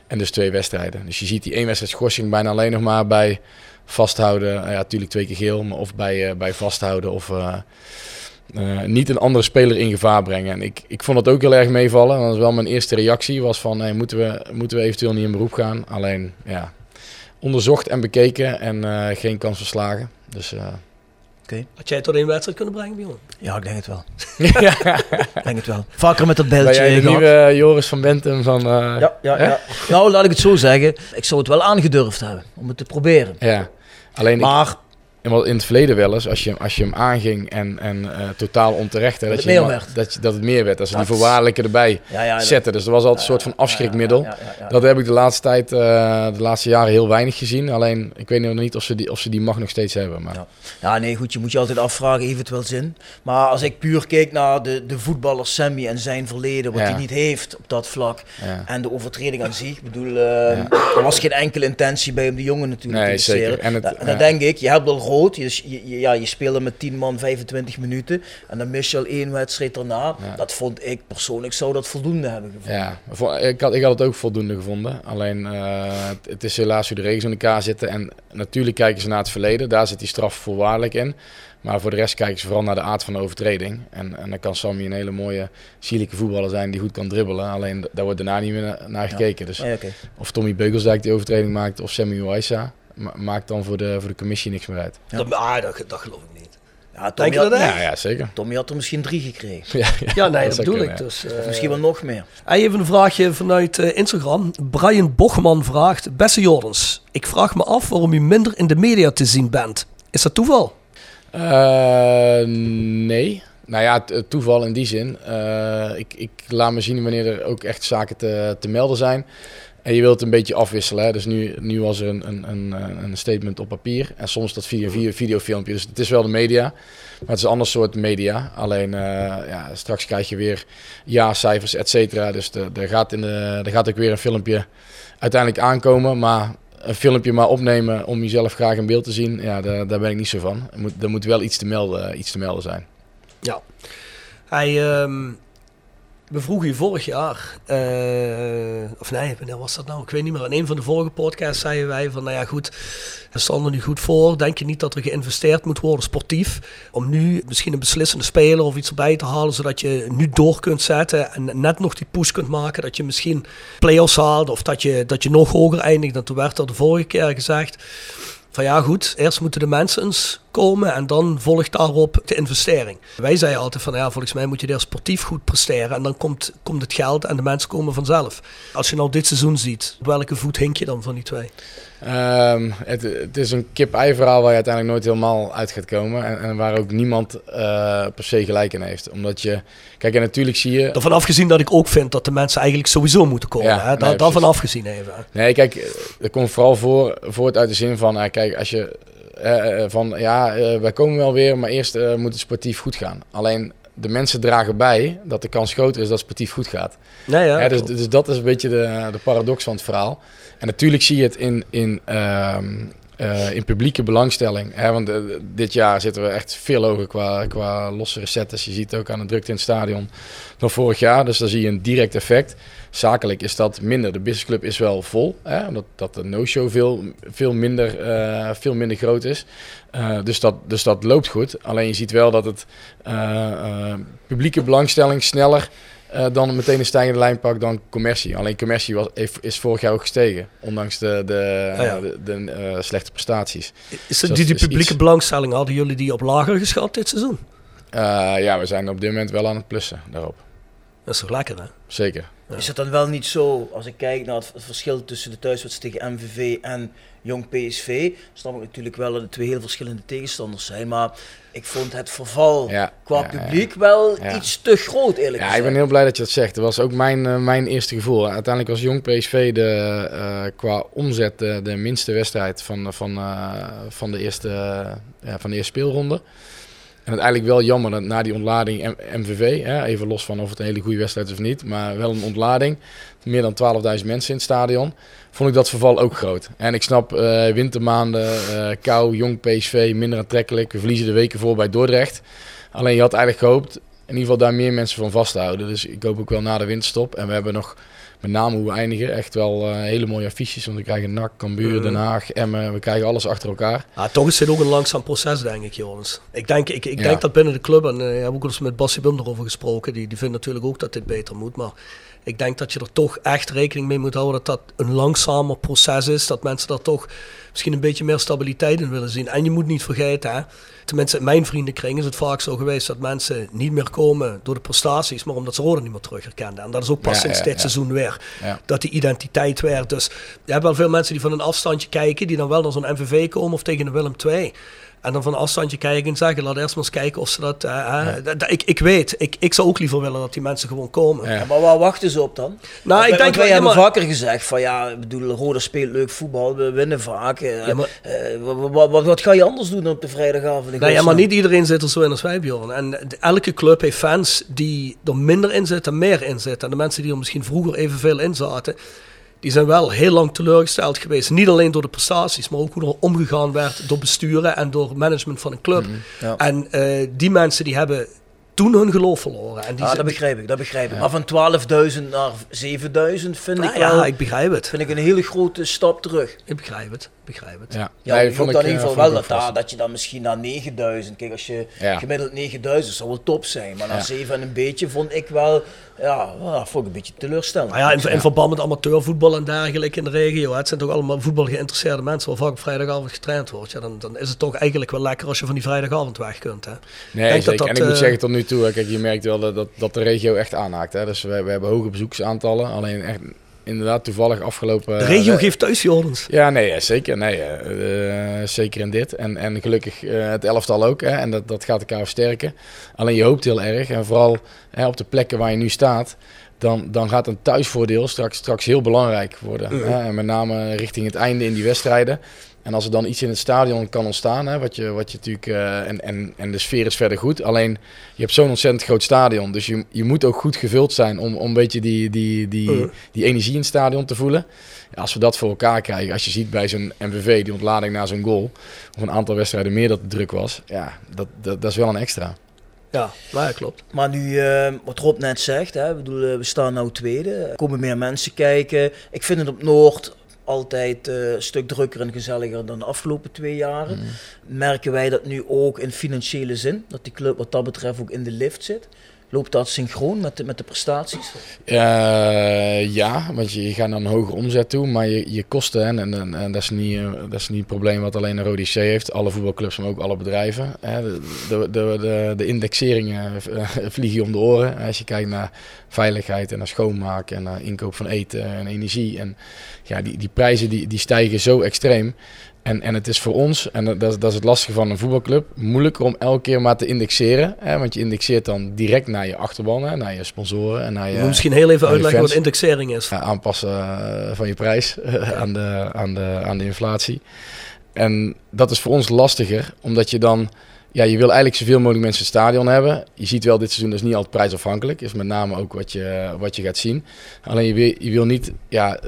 Speaker 6: En dus twee wedstrijden. Dus je ziet die één wedstrijd schorsing bijna alleen nog maar bij vasthouden. Ja, natuurlijk twee keer geel, maar of bij, bij vasthouden of niet een andere speler in gevaar brengen. En ik, ik vond het ook heel erg meevallen. Dat was wel mijn eerste reactie. Was van, moeten, we, moeten we eventueel niet in beroep gaan? Alleen, ja, onderzocht en bekeken en eh, geen kans verslagen. Dus eh,
Speaker 4: Had jij tot één wedstrijd kunnen brengen, Bjorn?
Speaker 5: Ja, ik denk het wel. [laughs] ik denk het wel. Vaker met dat
Speaker 6: ben
Speaker 5: beltje
Speaker 6: jij de
Speaker 5: gehad.
Speaker 6: nieuwe Joris van Bentum van... eh,
Speaker 5: Ja, ja, ja. Nou, laat ik het zo zeggen. Ik zou het wel aangedurfd hebben om het te proberen.
Speaker 6: Ja, alleen ik-
Speaker 5: Maar
Speaker 6: en wel in het verleden wel eens, als je, als je hem aanging en, en eh, totaal onterecht, hè,
Speaker 5: Dat
Speaker 6: dat,
Speaker 5: het
Speaker 6: je,
Speaker 5: meer
Speaker 6: ma-
Speaker 5: werd.
Speaker 6: dat, je- dat het meer werd. Dat ze die voorwaardelijke erbij
Speaker 5: Ja, ja, dat-
Speaker 6: zetten. Dus dat was altijd een soort van afschrikmiddel. Dat heb ik de laatste tijd, eh, de laatste jaren heel weinig gezien. Alleen, ik weet nog niet of ze die, of ze die mag nog steeds hebben. Maar
Speaker 5: Ja. Ja, nee, goed, je moet je altijd afvragen, heeft het wel zin? Maar als ik puur keek naar de, de voetballer Sammy en zijn verleden, wat hij niet heeft op dat vlak, en de overtreding aan zich, ik bedoel, eh, er was geen enkele intentie bij om de jongen natuurlijk
Speaker 6: Nee,
Speaker 5: te interesseren.
Speaker 6: zeker. En het-
Speaker 5: dan denk ik, je hebt al je, je, je- ja, je speelde met 10 man 25 minuten, en dan mis je al één wedstrijd daarna.
Speaker 6: Ja.
Speaker 5: Dat vond ik persoonlijk, zou dat voldoende hebben gevonden.
Speaker 6: ja, ik had, ik had het ook voldoende gevonden. Alleen, eh, het, is helaas hoe de regels in elkaar zitten. En natuurlijk kijken ze naar het verleden. Daar zit die straf voorwaardelijk in. Maar voor de rest kijken ze vooral naar de aard van de overtreding. En, en dan kan Sammy een hele mooie, sierlijke voetballer zijn die goed kan dribbelen. Alleen daar wordt daarna niet meer na- naar gekeken. Dus
Speaker 5: Ja,
Speaker 6: of Tommy Beugelsdijk die overtreding maakt of Sammy Waisa, ma- maakt dan voor de, voor de commissie niks meer uit.
Speaker 4: Dat, ah, dat, dat geloof ik niet.
Speaker 5: Ja, Tommy,
Speaker 4: dat
Speaker 5: had?
Speaker 6: Ja, ja zeker.
Speaker 5: Tommy had er misschien drie gekregen.
Speaker 6: Ja,
Speaker 4: Ja, nee, dat, bedoel
Speaker 6: kunnen,
Speaker 4: ik.
Speaker 6: ja.
Speaker 4: Dus, eh,
Speaker 5: misschien wel nog meer.
Speaker 4: Hey, even een vraagje vanuit eh, Instagram. Brian Bochman vraagt: Beste Jordans, ik vraag me af waarom u minder in de media te zien bent. Is dat toeval?
Speaker 6: Eh, nee. Nou ja, toeval in die zin. Eh, ik, ik laat me zien wanneer er ook echt zaken te, te melden zijn. En je wilt het een beetje afwisselen. Hè? Dus nu, nu was er een, een, een, een statement op papier. En soms dat via een videofilmpje. Dus het is wel de media. Maar het is een ander soort media. Alleen eh, ja, straks krijg je weer ja-cijfers, et cetera. Dus de- er gaat, in de, er gaat ook weer een filmpje uiteindelijk aankomen. Maar een filmpje maar opnemen om jezelf graag in beeld te zien. Ja, daar, daar ben ik niet zo van. Er moet, er moet wel iets te melden, iets te melden zijn.
Speaker 4: Ja. Hij, ehm, we vroegen je vorig jaar, eh, of nee, wanneer was dat nou? Ik weet niet meer. In een van de vorige podcasts zeiden wij van, nou ja goed, we staan er nu goed voor. Denk je niet dat er geïnvesteerd moet worden sportief? Om nu misschien een beslissende speler of iets erbij te halen, zodat je nu door kunt zetten en net nog die push kunt maken. Dat je misschien play-offs haalt of dat je, dat je nog hoger eindigt. En toen werd er de vorige keer gezegd van ja goed, eerst moeten de mensen eens komen en dan volgt daarop de investering. Wij zeiden altijd van ja, volgens mij moet je eerst sportief goed presteren en dan komt, komt het geld en de mensen komen vanzelf. Als je nou dit seizoen ziet, op welke voet hink je dan van die twee?
Speaker 6: Ehm, het, het is een kip-ei verhaal waar je uiteindelijk nooit helemaal uit gaat komen. En, en waar ook niemand eh, per se gelijk in heeft. Omdat je... Kijk, en natuurlijk zie je...
Speaker 4: Daarvan afgezien dat ik ook vind dat de mensen eigenlijk sowieso moeten komen.
Speaker 6: Ja,
Speaker 4: hè?
Speaker 6: nee,
Speaker 4: Daar, daarvan afgezien even.
Speaker 6: Nee, kijk, er komt vooral voor, voort uit de zin van... eh, kijk, als je... eh, van, ja, wij komen wel weer, maar eerst moet het sportief goed gaan. Alleen, de mensen dragen bij dat de kans groter is dat het sportief goed gaat.
Speaker 4: Ja,
Speaker 6: Ja, dus, dus dat is een beetje de, de paradox van het verhaal. En natuurlijk zie je het in, in, ehm, eh, in publieke belangstelling. Hè, want eh, dit jaar zitten we echt veel hoger qua, qua losse recettes. Je ziet het ook aan de drukte in het stadion dan vorig jaar. Dus daar zie je een direct effect. Zakelijk is dat minder. De businessclub is wel vol. Hè, omdat dat de no-show veel, veel, minder, eh, veel minder groot is. Dus, dat, dus dat loopt goed. Alleen je ziet wel dat het publieke belangstelling sneller uh, dan meteen een stijgende lijn pakt dan commercie. Alleen commercie was, is vorig jaar ook gestegen, ondanks de, de,
Speaker 4: Ah, ja.
Speaker 6: de, de, uh, slechte prestaties.
Speaker 4: Is
Speaker 6: Dus
Speaker 4: die, publieke
Speaker 6: iets-
Speaker 4: belangstelling, hadden jullie die op lager geschat dit seizoen?
Speaker 6: Uh, ja, we zijn op dit moment wel aan het plussen daarop.
Speaker 4: Dat is toch lekker, hè?
Speaker 6: Zeker.
Speaker 5: Is het dan wel niet zo, als ik kijk naar het verschil tussen de thuiswedstrijd tegen MVV en Jong PSV, snap ik natuurlijk wel dat het twee heel verschillende tegenstanders zijn, maar ik vond het verval
Speaker 6: Ja,
Speaker 5: qua
Speaker 6: ja,
Speaker 5: publiek wel iets te groot eerlijk
Speaker 6: Ja, ik
Speaker 5: gezegd.
Speaker 6: ben heel blij dat je dat zegt. Dat was ook mijn, uh, mijn eerste gevoel. Uiteindelijk was Jong PSV de, uh, qua omzet de, de minste wedstrijd van, van, uh, van, de eerste, van de eerste speelronde. En uiteindelijk wel jammer dat na die ontlading MVV, hè, even los van of het een hele goede wedstrijd is of niet, maar wel een ontlading, meer dan 12.000 mensen in het stadion, vond ik dat verval ook groot. En ik snap uh, wintermaanden, uh, kou, jong PSV, minder aantrekkelijk. We verliezen de weken voor bij Dordrecht. Alleen je had eigenlijk gehoopt in ieder geval daar meer mensen van vast te houden. Dus ik hoop ook wel na de winterstop. En we hebben nog met name hoe we eindigen echt wel uh, hele mooie affiches. Want we krijgen NAC, Cambuur,
Speaker 4: Mhm.
Speaker 6: Den Haag, Emmen. We krijgen alles achter elkaar.
Speaker 4: Ja, toch is dit ook een langzaam proces, denk ik, jongens. Ik denk, ik, ik
Speaker 6: Ja.
Speaker 4: denk dat binnen de club, en uh, ik heb ook eens met Bassie Bum erover gesproken, die, die vindt natuurlijk ook dat dit beter moet. Maar ik denk dat je er toch echt rekening mee moet houden dat dat een langzamer proces is. Dat mensen daar toch misschien een beetje meer stabiliteit in willen zien. En je moet niet vergeten, hè, tenminste in mijn vriendenkring is het vaak zo geweest dat mensen niet meer komen door de prestaties, maar omdat ze Roda niet meer terug herkenden. En dat is ook pas
Speaker 6: Ja,
Speaker 4: sinds
Speaker 6: ja,
Speaker 4: dit
Speaker 6: ja.
Speaker 4: seizoen weer. Dat die identiteit weer. Dus je hebt wel veel mensen die van een afstandje kijken, die dan wel naar zo'n MVV komen of tegen een Willem II. En dan van een afstandje kijken en zeggen, laat eerst maar eens kijken of ze dat... eh, hè, dat- ik, ik weet, ik, ik zou ook liever willen dat die mensen gewoon komen.
Speaker 6: Ja.
Speaker 5: Ja, maar waar wachten ze op dan?
Speaker 4: Nou, ik
Speaker 5: Want
Speaker 4: denk
Speaker 5: wij
Speaker 4: wel-
Speaker 5: hebben
Speaker 4: maar-
Speaker 5: vaker gezegd van ja, ik bedoel, Roda speelt leuk voetbal, we winnen vaak. eh,
Speaker 4: Ja, maar-
Speaker 5: eh, wat, wat, wat, wat ga je anders doen dan op de vrijdagavond?
Speaker 4: Nee, ja, maar niet iedereen zit er zo in als wij, Bjorn. En de- elke club heeft fans die er minder in zitten en meer in zitten. En de mensen die er misschien vroeger evenveel in zaten, die zijn wel heel lang teleurgesteld geweest. Niet alleen door de prestaties, maar ook hoe er omgegaan werd door besturen en door management van een club.
Speaker 5: ja.
Speaker 4: En eh, die mensen die hebben toen hun geloof verloren. En die
Speaker 5: Ja,
Speaker 4: zijn-
Speaker 5: dat begrijp ik, dat begrijp ik. Maar van 12.000 naar 7.000 vind
Speaker 4: Nou
Speaker 5: ik
Speaker 4: ja,
Speaker 5: wel
Speaker 4: ik begrijp het.
Speaker 5: vind ik een hele grote stap terug.
Speaker 4: Ik begrijp het. Ik begrijp het.
Speaker 6: Ja,
Speaker 5: Ja,
Speaker 6: Nee,
Speaker 5: ik
Speaker 6: vond
Speaker 5: dan in ieder
Speaker 6: eh,
Speaker 5: geval wel dat, daar, dat je dan misschien naar 9000, kijk als je
Speaker 6: Ja.
Speaker 5: gemiddeld 9000 zou wel top zijn, maar naar
Speaker 6: Ja.
Speaker 5: 7 en een beetje vond ik wel, ja, ja vond ik een beetje teleurstellend.
Speaker 4: Maar ja, in, in verband met amateurvoetbal en dergelijke in de regio. hè, Het zijn toch allemaal voetbal geïnteresseerde mensen waar vaak op vrijdagavond getraind wordt. Ja, dan, dan is het toch eigenlijk wel lekker als je van die vrijdagavond weg kunt. Hè.
Speaker 6: Nee,
Speaker 4: denk dat
Speaker 6: zeker.
Speaker 4: dat,
Speaker 6: en ik moet
Speaker 4: eh,
Speaker 6: zeggen tot nu toe, hè, kijk, je merkt wel dat, dat, dat de regio echt aanhaakt. Hè. Dus we, we hebben hoge bezoeksaantallen. Alleen echt inderdaad toevallig afgelopen...
Speaker 4: De regio
Speaker 6: eh,
Speaker 4: geeft thuis, Jordens.
Speaker 6: Ja, nee, ja, zeker. Nee, eh, eh, zeker in dit. En, en gelukkig het elftal ook. Hè, en dat, dat gaat elkaar versterken. Alleen je hoopt heel erg. En vooral hè, op de plekken waar je nu staat. Dan, dan gaat een thuisvoordeel straks, straks heel belangrijk worden. Hè, en met name richting het einde in die wedstrijden. En als er dan iets in het stadion kan ontstaan, hè, wat, je, wat je natuurlijk. eh, en, en, en de sfeer is verder goed. Alleen je hebt zo'n ontzettend groot stadion. Dus je, je moet ook goed gevuld zijn om, om een beetje die, die, die, die energie in het stadion te voelen. Ja, als we dat voor elkaar krijgen, als je ziet bij zo'n MVV, die ontlading na zo'n goal, of een aantal wedstrijden meer dat de druk was, ja, dat, dat, dat is wel een extra.
Speaker 4: Ja, maar ja, klopt.
Speaker 5: Maar nu, eh, wat Rob net zegt, hè, bedoel, we staan nou tweede. Er komen meer mensen kijken. Ik vind het op Noord altijd eh, een stuk drukker en gezelliger dan de afgelopen twee jaren. Merken wij dat nu ook in financiële zin, dat die club wat dat betreft ook in de lift zit? Loopt dat synchroon met de, met de prestaties?
Speaker 6: Ja, want je, je gaat naar een hogere omzet toe, maar je, je kosten, en, en, en, dat, is niet, eh, dat is niet het probleem wat alleen de Rode C heeft, alle voetbalclubs, maar ook alle bedrijven. De, de, de, de, de indexeringen eh, [laughs] vliegen je om de oren. Als je kijkt naar veiligheid en naar schoonmaak en naar inkoop van eten en energie. En ja, die, die prijzen die, die stijgen zo extreem. En, en het is voor ons, en dat, dat is het lastige van een voetbalclub, moeilijker om elke keer maar te indexeren. Hè? Want je indexeert dan direct naar je achterban, naar je sponsoren en naar
Speaker 4: Je moet misschien heel even uitleggen wat indexering is.
Speaker 6: Aanpassen eh, van je prijs [laughs] aan, de, aan, de, aan de inflatie. En dat is voor ons lastiger, omdat je dan ja, je wil eigenlijk zoveel mogelijk mensen het stadion hebben. Je ziet wel dit seizoen, is niet altijd prijsafhankelijk. Is met name ook wat je, wat je gaat zien. Alleen je wil, je wil niet, ja,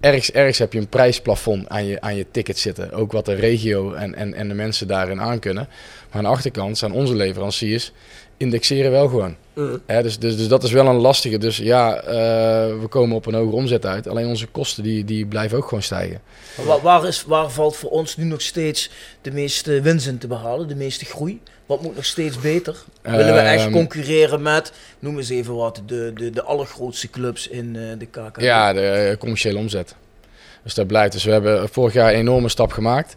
Speaker 6: ergens, ergens heb je een prijsplafond aan je, aan je ticket zitten. Ook wat de regio en, en, en de mensen daarin aan kunnen. Maar aan de achterkant zijn onze leveranciers indexeren wel gewoon.
Speaker 4: Mm.
Speaker 6: dus, dus, dus dat is wel een lastige. Dus ja, eh, we komen op een hoge omzet uit. Alleen onze kosten die, die blijven ook gewoon stijgen.
Speaker 5: Waar, waar, is, waar valt voor ons nu nog steeds de meeste winst in te behalen, de meeste groei? Wat moet nog steeds beter? Willen we echt
Speaker 6: Ehm,
Speaker 5: concurreren met, noem eens even wat, de, de, de allergrootste clubs in eh, de KKD?
Speaker 6: Ja, de eh, commerciële omzet. Dus dat blijft. Dus we hebben vorig jaar een enorme stap gemaakt.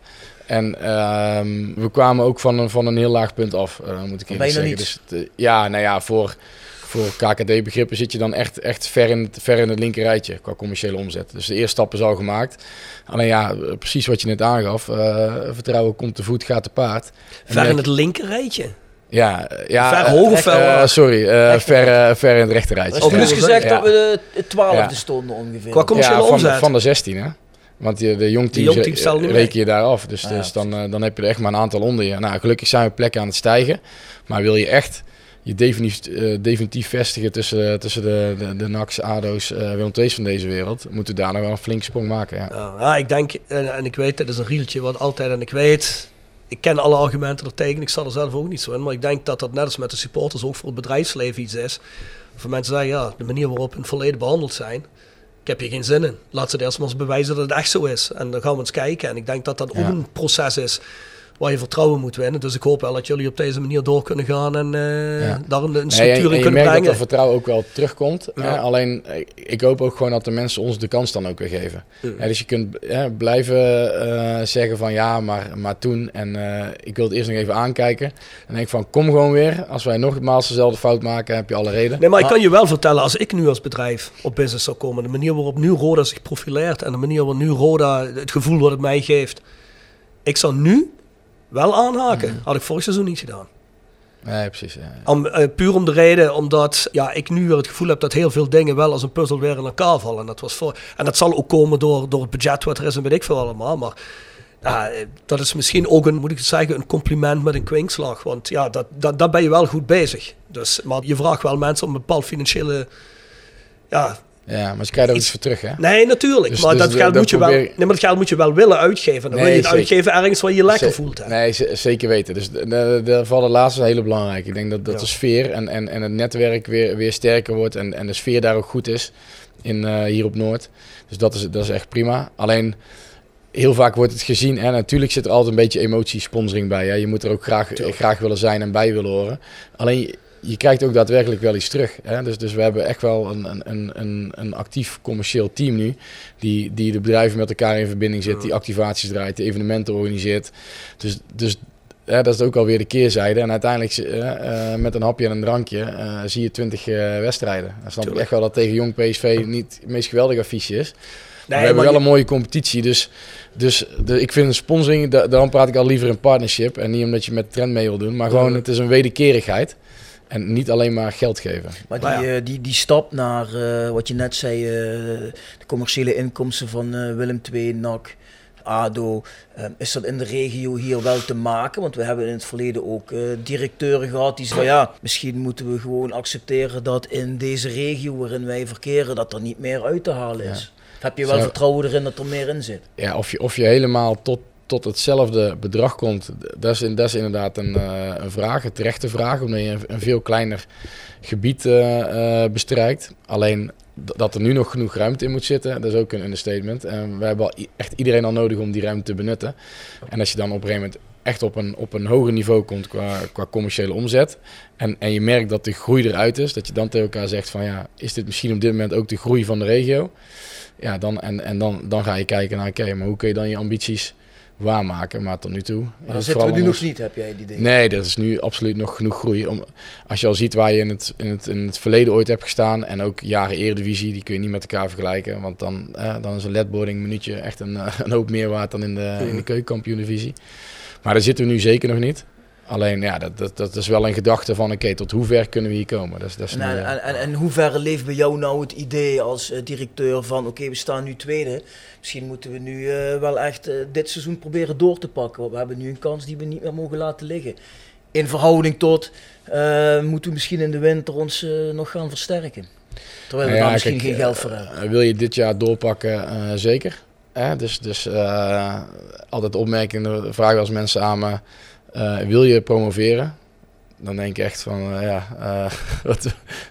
Speaker 6: En ehm, we kwamen ook van een, van een heel laag punt af, eh, moet ik eerlijk zeggen. Dus ja, nou ja, voor, voor KKD-begrippen zit je dan echt, echt ver, in het, ver in het linker rijtje qua commerciële omzet. Dus de eerste stap is al gemaakt. Alleen ja, eh, precies wat je net aangaf. eh, vertrouwen komt te voet, gaat te paard. En
Speaker 4: Ver in het linkerrijtje.
Speaker 6: Ja, eh, ja
Speaker 4: Ver
Speaker 6: sorry, ver, ver in het rechterrijtje.
Speaker 5: Er nu eens gezegd
Speaker 6: Ja.
Speaker 5: dat we de- de twaalfde
Speaker 6: Ja.
Speaker 5: stonden ongeveer.
Speaker 4: Qua commerciële
Speaker 6: ja, van,
Speaker 4: omzet.
Speaker 6: van de 16, hè? Want de jongteams, reken je daar af. Dus,
Speaker 5: Ja,
Speaker 6: dus dan, eh, dan heb je er echt maar een aantal onder je. Nou, gelukkig zijn we plekken aan het stijgen. Maar wil je echt je definitief, eh, definitief vestigen tussen, tussen de, de, de NAC's, ADO's, eh Willem II's van deze wereld, moeten we daar nog wel een flinke sprong maken. Ja.
Speaker 4: Ja, ik denk, en, en ik weet, dit is een rieltje wat altijd, en ik weet, ik ken alle argumenten er tegen, ik sta er zelf ook niet zo in, maar ik denk dat dat net als met de supporters ook voor het bedrijfsleven iets is. Voor mensen zeggen, ja, de manier waarop in het verleden behandeld zijn, ik heb hier geen zin in. Laat ze het eerst maar eens bewijzen dat het echt zo is. En dan gaan we eens kijken. En ik denk dat dat ook een proces is waar je vertrouwen moet winnen. Dus ik hoop wel dat jullie op deze manier door kunnen gaan en eh,
Speaker 6: Ja.
Speaker 4: daar een, een
Speaker 6: Nee, en-
Speaker 4: structuur
Speaker 6: en
Speaker 4: in
Speaker 6: je
Speaker 4: kunnen
Speaker 6: merkt dat
Speaker 4: brengen.
Speaker 6: dat vertrouwen ook wel terugkomt.
Speaker 4: Ja.
Speaker 6: Hè? Alleen, eh, ik hoop ook gewoon dat de mensen ons de kans dan ook weer geven.
Speaker 4: Mm.
Speaker 6: Hè, dus je kunt hè, blijven eh, zeggen van ja, maar, maar toen. En eh, ik wil het eerst nog even aankijken. En denk ik van, kom gewoon weer. Als wij nogmaals dezelfde fout maken, heb je alle reden.
Speaker 4: Nee, maar ik kan je wel vertellen, als ik nu als bedrijf op business zou komen, de manier waarop nu Roda zich profileert en de manier waarop nu Roda het gevoel wat het mij geeft, ik zou nu wel aanhaken. Had ik vorig seizoen niet gedaan.
Speaker 6: Nee, precies. Ja.
Speaker 4: Om, eh, puur om de reden omdat ja, ik nu weer het gevoel heb dat heel veel dingen wel als een puzzel weer in elkaar vallen. En dat, was voor, en dat zal ook komen door, door het budget wat er is en weet ik veel allemaal. Maar ja, eh, dat is misschien ook een, moet ik zeggen, een compliment met een kwinkslag. Want ja, dat, dat, daar ben je wel goed bezig. Dus, maar je vraagt wel mensen om een bepaald financiële... Ja,
Speaker 6: ja, maar ze krijgen er iets voor terug, hè?
Speaker 4: Nee, natuurlijk.
Speaker 6: Dus-
Speaker 4: maar
Speaker 6: dus
Speaker 4: dat, geld moet je wel, nee, maar dat geld moet je wel willen uitgeven. Dan
Speaker 6: Nee,
Speaker 4: wil je het
Speaker 6: zeker.
Speaker 4: uitgeven ergens waar je je lekker voelt. Hè.
Speaker 6: Nee, ze- zeker weten. Dus de- de- laatste is hele belangrijk. Ik denk dat, dat
Speaker 4: Ja.
Speaker 6: de sfeer en, en, en het netwerk weer, weer sterker wordt en, en de sfeer daar ook goed is in, eh, hier op Noord. Dus dat is, dat is echt prima. Alleen heel vaak wordt het gezien en natuurlijk zit er altijd een beetje emotie, sponsoring bij. Hè. Je moet er ook graag, graag willen zijn en bij willen horen. Alleen je, krijgt ook daadwerkelijk wel iets terug. Hè. Dus, dus we hebben echt wel een, een, een, een, actief commercieel team nu. Die, die de bedrijven met elkaar in verbinding zit. Die activaties draait, die evenementen organiseert. Dus, dus ja, dat is ook alweer de keerzijde. En uiteindelijk eh, eh, met een hapje en een drankje eh, zie je twintig wedstrijden. Dan snap ik echt wel dat tegen Jong PSV niet het meest geweldige affiche is. Maar we hebben wel
Speaker 4: je-
Speaker 6: een mooie competitie. Dus, dus de, ik vind een sponsoring, da- daarom praat ik al liever een partnership. En niet omdat je met trend mee wil doen. Maar gewoon, het is een wederkerigheid. En niet alleen maar geld geven.
Speaker 5: Maar die,
Speaker 4: Nou ja.
Speaker 5: eh, die, die stap naar eh, wat je net zei, eh, de commerciële inkomsten van eh, Willem II, NAC, ADO, eh, is dat in de regio hier wel te maken? Want we hebben in het verleden ook eh, directeuren gehad die zeiden van ja, misschien moeten we gewoon accepteren dat in deze regio waarin wij verkeren, dat er niet meer uit te halen is. Of heb je wel vertrouwen erin dat er meer in zit?
Speaker 6: Ja, of, je, of je helemaal tot, tot hetzelfde bedrag komt, dat is, dat is inderdaad een, eh, een vraag, een terechte vraag, omdat je een, veel kleiner gebied eh, eh, bestrijkt. Alleen dat er nu nog genoeg ruimte in moet zitten, dat is ook een understatement. En we hebben al echt iedereen al nodig om die ruimte te benutten. En als je dan op een gegeven moment echt op een, op een hoger niveau komt qua, qua commerciële omzet. En, en je merkt dat de groei eruit is, dat je dan tegen elkaar zegt van ja, is dit misschien op dit moment ook de groei van de regio? Ja, dan, en, en dan, dan ga je kijken naar, oké, maar hoe kun je dan je ambities waarmaken? Maar tot nu toe...
Speaker 5: Maar zitten we nu nog
Speaker 6: ons-
Speaker 5: niet, heb jij die dingen?
Speaker 6: Nee, dat is nu absoluut nog genoeg groei. Om, als je al ziet waar je in het, in, het, in het verleden ooit hebt gestaan en ook jaren Eredivisie, die kun je niet met elkaar vergelijken. Want dan, eh, dan is een ledboarding minuutje echt een, eh, een hoop meer waard dan in de, in de keukenkampioen-divisie. Maar daar zitten we nu zeker nog niet. Alleen ja, dat, dat, dat is wel een gedachte van oké, tot hoe ver kunnen we hier komen? Dat is, dat is
Speaker 5: En,
Speaker 6: nu, eh,
Speaker 5: en, en, en hoe ver leeft bij jou nou het idee als eh, directeur van oké, we staan nu tweede. Misschien moeten we nu eh, wel echt dit seizoen proberen door te pakken. Want we hebben nu een kans die we niet meer mogen laten liggen. in verhouding tot, moeten we misschien in de winter ons nog gaan versterken. Terwijl we
Speaker 6: Nou ja,
Speaker 5: daar misschien
Speaker 6: kijk,
Speaker 5: geen geld voor hebben.
Speaker 6: Wil je dit jaar doorpakken? Zeker. Dus, dus altijd opmerkingen, vragen als mensen aan me, wil je promoveren? Dan denk ik echt van, eh, ja, eh, [laughs] wat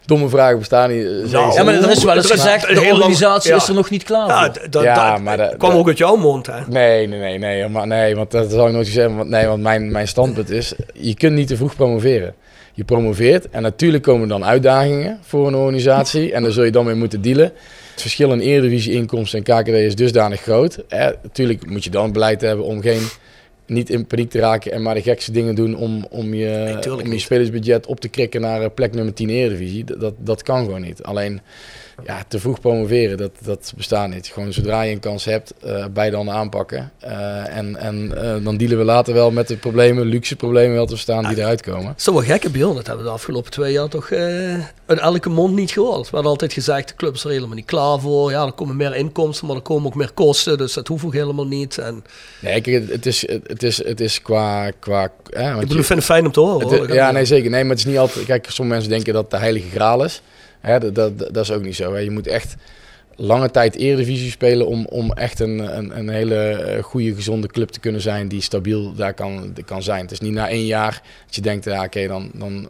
Speaker 6: domme vragen bestaan niet. Eh,
Speaker 4: Nou,
Speaker 5: Ja, maar er is wel eens gezegd, de
Speaker 4: lang-
Speaker 5: organisatie
Speaker 4: ja.
Speaker 5: is er nog niet klaar
Speaker 4: Ja,
Speaker 5: voor.
Speaker 4: dat,
Speaker 6: Ja,
Speaker 4: dat
Speaker 6: maar de-
Speaker 4: kwam ook uit jouw mond, hè?
Speaker 6: Nee, nee, nee, nee, maar, nee, want dat zou ik nooit zeggen. Want, nee, want mijn, mijn standpunt is, je kunt niet te vroeg promoveren. Je promoveert en natuurlijk komen er dan uitdagingen voor een organisatie en daar zul je dan mee moeten dealen. Het verschil in Eredivisie inkomsten en KKD is dusdanig groot. Hè, natuurlijk moet je dan beleid hebben om geen, niet in paniek te raken en maar de gekste dingen doen om, om, je, om je spelersbudget op te krikken naar eh, plek nummer 10 Eredivisie. Dat, dat kan gewoon niet. Alleen ja, te vroeg promoveren, dat, dat bestaat niet. Gewoon zodra je een kans hebt, eh bij dan aanpakken. Eh, en en eh, dan dealen we later wel met de problemen, luxe problemen wel te verstaan die eruit komen.
Speaker 4: Wel gekke Bjorn. Dat hebben we de afgelopen twee jaar toch eh, uit elke mond niet gehoord. We hadden altijd gezegd, de club is er helemaal niet klaar voor. Ja, er komen meer inkomsten, maar er komen ook meer kosten. Dus dat hoeft ook helemaal niet. En,
Speaker 6: Nee, kijk, het, is, het, is, het is qua... qua want
Speaker 4: ik
Speaker 6: je-
Speaker 4: bedoel, ik vind het fijn om te horen.
Speaker 6: Het-
Speaker 4: hoor.
Speaker 6: ja, nee, zeker. Nee, maar het is niet altijd... Kijk, sommige mensen denken dat het de heilige graal is. Hè, dat, dat, dat is ook niet zo. Hè. Je moet echt lange tijd Eredivisie spelen om, om echt een, een, een hele eh, goede, gezonde club te kunnen zijn die stabiel daar kan, kan zijn. Het is niet na één jaar dat je denkt, ja, oké, dan, dan,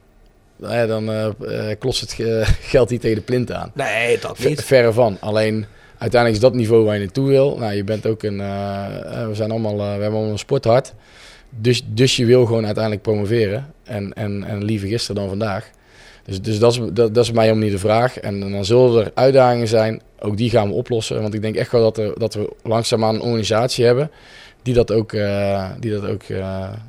Speaker 6: hè, dan eh eh, klost het ge- [laughs] geld niet tegen de plint aan.
Speaker 4: Nee, dat niet.
Speaker 6: Verre van. Alleen uiteindelijk is dat niveau waar je naartoe wil. Nou, je bent ook een. eh, eh, we zijn allemaal. eh, we hebben allemaal een sporthart. Dus, dus je wil gewoon uiteindelijk promoveren. En, en, en liever gisteren dan vandaag. Dus, dus dat, is, dat, dat is mij helemaal niet de vraag. En, dan zullen er uitdagingen zijn. Ook die gaan we oplossen. Want ik denk echt wel dat, er, dat we langzaamaan een organisatie hebben. Die dat ook, eh, die dat ook eh,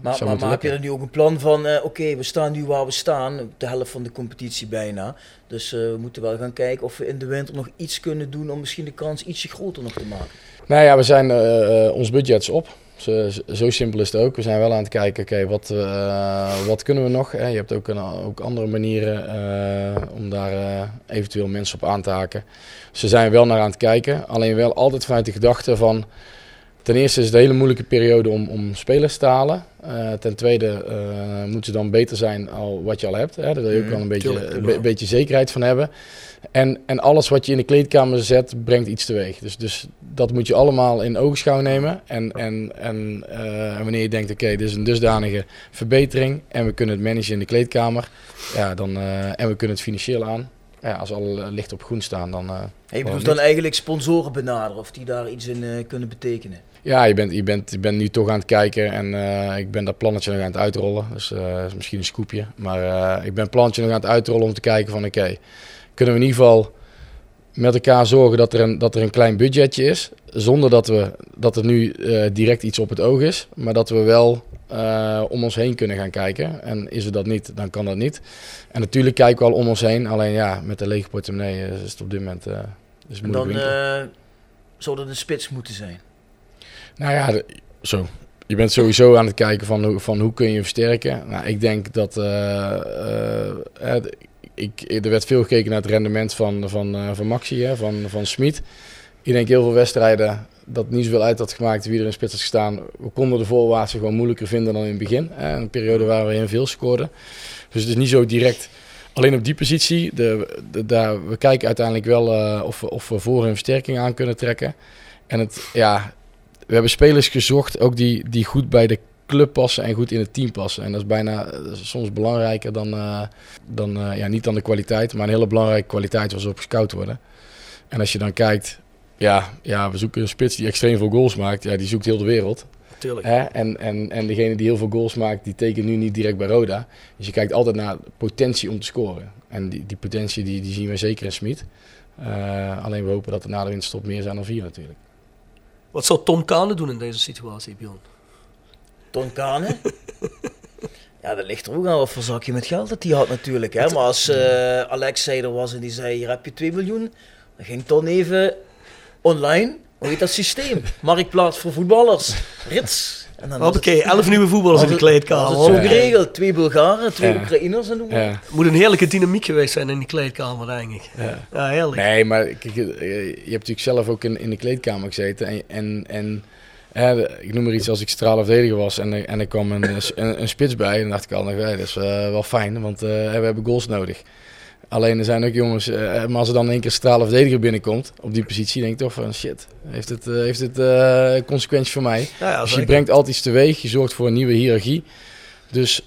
Speaker 5: Maar,
Speaker 6: zou
Speaker 5: maar,
Speaker 6: lukken.
Speaker 5: je er nu ook een plan van, eh, oké, we staan nu waar we staan, op de helft van de competitie bijna. Dus we moeten wel gaan kijken of we in de winter nog iets kunnen doen om misschien de kans ietsje groter nog te maken.
Speaker 6: Nou ja, we zijn, ons budget is op. Zo, zo simpel is het ook. We zijn wel aan het kijken, oké, wat, eh, wat kunnen we nog? Hè? Je hebt ook, een, ook andere manieren eh, om daar eh, eventueel mensen op aan te haken. Ze zijn wel naar aan het kijken, alleen wel altijd vanuit de gedachte van... Ten eerste is het een hele moeilijke periode om, om spelers te halen. Ten tweede moet ze dan beter zijn al wat je al hebt. Hè? Daar wil je ook wel een beetje, be- beetje zekerheid van hebben. En, en alles wat je in de kleedkamer zet, brengt iets teweeg. Dus, dus dat moet je allemaal in oogschouw nemen. En, en, en eh, wanneer je denkt, oké, dit is een dusdanige verbetering... en we kunnen het managen in de kleedkamer... Ja, dan, eh, en we kunnen het financieel aan... Ja, als alle licht op groen staan, dan...
Speaker 5: Hey, je bedoelt dan eigenlijk sponsoren benaderen of die daar iets in eh, kunnen betekenen.
Speaker 6: Ja, je bent, je, bent, je bent nu toch aan het kijken en ik ben dat plannetje nog aan het uitrollen. Dus is misschien een scoopje. Maar ik ben het plannetje nog aan het uitrollen om te kijken van oké, kunnen we in ieder geval met elkaar zorgen dat er een, dat er een klein budgetje is. Zonder dat, we, dat er nu eh, direct iets op het oog is. Maar dat we wel eh, om ons heen kunnen gaan kijken. En is er dat niet, dan kan dat niet. En natuurlijk kijken we al om ons heen. Alleen ja, met de lege portemonnee is het op dit moment eh, is het
Speaker 5: En
Speaker 6: moeilijk
Speaker 5: dan zou dat een spits moeten zijn.
Speaker 6: Nou ja, de- zo. Je bent sowieso aan het kijken van, hoe- van hoe kun je versterken. Nou, ik denk dat... ik, er werd veel gekeken naar het rendement van, van, eh, van Maxi, hè, van, van Smit. Ik denk heel veel wedstrijden dat niet zoveel uit had gemaakt wie er in spits had gestaan. We konden de voorwaartsen gewoon moeilijker vinden dan in het begin. Hè, een periode waar we heel veel scoorden. Dus het is niet zo direct alleen op die positie. De, we kijken uiteindelijk wel eh, of, we, of we voor een versterking aan kunnen trekken. En het, ja, we hebben spelers gezocht, ook die, die goed bij de club passen en goed in het team passen. En dat is bijna eh, soms belangrijker dan, eh, dan eh, ja, niet dan de kwaliteit, maar een hele belangrijke kwaliteit ze op gescout worden. En als je dan kijkt, ja, ja, we zoeken een spits die extreem veel goals maakt. Ja, die zoekt heel de wereld.
Speaker 4: Tuurlijk.
Speaker 6: Hè? En, en, en degene die heel veel goals maakt, die tekent nu niet direct bij Roda. Dus je kijkt altijd naar potentie om te scoren. En die, die potentie die, die zien we zeker in Smit. Alleen we hopen dat er na de winterstop meer zijn dan vier natuurlijk.
Speaker 4: Wat zou Tom Kane doen in deze situatie, Bjorn?
Speaker 5: Ton Kane? ja, dat ligt er ook aan wat voor zakje met geld dat hij had natuurlijk. Hè? Maar als eh Alexei er was en die zei, hier heb je 2 miljoen. Dan ging Ton even online. Hoe heet dat systeem? [laughs] Marktplaats voor voetballers. Rits.
Speaker 4: Hoppakee, elf nieuwe voetballers in de kleedkamer.
Speaker 5: was het zo geregeld. Twee Bulgaren, twee
Speaker 6: Ja.
Speaker 5: Oekraïners en.
Speaker 6: Ja.
Speaker 4: Het moet een heerlijke dynamiek geweest zijn in die kleedkamer, denk ik.
Speaker 6: Ja.
Speaker 4: Ja, heerlijk.
Speaker 6: Nee, maar kijk, je hebt natuurlijk zelf ook in, in de kleedkamer gezeten. En, en, en Ik noem maar iets als ik centrale verdediger was en, en er kwam een, een, een spits bij. Dan dacht ik al, nou, dat is eh, wel fijn, want eh, we hebben goals nodig. Alleen er zijn ook jongens, eh, maar als er dan in één keer centrale verdediger binnenkomt op die positie, denk ik toch van shit, heeft het, heeft het consequenties voor mij?
Speaker 4: Ja, ja,
Speaker 6: dus je brengt altijd iets teweeg, je zorgt voor een nieuwe hiërarchie. Dus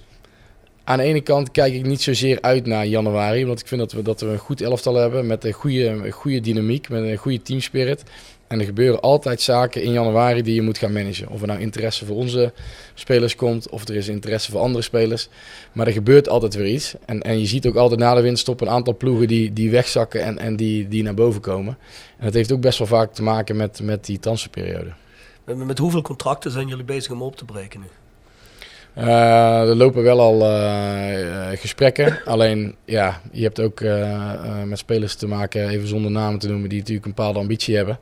Speaker 6: aan de ene kant kijk ik niet zozeer uit naar januari, want ik vind dat we, dat we een goed elftal hebben met een goede, een goede dynamiek, met een goede teamspirit. En er gebeuren altijd zaken in januari die je moet gaan managen. Of er nou interesse voor onze spelers komt, of er is interesse voor andere spelers. Maar er gebeurt altijd weer iets. En, en je ziet ook altijd na de winststop een aantal ploegen die, die wegzakken en, en die, die naar boven komen. En dat heeft ook best wel vaak te maken met, met die transferperiode.
Speaker 4: Met, met hoeveel contracten zijn jullie bezig om op te breken nu?
Speaker 6: Eh, er lopen wel al eh, eh, gesprekken. Alleen, ja, je hebt ook met spelers te maken, even zonder namen te noemen, die natuurlijk een bepaalde ambitie hebben.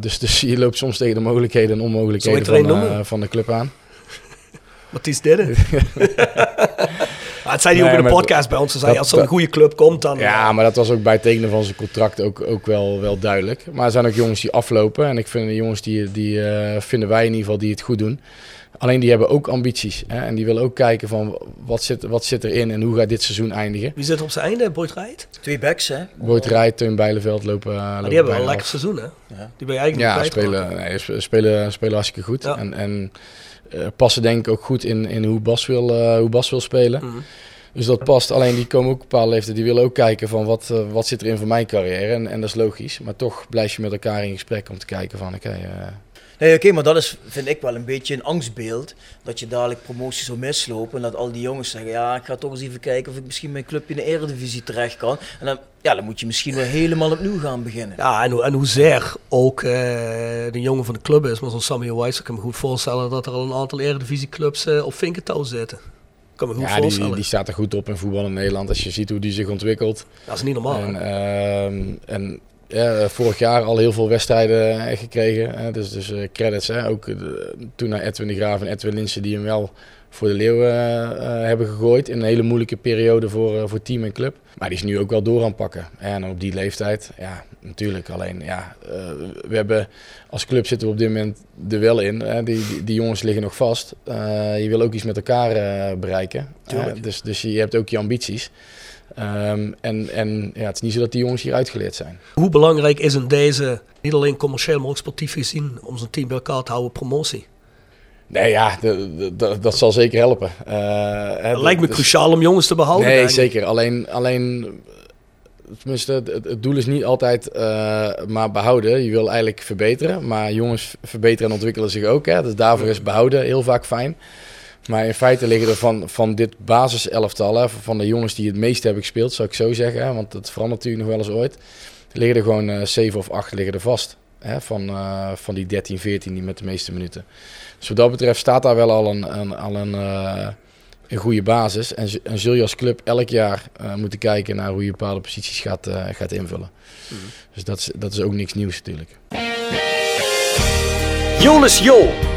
Speaker 6: Dus, [laughs] dus je loopt soms tegen de mogelijkheden en onmogelijkheden van, de club aan. [laughs]
Speaker 4: Matthijs Didde. [laughs] Maar het zei hij ook in de podcast bij ons. Zei,
Speaker 6: dat-
Speaker 4: als er een goede club komt, dan...
Speaker 6: Ja, maar dat was ook bij het tekenen van zijn contract ook, ook wel, wel duidelijk. Maar er zijn ook jongens die aflopen. En ik vind de jongens die, die vinden wij in ieder geval die het goed doen. Alleen die hebben ook ambities. Hè? En die willen ook kijken van wat zit, wat zit erin en hoe gaat dit seizoen eindigen.
Speaker 4: Wie zit op zijn einde? Boyd Rijt?
Speaker 5: Twee backs, hè?
Speaker 6: Boyd Rijt, Teun Bijleveld lopen, uh,
Speaker 4: Maar die hebben wel een lekker seizoen, hè? Die ben je eigenlijk
Speaker 6: Ja, spelen, nee, sp- spelen, spelen hartstikke goed. En, en eh, passen denk ik ook goed in, in hoe, Bas wil, eh, hoe Bas wil spelen.
Speaker 4: Mhm.
Speaker 6: Dus dat past. Alleen die komen ook op een bepaalde leeftijd. Die willen ook kijken van wat, eh, wat zit er in voor mijn carrière. En, en dat is logisch. Maar toch blijf je met elkaar in gesprek om te kijken van oké... eh,
Speaker 5: Nee, oké, maar dat is, vind ik wel een beetje een angstbeeld. Dat je dadelijk promotie zou mislopen. En dat al die jongens zeggen, ja, ik ga toch eens even kijken of ik misschien mijn club in de eredivisie terecht kan. En dan, ja, dan moet je misschien weer helemaal opnieuw gaan beginnen.
Speaker 4: Ja, en, hoe- en hoezeer ook eh, de jongen van de club is. Maar zo'n Samuel Weiss, ik kan me goed voorstellen dat er al een aantal eredivisieclubs eh op vinkentouw zitten. Ik kan me goed
Speaker 6: ja, die staat er goed op in voetbal in Nederland. Als je ziet hoe die zich ontwikkelt.
Speaker 4: Dat is niet normaal.
Speaker 6: En, ehm, en ja, vorig jaar al heel veel wedstrijden eh, gekregen. Hè, dus dus eh, credits. Hè, ook eh, toen naar Edwin de Graaf en Edwin Linsen die hem wel voor de leeuw eh, hebben gegooid. In een hele moeilijke periode voor, voor team en club. Maar die is nu ook wel door aan het pakken. En op die leeftijd, ja, natuurlijk. Alleen, ja, we hebben als club zitten we op dit moment er wel in. Hè, die, die, die jongens liggen nog vast. Je wil ook iets met elkaar bereiken. Dus, dus je hebt ook je ambities. Ehm, en en ja, het is niet zo dat die jongens hier uitgeleerd zijn.
Speaker 4: Hoe belangrijk is in deze, niet alleen commercieel, maar ook sportief gezien, om zo'n team bij elkaar te houden, promotie?
Speaker 6: Nee, ja, dat zal zeker helpen. Eh,
Speaker 4: Het lijkt me
Speaker 6: dus-
Speaker 4: cruciaal om jongens te behouden.
Speaker 6: Nee,
Speaker 4: eigenlijk.
Speaker 6: zeker. Alleen, alleen tenminste, het, het- het doel is niet altijd eh, maar behouden. Je wil eigenlijk verbeteren. Maar jongens verbeteren en ontwikkelen zich ook. Hè. Dus daarvoor is behouden heel vaak fijn. Maar in feite liggen er van, van dit basiselftal, hè, van de jongens die het meest hebben gespeeld, zou ik zo zeggen. Hè, want het verandert natuurlijk nog wel eens ooit. Liggen er gewoon eh 7 of 8 liggen er vast. Hè, van, eh, van die 13, 14 die met de meeste minuten. Dus wat dat betreft staat daar wel al een, een, al een, eh, een goede basis. En, en zul je als club elk jaar eh, moeten kijken naar hoe je bepaalde posities gaat, eh, gaat invullen. Dus dat is, dat is ook niks nieuws natuurlijk.
Speaker 4: Jolis Jo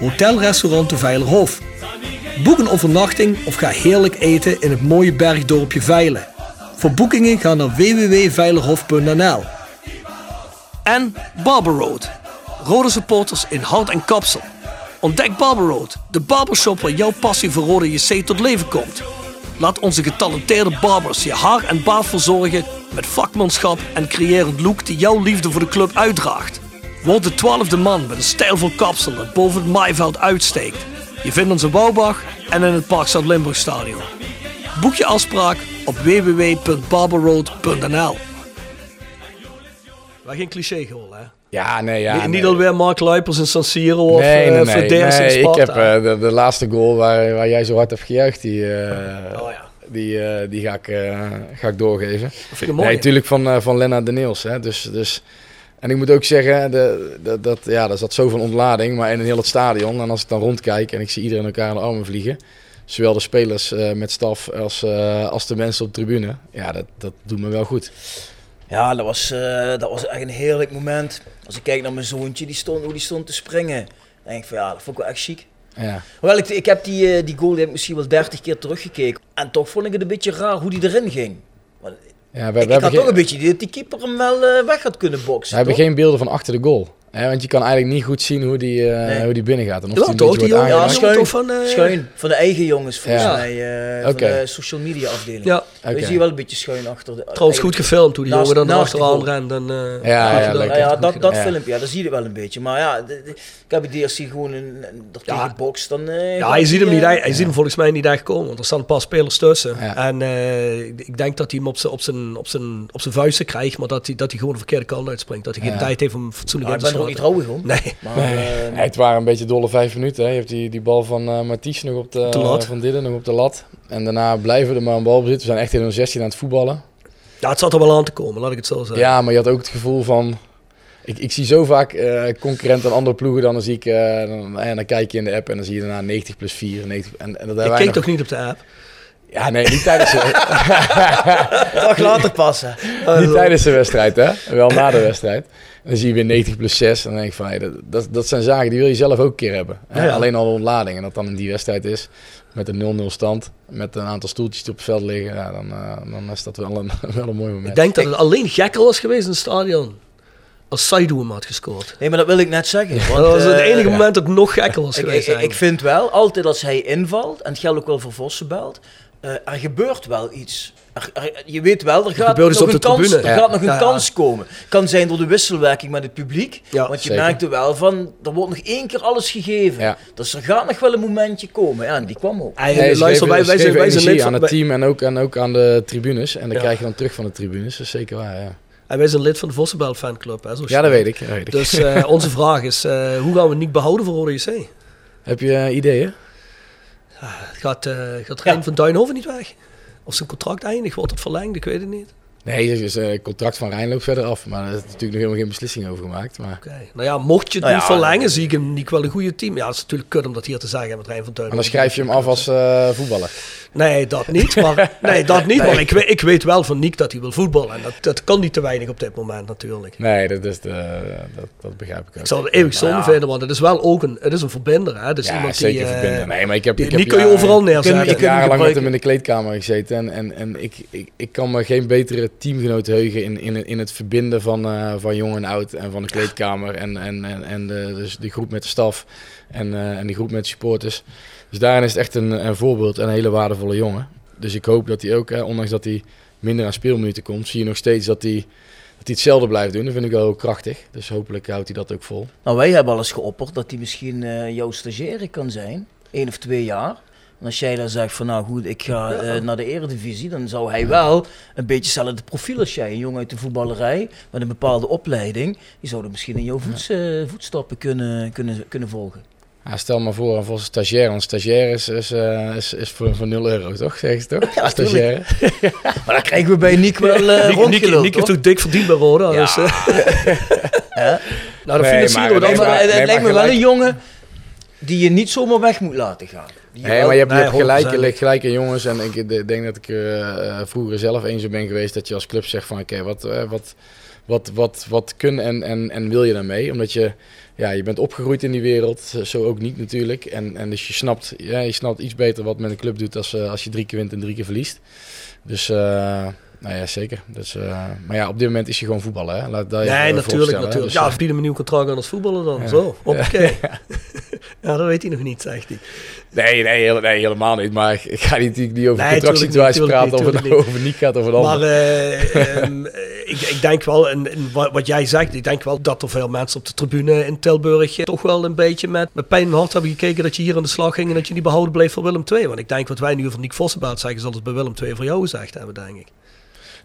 Speaker 4: Hotelrestaurant de Veilerhof. Boek een overnachting of ga heerlijk eten in het mooie bergdorpje Veilen. Voor boekingen ga naar www.veilerhof.nl En Barber Road. Rode supporters in hart en kapsel. Ontdek Barber Road, de barbershop waar jouw passie voor rode JC tot leven komt. Laat onze getalenteerde barbers je haar en baard verzorgen met vakmanschap en creërend look die jouw liefde voor de club uitdraagt. Word de twaalfde man met een stijlvol kapsel dat boven het maaiveld uitsteekt. Je vindt ons in Bouwbach en in het Park Zuid-Limburg Stadion. Boek je afspraak op www.barberroad.nl Waar geen cliché gewoon, hè?
Speaker 6: Ja, nee, ja.
Speaker 4: niet, alweer Mark Luipers in San Siro of
Speaker 6: nee,
Speaker 4: eh
Speaker 6: nee, nee. Nee, ik heb eh, de, de laatste goal waar, waar jij zo hard hebt gejuicht, die, eh,
Speaker 4: Oh ja.
Speaker 6: die, die ga, ik, ga ik doorgeven.
Speaker 4: vind ik mooi.
Speaker 6: Nee, natuurlijk van, van Lennart de Niels. Hè. Dus, dus En ik moet ook zeggen, de, de- dat, ja, er zat zoveel ontlading, maar in een heel het stadion. En als ik dan rondkijk en ik zie iedereen elkaar in de armen vliegen, zowel de spelers eh, met staf als, eh, als de mensen op de tribune, ja, dat, dat doet me wel goed.
Speaker 5: Ja, dat was, eh, dat was echt een heerlijk moment. Als ik kijk naar mijn zoontje, die stond, hoe die stond te springen. Dan denk ik van ja, dat vond ik wel echt chic.
Speaker 6: Ja.
Speaker 5: Hoewel, ik, ik heb die, die goal die heb ik misschien wel 30 keer teruggekeken. En toch vond ik het een beetje raar hoe die erin ging. Want
Speaker 6: Ja, we,
Speaker 5: ik,
Speaker 6: we
Speaker 5: ik had
Speaker 6: hebben
Speaker 5: toch een beetje dat die keeper hem wel eh, weg had kunnen
Speaker 6: we
Speaker 5: boksen.
Speaker 6: hebben
Speaker 5: toch?
Speaker 6: geen beelden van achter de goal. Want je kan eigenlijk niet goed zien hoe die, eh,
Speaker 5: Nee.
Speaker 6: hoe die binnen gaat. En of
Speaker 4: Ja,
Speaker 6: die
Speaker 4: toch, die jongen,
Speaker 5: Ja, schuin.
Speaker 4: toch van... eh,
Speaker 5: Schuin, van de eigen jongens volgens
Speaker 4: Ja.
Speaker 5: mij. eh. Van de social media afdeling.
Speaker 4: Ja,
Speaker 5: zie je wel een beetje schuin achter de...
Speaker 4: trouwens goed gefilmd hoe die
Speaker 5: Naast-
Speaker 4: jongen dan
Speaker 5: naast de
Speaker 4: erachteraan
Speaker 5: goal.
Speaker 4: rent. En, eh,
Speaker 6: Ja, ja, leuk.
Speaker 5: Ja,
Speaker 4: goed
Speaker 5: dat, dat
Speaker 6: Ja.
Speaker 5: filmpje, ja, dat zie je wel een beetje. Maar ja, de, de- ik heb die als hij gewoon een, er
Speaker 4: Ja.
Speaker 5: tegen bokst, dan... eh,
Speaker 4: Ja, je ziet hem niet, hij ziet hem volgens mij niet echt komen, want er staan een paar spelers tussen.
Speaker 6: Ja.
Speaker 4: En eh, ik denk dat hij hem op zijn, op zijn, op zijn, op zijn vuisten krijgt, maar dat hij, dat hij gewoon de verkeerde kant uitspringt. Dat hij geen
Speaker 6: Ja.
Speaker 4: tijd heeft om fatsoenlijk
Speaker 5: Ja,
Speaker 4: in
Speaker 5: ik
Speaker 4: te
Speaker 5: er ook niet trouwig om.
Speaker 4: Nee. [laughs]
Speaker 5: Maar, eh,
Speaker 6: Nee, het waren een beetje dolle vijf minuten. Hè. Je hebt die, die bal van eh Mathies nog op de,
Speaker 4: de lat.
Speaker 6: van Dillen nog op de lat. En daarna blijven we er maar een bal bezitten. We zijn echt in een 16 aan het voetballen.
Speaker 4: Ja, het zat er wel aan te komen, laat ik het zo zeggen.
Speaker 6: Ja, maar je had ook het gevoel van... Ik, ik zie zo vaak eh concurrent aan andere ploegen. Dan zie ik... eh, dan, en dan kijk je in de app en dan zie je daarna 90 plus 4. 90, en, en dat wij
Speaker 4: keek
Speaker 6: nog-
Speaker 4: toch niet op de app?
Speaker 6: Ja, nee, niet tijdens, de, [laughs]
Speaker 5: dag later passen.
Speaker 6: niet tijdens de wedstrijd, hè. Wel na de wedstrijd. En dan zie je weer 90 plus 6. En dan denk ik van, hey, dat, dat, dat zijn zaken die wil je zelf ook een keer hebben. hè.
Speaker 4: Ja, ja.
Speaker 6: Alleen al de ontlading. En dat dan in die wedstrijd is. Met een 0-0 stand. Met een aantal stoeltjes die op het veld liggen. Ja, dan, eh, dan is dat wel een, [laughs] wel een mooi moment.
Speaker 4: Ik denk dat het alleen gekker was geweest in het stadion. Als Saidu hem had gescoord.
Speaker 5: Nee, maar dat wil ik net zeggen. Want,
Speaker 4: dat was het
Speaker 5: eh,
Speaker 4: enige moment dat het nog gekker was
Speaker 5: Ik,
Speaker 4: geweest.
Speaker 5: ik, ik vind wel, altijd als hij invalt, en het geldt ook wel voor Vossenbelt, eh er gebeurt wel iets. Er- er- je weet wel, er gaat
Speaker 4: gebeurt
Speaker 5: nog
Speaker 4: iets op
Speaker 5: een,
Speaker 4: de
Speaker 5: kans,
Speaker 4: tribune.
Speaker 5: er
Speaker 4: Ja.
Speaker 5: gaat nog een
Speaker 4: Ja, ja.
Speaker 5: kans komen. Kan zijn door de wisselwerking met het publiek.
Speaker 4: Ja,
Speaker 5: want je
Speaker 6: zeker.
Speaker 5: merkte wel van, er wordt nog één keer alles gegeven.
Speaker 6: Ja.
Speaker 5: Dus er gaat nog wel een momentje komen. Ja, en die kwam ook.
Speaker 4: Hij-
Speaker 6: Nee,
Speaker 4: luister, wij, zijn, wij lid
Speaker 6: aan
Speaker 4: van,
Speaker 6: het
Speaker 4: wij,
Speaker 6: team en ook, en ook aan de tribunes. En dan
Speaker 4: Ja.
Speaker 6: krijg je dan terug van de tribunes. Dat is zeker waar, ja.
Speaker 4: en wij zijn lid van de Vossenbelt fanclub. Hè,
Speaker 6: Ja, dat
Speaker 4: weet.
Speaker 6: ik. Dat weet ik.
Speaker 4: Dus eh, [laughs] onze vraag is, eh, hoe gaan we Nick behouden voor Rode JC?
Speaker 6: Heb je eh, ideeën?
Speaker 4: Gaat, eh gaat Rijn van Duinhoven niet weg? Of zijn contract eindigt, wordt het verlengd? Ik weet het niet.
Speaker 6: Nee, het is, eh, contract van Rijn loopt verder af. Maar er is natuurlijk nog helemaal geen beslissing over gemaakt. Maar.
Speaker 4: Nou ja, mocht je het
Speaker 5: Nou
Speaker 4: niet
Speaker 5: ja,
Speaker 4: verlengen,
Speaker 5: eh,
Speaker 4: zie ik hem niet wel een goede team. Ja, het is natuurlijk kut om dat hier te zeggen met Rijn van
Speaker 6: en
Speaker 4: Duinhoven.
Speaker 6: dan schrijf je hem af als eh, voetballer.
Speaker 4: Nee, dat niet. Maar, [laughs] nee, dat niet. Maar ik, weet- ik weet wel van Nick dat hij wil voetballen. En dat, dat kan niet te weinig op dit moment natuurlijk.
Speaker 6: Nee, dat, is de, dat, dat begrijp ik ook.
Speaker 4: Ik zou het eeuwig zonde vinden, want het is wel ook een, het is een verbinder. Hè? Het is
Speaker 6: ja,
Speaker 4: iemand
Speaker 6: zeker
Speaker 4: die...
Speaker 6: verbinden. Nee, maar ik heb,
Speaker 4: die,
Speaker 6: ik heb
Speaker 4: kun je overal
Speaker 6: Ik
Speaker 4: neerzetten.
Speaker 6: heb
Speaker 5: kunt hem
Speaker 6: jarenlang met hem in de kleedkamer gezeten. En, en, en ik, ik, ik kan me geen betere teamgenoot heugen in, in, in het verbinden van, eh, van jong en oud. En van de kleedkamer. En, en, en, en de, dus die groep met de staf. En, eh, en die groep met de supporters. Dus daarin is het echt een, een voorbeeld en een hele waardevolle jongen. Dus ik hoop dat hij ook, hè, ondanks dat hij minder aan speelminuten komt, zie je nog steeds dat hij, dat hij hetzelfde blijft doen. Dat vind ik wel heel krachtig. Dus hopelijk houdt hij dat ook vol.
Speaker 5: Nou, wij hebben al eens geopperd dat hij misschien eh, jouw stagiaire kan zijn. één of twee jaar. En als jij dan zegt van nou goed, ik ga eh, naar de eredivisie, dan zou hij wel een beetje hetzelfde profiel als jij. Een jongen uit de voetballerij met een bepaalde opleiding. Die zou dan misschien in jouw voets, eh, voetstappen kunnen, kunnen, kunnen volgen.
Speaker 6: Ja, stel maar voor, voor een stagiair. Want stagiair is, is, eh, is, is voor, voor 0 euro, toch? Zeg je toch? [laughs]
Speaker 5: Ja,
Speaker 6: stagiair. [laughs]
Speaker 5: Maar dan krijgen we bij Nick wel eh
Speaker 4: Nick, Nick, heeft toch dik verdiend bij Roda.
Speaker 6: Ja.
Speaker 4: Dus, [laughs]
Speaker 5: Hè?
Speaker 4: nou, dan
Speaker 6: Nee,
Speaker 4: financieren we dan
Speaker 5: Nee,
Speaker 6: nee,
Speaker 5: maar
Speaker 4: wel.
Speaker 5: het, lijkt me wel een jongen die je niet zomaar weg moet laten gaan.
Speaker 6: Nee, maar je hebt, je
Speaker 4: Nee,
Speaker 6: hebt gelijk,
Speaker 4: 100%.
Speaker 6: je ligt gelijk in jongens. En ik de- denk dat ik eh, vroeger zelf eens zo ben geweest dat je als club zegt van oké, wat, eh, wat, wat, wat, wat kun en, en, en wil je daarmee? Omdat je, ja, je bent opgegroeid in die wereld, zo ook niet natuurlijk. En, en dus je snapt, ja, je snapt iets beter wat met een club doet als, als je drie keer wint en drie keer verliest. Dus nou ja, zeker. Dus, maar ja, op dit moment is je gewoon voetballen. Hè? Laat dat
Speaker 4: Nee, natuurlijk, natuurlijk.
Speaker 6: Dus,
Speaker 4: Ja, bieden hem een nieuw contract aan als voetballer dan.
Speaker 6: Ja.
Speaker 4: Zo, oké. [laughs] Ja. dat weet hij nog niet, zegt hij.
Speaker 6: nee, nee, nee, helemaal niet. Maar ik, ik ga niet, niet over
Speaker 4: Nee,
Speaker 6: contractsituaties
Speaker 4: niet,
Speaker 6: praten. Of het
Speaker 4: niet,
Speaker 6: over Nick gaat of een ander.
Speaker 4: Maar eh, ehm, [laughs] ik, ik denk wel, en, en wat, jij zegt, ik denk wel dat er veel mensen op de tribune in Tilburg toch wel een beetje met, met pijn in hart hebben gekeken dat je hier aan de slag ging en dat je niet behouden bleef voor Willem II. Want ik denk wat wij nu over Nick Vossenbaat zeggen, zal het bij Willem II voor jou gezegd hebben, denk ik.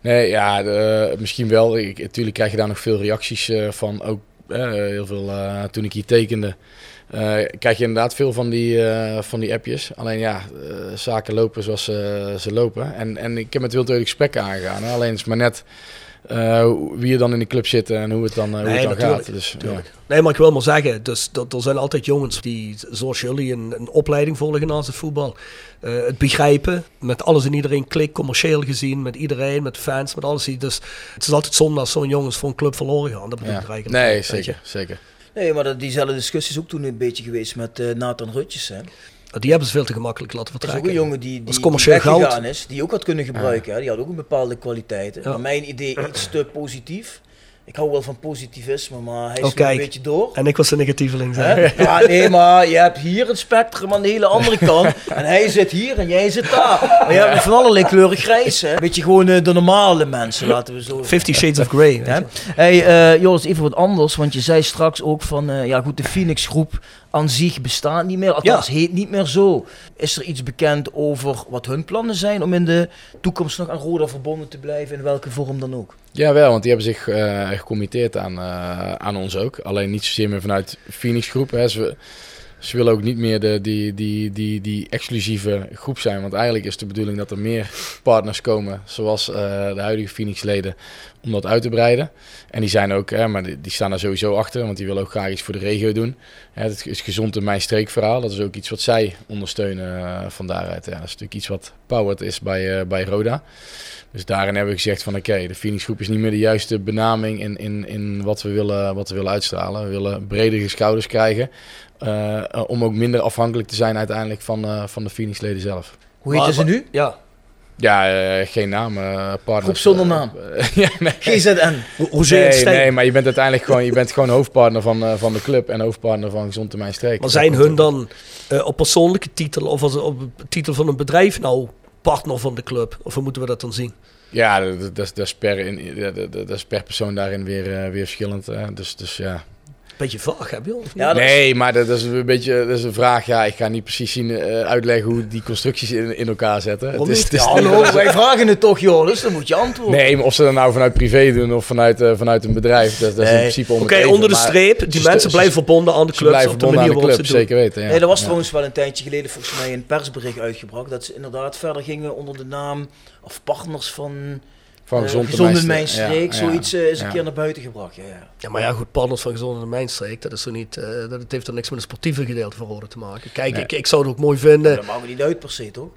Speaker 6: Nee, ja, de- misschien wel. Ik, natuurlijk krijg je daar nog veel reacties eh, van. Ook eh, heel veel eh, toen ik hier tekende. eh, krijg je inderdaad veel van die, eh, van die appjes. Alleen ja, eh, zaken lopen zoals ze, ze lopen. En, en ik heb met Wild gesprekken aangegaan. Alleen is maar net eh, wie er dan in de club zit en hoe het dan, eh, hoe
Speaker 4: Nee,
Speaker 6: het dan gaat. Dus,
Speaker 4: natuurlijk. Nee, maar ik wil maar zeggen, dus, dat, er zijn altijd jongens die, zoals jullie, een, een opleiding volgen naast het voetbal. Eh, het begrijpen, met alles en iedereen klik, commercieel gezien, met iedereen, met fans, met alles. Dus het is altijd zonde als zo'n jongens voor een club verloren gaan. Dat bedoel
Speaker 6: ja.
Speaker 4: ik eigenlijk
Speaker 6: Nee, zeker, zeker.
Speaker 5: Nee, maar dat, diezelfde discussie is ook toen een beetje geweest met eh, Nathan Rutjes. Hè.
Speaker 4: Die hebben ze veel te gemakkelijk laten
Speaker 5: Dat is ook
Speaker 4: vertrekken.
Speaker 5: een jongen die, die,
Speaker 4: is commercieel
Speaker 5: die weggegaan
Speaker 4: goud.
Speaker 5: is, die ook had kunnen gebruiken. Die had ook een bepaalde kwaliteiten.
Speaker 4: Ja.
Speaker 5: Maar mijn idee iets te positief. Ik hou wel van positivisme, maar hij is
Speaker 4: Oh,
Speaker 5: nu
Speaker 4: kijk.
Speaker 5: een beetje door.
Speaker 4: En ik was de negatieveling.
Speaker 5: Ja, nee, maar je hebt hier een spectrum aan de hele andere kant. [laughs] En hij zit hier en jij zit daar. Maar je hebt van allerlei kleuren grijs. Hè? Weet je, gewoon eh, de normale mensen, laten we zo
Speaker 4: Fifty Shades of Grey.
Speaker 5: Hè? Hey, eh, Joris, even wat anders. Want je zei straks ook van, eh, ja goed, de Phoenix groep aan zich bestaat niet meer. Althans, heet niet meer zo. Is er iets bekend over wat hun plannen zijn om in de toekomst nog aan Roda verbonden te blijven, in welke vorm dan ook?
Speaker 6: Ja, wel, want die hebben zich gecommitteerd aan, eh, aan ons ook. Alleen niet zozeer meer vanuit Phoenix Groep. Hè. Ze, ze willen ook niet meer de, die, die, die, die exclusieve groep zijn. Want eigenlijk is de bedoeling dat er meer partners komen, zoals eh, de huidige Phoenix-leden, om dat uit te breiden. En die zijn ook, hè, maar die, staan er sowieso achter, want die willen ook graag iets voor de regio doen. Het is gezond in mijn streekverhaal. Dat is ook iets wat zij ondersteunen eh, van daaruit. Ja, dat is natuurlijk iets wat powered is bij, bij Roda. Dus daarin hebben we gezegd van oké, de Phoenix groep is niet meer de juiste benaming in, in, in wat, we willen, wat we willen uitstralen. We willen bredere schouders krijgen. eh, om ook minder afhankelijk te zijn uiteindelijk van, eh, van de Phoenix leden zelf.
Speaker 5: Hoe
Speaker 4: Maar-
Speaker 5: ze nu?
Speaker 4: Ja.
Speaker 6: Ja, eh, geen naam. eh partners.
Speaker 5: Groep zonder naam. [laughs]
Speaker 6: ja, nee.
Speaker 5: GZN.
Speaker 4: Je
Speaker 6: Nee, nee, maar je bent uiteindelijk gewoon, je bent gewoon hoofdpartner van, eh, van de club en hoofdpartner van Gezond Termijn Streek.
Speaker 4: Maar zijn hun dan eh, op persoonlijke titel of als, op titel van een bedrijf nou partner van de club? Of hoe moeten we dat dan zien?
Speaker 6: Ja, dat, is per, per persoon daarin weer, eh, weer verschillend. hè. Dus, dus ja,
Speaker 4: Beetje vaag, heb je?
Speaker 5: Ja, dat
Speaker 6: nee, maar dat is een beetje dat is een vraag. Ja, ik ga niet precies zien, eh, uitleggen hoe die constructies in, in elkaar zetten. Het is, het is-
Speaker 5: Ja, hallo, [laughs] wij vragen het toch, Joris, dan moet je antwoorden.
Speaker 6: nee, maar of ze dat nou vanuit privé doen of vanuit, eh, vanuit een bedrijf, dat, dat is in principe
Speaker 4: Oké, onder de streep, die mensen blijven verbonden aan de
Speaker 6: Ze
Speaker 4: club
Speaker 6: blijven
Speaker 4: op de
Speaker 6: verbonden
Speaker 4: manier
Speaker 6: aan de
Speaker 4: waarop
Speaker 6: club,
Speaker 4: ze doen.
Speaker 6: zeker weten. Ja.
Speaker 5: Nee, er was
Speaker 6: Ja.
Speaker 5: trouwens wel een tijdje geleden volgens mij een persbericht uitgebracht dat ze inderdaad verder gingen onder de naam of partners van
Speaker 6: Van
Speaker 5: eh,
Speaker 6: gezond
Speaker 5: Gezond in
Speaker 6: termijn-
Speaker 5: mijn streek.
Speaker 6: ja, ja,
Speaker 5: Zoiets eh, is een keer naar buiten gebracht. Ja, ja.
Speaker 4: Ja, maar ja, goed, partners van Gezond in de Mijnstreek, dat is zo niet, eh, dat het heeft er niks met een sportieve gedeelte van Rode te maken. Kijk,
Speaker 6: Nee.
Speaker 4: ik, ik zou het ook mooi vinden.
Speaker 5: Dat maakt niet uit per se, toch?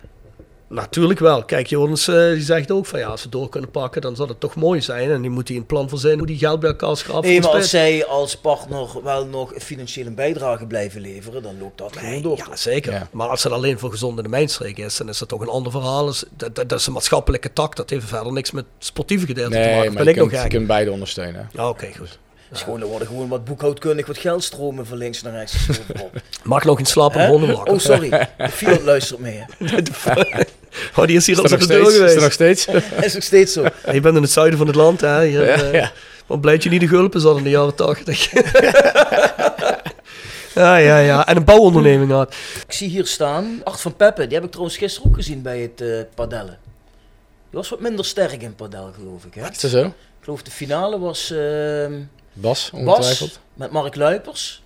Speaker 4: Natuurlijk wel. Kijk, Jonas eh, die zegt ook van ja, als we door kunnen pakken, dan zal het toch mooi zijn. En die moet hij een plan verzinnen hoe die geld bij elkaar schrapt.
Speaker 5: Nee,
Speaker 4: voor
Speaker 5: maar als zij als partner wel nog financiële bijdrage blijven leveren, dan loopt dat gewoon door.
Speaker 4: Ja, zeker.
Speaker 6: Ja.
Speaker 4: Maar als het alleen voor gezond in de mijnstreek is, dan is dat toch een ander verhaal. Is- Dat, dat, dat is een maatschappelijke tak. Dat heeft verder niks met sportieve gedeelte te
Speaker 6: Nee,
Speaker 4: maken.
Speaker 6: maar
Speaker 4: Ben
Speaker 6: je
Speaker 4: ik nog
Speaker 6: kunt, je kunt beide ondersteunen.
Speaker 4: Ja, Oké, goed.
Speaker 5: Dus gewoon, er worden gewoon wat boekhoudkundig wat geldstromen van links naar rechts.
Speaker 4: Mag nog in slapen honden wakker?
Speaker 5: Oh, sorry. [laughs] De Fiat luistert mee. hè. [laughs]
Speaker 4: oh, die is hier
Speaker 6: Is
Speaker 4: al op de deur?
Speaker 6: Is
Speaker 4: geweest.
Speaker 6: dat nog steeds? [laughs]
Speaker 5: Is nog steeds zo.
Speaker 4: Ja, je bent in het zuiden van het land, hè? Hier,
Speaker 6: Ja,
Speaker 4: eh,
Speaker 6: ja.
Speaker 4: Wat blijkt je niet de gulpen zat in de jaren tachtig. [laughs] ja, ja, ja. En een bouwonderneming had.
Speaker 5: Ik zie hier staan, Art van Peppe, die heb ik trouwens gisteren ook gezien bij het eh padellen. Die was wat minder sterk in padel, geloof ik. Hè?
Speaker 6: Is dat zo?
Speaker 5: Ik geloof de finale was ehm,
Speaker 6: Bas,
Speaker 5: Bas
Speaker 6: ongetwijfeld.
Speaker 5: met Mark Luipers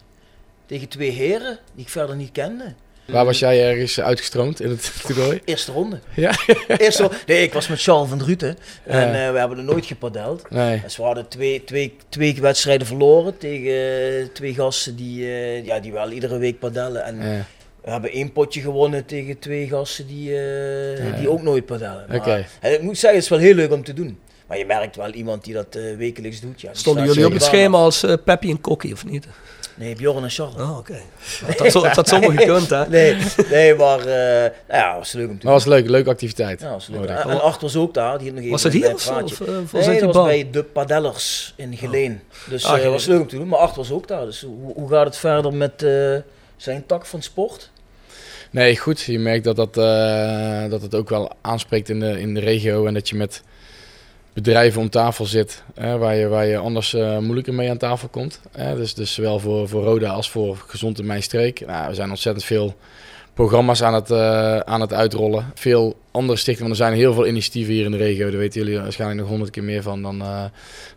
Speaker 5: tegen twee heren die ik verder niet kende.
Speaker 6: Waar was jij ergens uitgestroomd in het [laughs] toernooi?
Speaker 5: Eerste ronde.
Speaker 6: Ja. [laughs]
Speaker 5: Eerste ronde. Nee, ik was met Charles van Druten en eh, we hebben er nooit gepadeld.
Speaker 6: Nee.
Speaker 5: Dus we hadden twee, twee, twee wedstrijden verloren tegen eh, twee gasten die, eh, ja, die wel iedere week padellen. En
Speaker 6: Ja.
Speaker 5: we hebben één potje gewonnen tegen twee gasten die,
Speaker 6: Ja.
Speaker 5: die ook nooit padellen. Maar,
Speaker 6: Oké.
Speaker 5: en ik moet zeggen, het is wel heel leuk om te doen. Maar je merkt wel iemand die dat eh, wekelijks doet. Ja,
Speaker 4: Stonden jullie op het schema als eh Peppy en Kokkie, of niet?
Speaker 5: Nee, Bjorn en Charles.
Speaker 4: Oh, oké. Dat had zo- dat had zomaar gekund, hè?
Speaker 5: Nee, nee maar uh, nou ja, was leuk om te
Speaker 6: Maar was leuk, leuke activiteit.
Speaker 5: Ja, was leuk. En, en Art was ook daar. Die had nog even
Speaker 4: Was
Speaker 5: een
Speaker 4: hier of. Of, was
Speaker 5: nee, dat was
Speaker 4: bal?
Speaker 5: bij de Padellers in Geleen. Dus
Speaker 4: Ah,
Speaker 5: eh
Speaker 4: Geleen.
Speaker 5: was leuk om te doen. Maar Art was ook daar. Dus hoe, hoe gaat het verder met eh, zijn tak van sport?
Speaker 6: Nee, goed. Je merkt dat, dat, eh, dat het ook wel aanspreekt in de, in de regio. En dat je met bedrijven om tafel zit. Waar, je, waar je anders eh, moeilijker mee aan tafel komt. Dus, dus zowel voor, voor Roda als voor Gezond in Mijn Streek. Nou, we zijn ontzettend veel programma's aan het, eh, aan het uitrollen. Veel andere stichtingen. Er zijn heel veel initiatieven hier in de regio. Daar weten jullie waarschijnlijk nog honderd keer meer van dan, eh,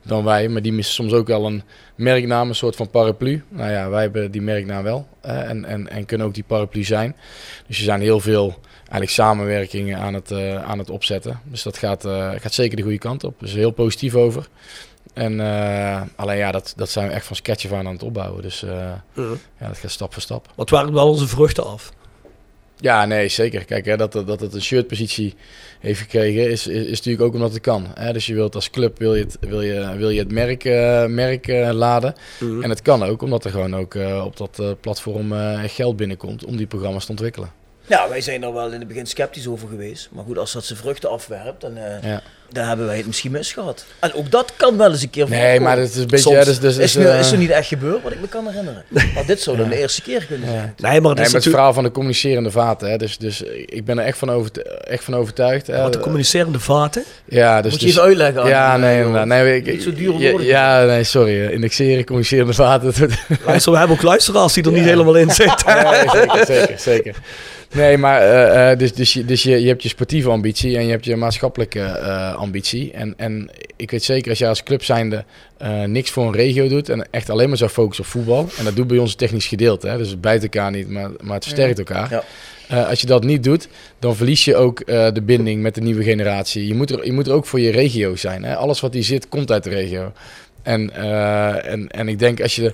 Speaker 6: dan wij. Maar die missen soms ook wel een merknaam, een soort van paraplu. Nou ja, wij hebben die merknaam wel. en, en, en kunnen ook die paraplu zijn. Dus er zijn heel veel eigenlijk samenwerking aan het, uh, aan het opzetten. Dus dat gaat, uh, gaat zeker de goede kant op. Dus heel positief over. En uh, alleen ja, dat, dat zijn we echt van sketch aan aan het opbouwen. Dus uh, ja, dat gaat stap voor stap.
Speaker 4: Wat waren wel onze vruchten af?
Speaker 6: Ja, nee, zeker. Kijk, hè, dat, dat het een shirtpositie heeft gekregen, is, is, is, natuurlijk ook omdat het kan. Hè? Dus je wilt als club wil je het, wil je, wil je het merk, uh, merk uh, laden. Mm. En het kan ook, omdat er gewoon ook uh, op dat platform geld binnenkomt om die programma's te ontwikkelen.
Speaker 5: Ja, wij zijn er wel in het begin sceptisch over geweest. Maar goed, als dat zijn vruchten afwerpt, dan, uh, ja. dan hebben wij het misschien misgehad. En ook dat kan wel eens een keer
Speaker 6: Nee, maar het is een beetje...
Speaker 5: Ja,
Speaker 6: dus, dus,
Speaker 5: is, nu, is er niet echt gebeurd, wat ik me kan herinneren. [laughs] Maar dit zou dan de eerste keer kunnen zijn.
Speaker 6: Nee, maar het is het verhaal van de communicerende vaten. Hè. Dus, dus ik ben er echt van, over, echt van overtuigd.
Speaker 4: Wat, de communicerende vaten?
Speaker 6: Ja, dus...
Speaker 5: Moet je
Speaker 6: dus,
Speaker 5: even uitleggen?
Speaker 6: Ja, nee, nee, nee,
Speaker 5: ik, Niet zo duur
Speaker 6: ja, ja, nee, sorry. Indexeren, communicerende vaten.
Speaker 4: Luister, we hebben ook luisteraars die er niet helemaal in [laughs] zitten.
Speaker 6: Ja, zeker, zeker, zeker. Nee, maar uh, dus, dus, je, dus je, je hebt je sportieve ambitie en je hebt je maatschappelijke uh, ambitie. En, en ik weet zeker als jij als club zijnde niks voor een regio doet en echt alleen maar zou focussen op voetbal. En dat doet bij ons het technisch gedeelte. Hè? Dus het bijt elkaar niet, maar, maar het versterkt elkaar. Ja. Uh, als je dat niet doet, dan verlies je ook uh, de binding met de nieuwe generatie. Je moet er, je moet er ook voor je regio zijn. Hè? Alles wat hier zit, komt uit de regio. En, en, en ik denk als je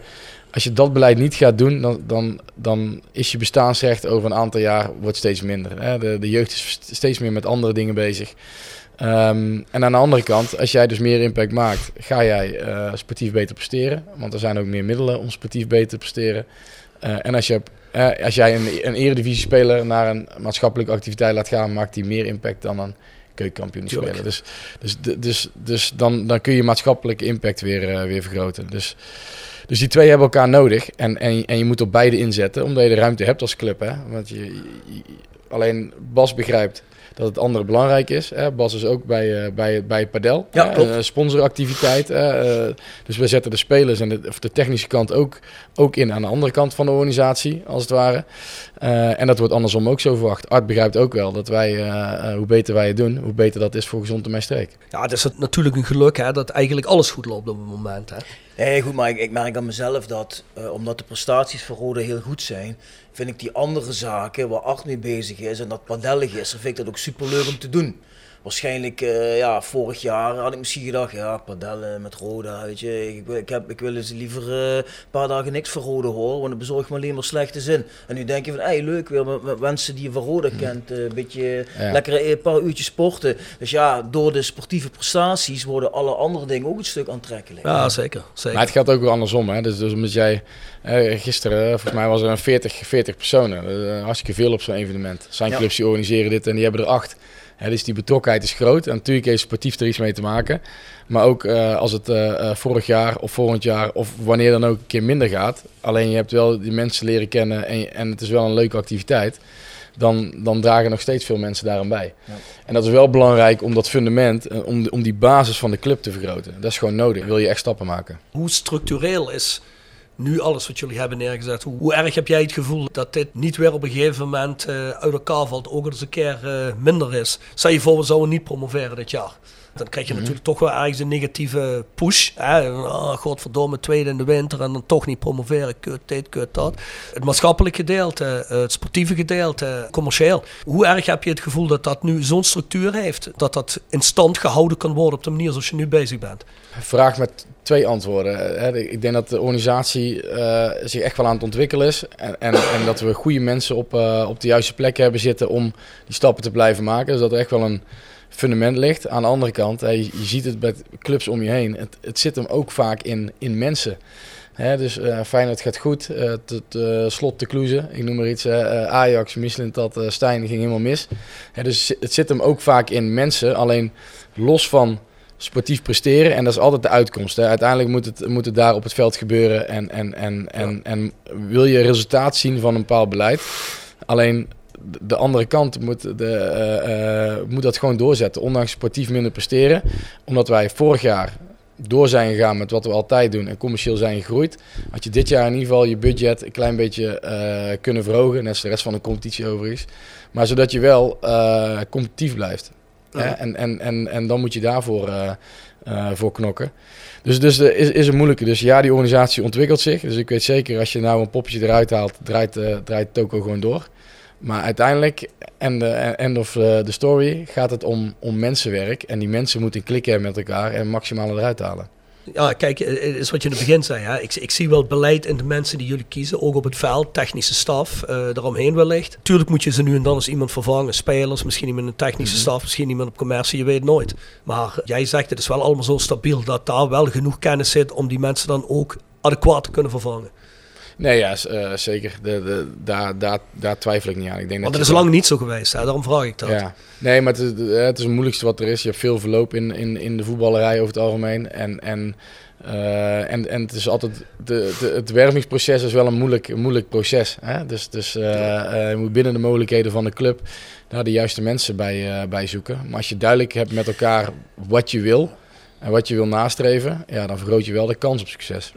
Speaker 6: als je dat beleid niet gaat doen, dan, dan, dan is je bestaansrecht over een aantal jaar wordt steeds minder. Hè? De, de jeugd is steeds meer met andere dingen bezig. Um, en aan de andere kant, als jij dus meer impact maakt, ga jij uh, sportief beter presteren. Want er zijn ook meer middelen om sportief beter te presteren. Uh, en als, je, uh, als jij een, een eredivisie-speler naar een maatschappelijke activiteit laat gaan, maakt die meer impact dan een keukenkampioen spelen. Dus, dus, dus, dus dan, dan kun je maatschappelijke impact weer, weer vergroten. Dus dus die twee hebben elkaar nodig. En, en, en je moet op beide inzetten, omdat je de ruimte hebt als club. Hè? Want je, alleen Bas begrijpt dat het andere belangrijk is. Hè? Bas is ook bij, uh, bij, bij Padel, ja, uh, sponsoractiviteit. Uh, dus we zetten de spelers en de, of de technische kant ook, ook in aan de andere kant van de organisatie, als het ware. en dat wordt andersom ook zo verwacht. Art begrijpt ook wel dat wij, hoe beter wij het doen, hoe beter dat is voor gezond en mijn streek.
Speaker 4: Ja, het is natuurlijk een geluk hè, dat eigenlijk alles goed loopt op het moment. Hè?
Speaker 5: Nee, goed, maar ik, merk aan mezelf dat, uh, omdat de prestaties van Rode heel goed zijn, vind ik die andere zaken waar Art mee bezig is en dat padellig is, vind ik dat ook super leuk om te doen waarschijnlijk, uh, ja, vorig jaar had ik misschien gedacht, ja, padellen met Roda, weet je. Ik, ik, heb, ik wil eens liever uh, een paar dagen niks van Roda horen, want het bezorgt me alleen maar slechte zin. En nu denk je van, hey, leuk, weer met, met mensen die je van Roda kent, uh, een beetje ja. lekker een paar uurtjes sporten. Dus ja, door de sportieve prestaties worden alle andere dingen ook een stuk aantrekkelijk.
Speaker 4: Ja, zeker. zeker.
Speaker 6: Maar het gaat ook weer andersom, hè. Dus, dus omdat jij, gisteren, volgens mij was er een 40, 40 personen, hartstikke veel op zo'n evenement. Zijn clubs die organiseren dit en die hebben er acht dus die betrokkenheid is groot. En natuurlijk heeft sportief er iets mee te maken. Maar ook uh, als het uh, vorig jaar of volgend jaar of wanneer dan ook een keer minder gaat. Alleen je hebt wel die mensen leren kennen en, en het is wel een leuke activiteit. Dan, dan dragen nog steeds veel mensen daaraan bij. Ja. En dat is wel belangrijk om dat fundament, om, om die basis van de club te vergroten. Dat is gewoon nodig. Wil je echt stappen maken.
Speaker 4: Hoe structureel is nu alles wat jullie hebben neergezet. Hoe, erg heb jij het gevoel dat dit niet weer op een gegeven moment uh, uit elkaar valt, ook eens een keer uh, minder is? Stel je voor, we zouden niet promoveren dit jaar. Dan krijg je natuurlijk toch wel ergens een negatieve push. Hè? Oh, godverdomme, tweede in de winter en dan toch niet promoveren. Kut dit, kut dat. Het maatschappelijk gedeelte, het sportieve gedeelte, commercieel. Hoe erg heb je het gevoel dat dat nu zo'n structuur heeft? Dat dat in stand gehouden kan worden op de manier zoals je nu bezig bent?
Speaker 6: Vraag met twee antwoorden. Ik denk dat de organisatie uh, zich echt wel aan het ontwikkelen is. En, en, dat we goede mensen op, uh, op de juiste plek hebben zitten om die stappen te blijven maken. Dus dat er echt wel een fundament ligt. Aan de andere kant, je, je ziet het bij clubs om je heen. Het, het zit hem ook vaak in, in mensen. Hè, dus uh, Feyenoord gaat goed. Uh, tot, uh, slot te Kloeze, ik noem maar iets. Ajax, Michelin, dat Stijn ging helemaal mis. Hè, dus het zit hem ook vaak in mensen. Alleen los van sportief presteren. En dat is altijd de uitkomst. Hè. Uiteindelijk moet het, moet het daar op het veld gebeuren. En, en, en, en, en wil je resultaat zien van een bepaald beleid. Alleen de andere kant moet, de, uh, uh, moet dat gewoon doorzetten. Ondanks sportief minder presteren. Omdat wij vorig jaar door zijn gegaan met wat we altijd doen en commercieel zijn gegroeid. Had je dit jaar in ieder geval je budget een klein beetje uh, kunnen verhogen. Net als de rest van de competitie overigens. Maar zodat je wel competitief blijft. En, en, en, en dan moet je daarvoor voor knokken. Dus, dus is, is een moeilijke. Dus ja, die organisatie ontwikkelt zich. Dus ik weet zeker, als je nou een poppetje eruit haalt, draait, uh, draait Toko gewoon door. Maar uiteindelijk, en de end of eh, the story, gaat het om, om mensenwerk. En die mensen moeten klikken met elkaar en maximaal eruit halen.
Speaker 4: Ja, kijk, het is wat je in het begin zei. Hè. Ik, ik zie wel beleid in de mensen die jullie kiezen, ook op het veld, technische staf, uh, eromheen wellicht. Tuurlijk moet je ze nu en dan eens iemand vervangen, spelers, misschien iemand in de technische
Speaker 6: Mhm.
Speaker 4: staf, misschien iemand op commercie, je weet nooit. Maar jij zegt het is wel allemaal zo stabiel dat daar wel genoeg kennis zit om die mensen dan ook adequaat te kunnen vervangen.
Speaker 6: Nee, ja, eh, zeker. De, de, daar, daar, daar twijfel ik niet aan. Ik denk
Speaker 4: Want
Speaker 6: dat
Speaker 4: is lang niet zo geweest, hè? daarom vraag ik dat.
Speaker 6: Ja. Nee, maar het is, het is het moeilijkste wat er is. Je hebt veel verloop in, in, in de voetballerij over het algemeen. En, en, eh, en, en het is altijd. De, de, het wervingsproces is wel een moeilijk, een moeilijk proces. Hè? Dus, dus eh, eh, je moet binnen de mogelijkheden van de club daar de juiste mensen bij, eh, bij zoeken. Maar als je duidelijk hebt met elkaar wat je wil en wat je wil nastreven, ja, dan vergroot je wel de kans op succes.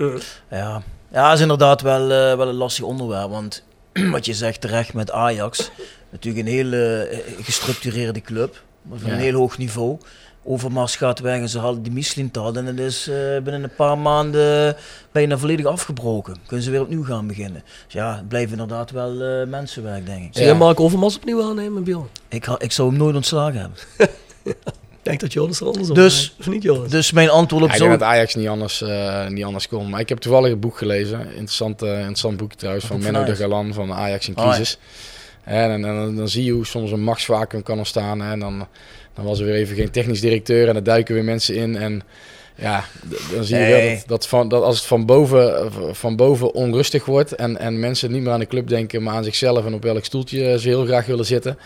Speaker 5: Ja, ja dat is inderdaad wel, eh, wel een lastig onderwerp. Want [clears throat] wat je zegt terecht met Ajax, natuurlijk een hele eh, gestructureerde club. Van
Speaker 6: Ja.
Speaker 5: een heel hoog niveau. Overmars gaat weg en ze halen die Michelin-tal. En het is eh, binnen een paar maanden bijna volledig afgebroken. Kunnen ze weer opnieuw gaan beginnen. Dus ja, het blijft inderdaad wel eh, mensenwerk, denk ik.
Speaker 4: Zie je Mark Overmars opnieuw aannemen, Bjorn?
Speaker 5: Ik, ik zou hem nooit ontslagen hebben. [laughs]
Speaker 4: Ik denk dat Jonas er anders op
Speaker 5: Dus-.
Speaker 4: Of niet, Jonas?
Speaker 5: Dus mijn antwoord op
Speaker 6: Ja, ik
Speaker 5: zo...
Speaker 6: denk dat Ajax niet anders, eh, niet anders kon. Maar ik heb toevallig een boek gelezen. Interessant, eh, interessant boek trouwens. Van
Speaker 5: Boek van
Speaker 6: Menno de. Galan van Ajax in
Speaker 5: Oh, ja.
Speaker 6: crisis. En, en, en dan zie je hoe soms een machtsvacuum kan ontstaan. hè. En dan, dan was er weer even geen technisch directeur. En dan duiken weer mensen in. En ja, dan zie je wel dat, dat, van, dat als het van boven, van boven onrustig wordt. En, en mensen niet meer aan de club denken, maar aan zichzelf. En op welk stoeltje ze heel graag willen zitten.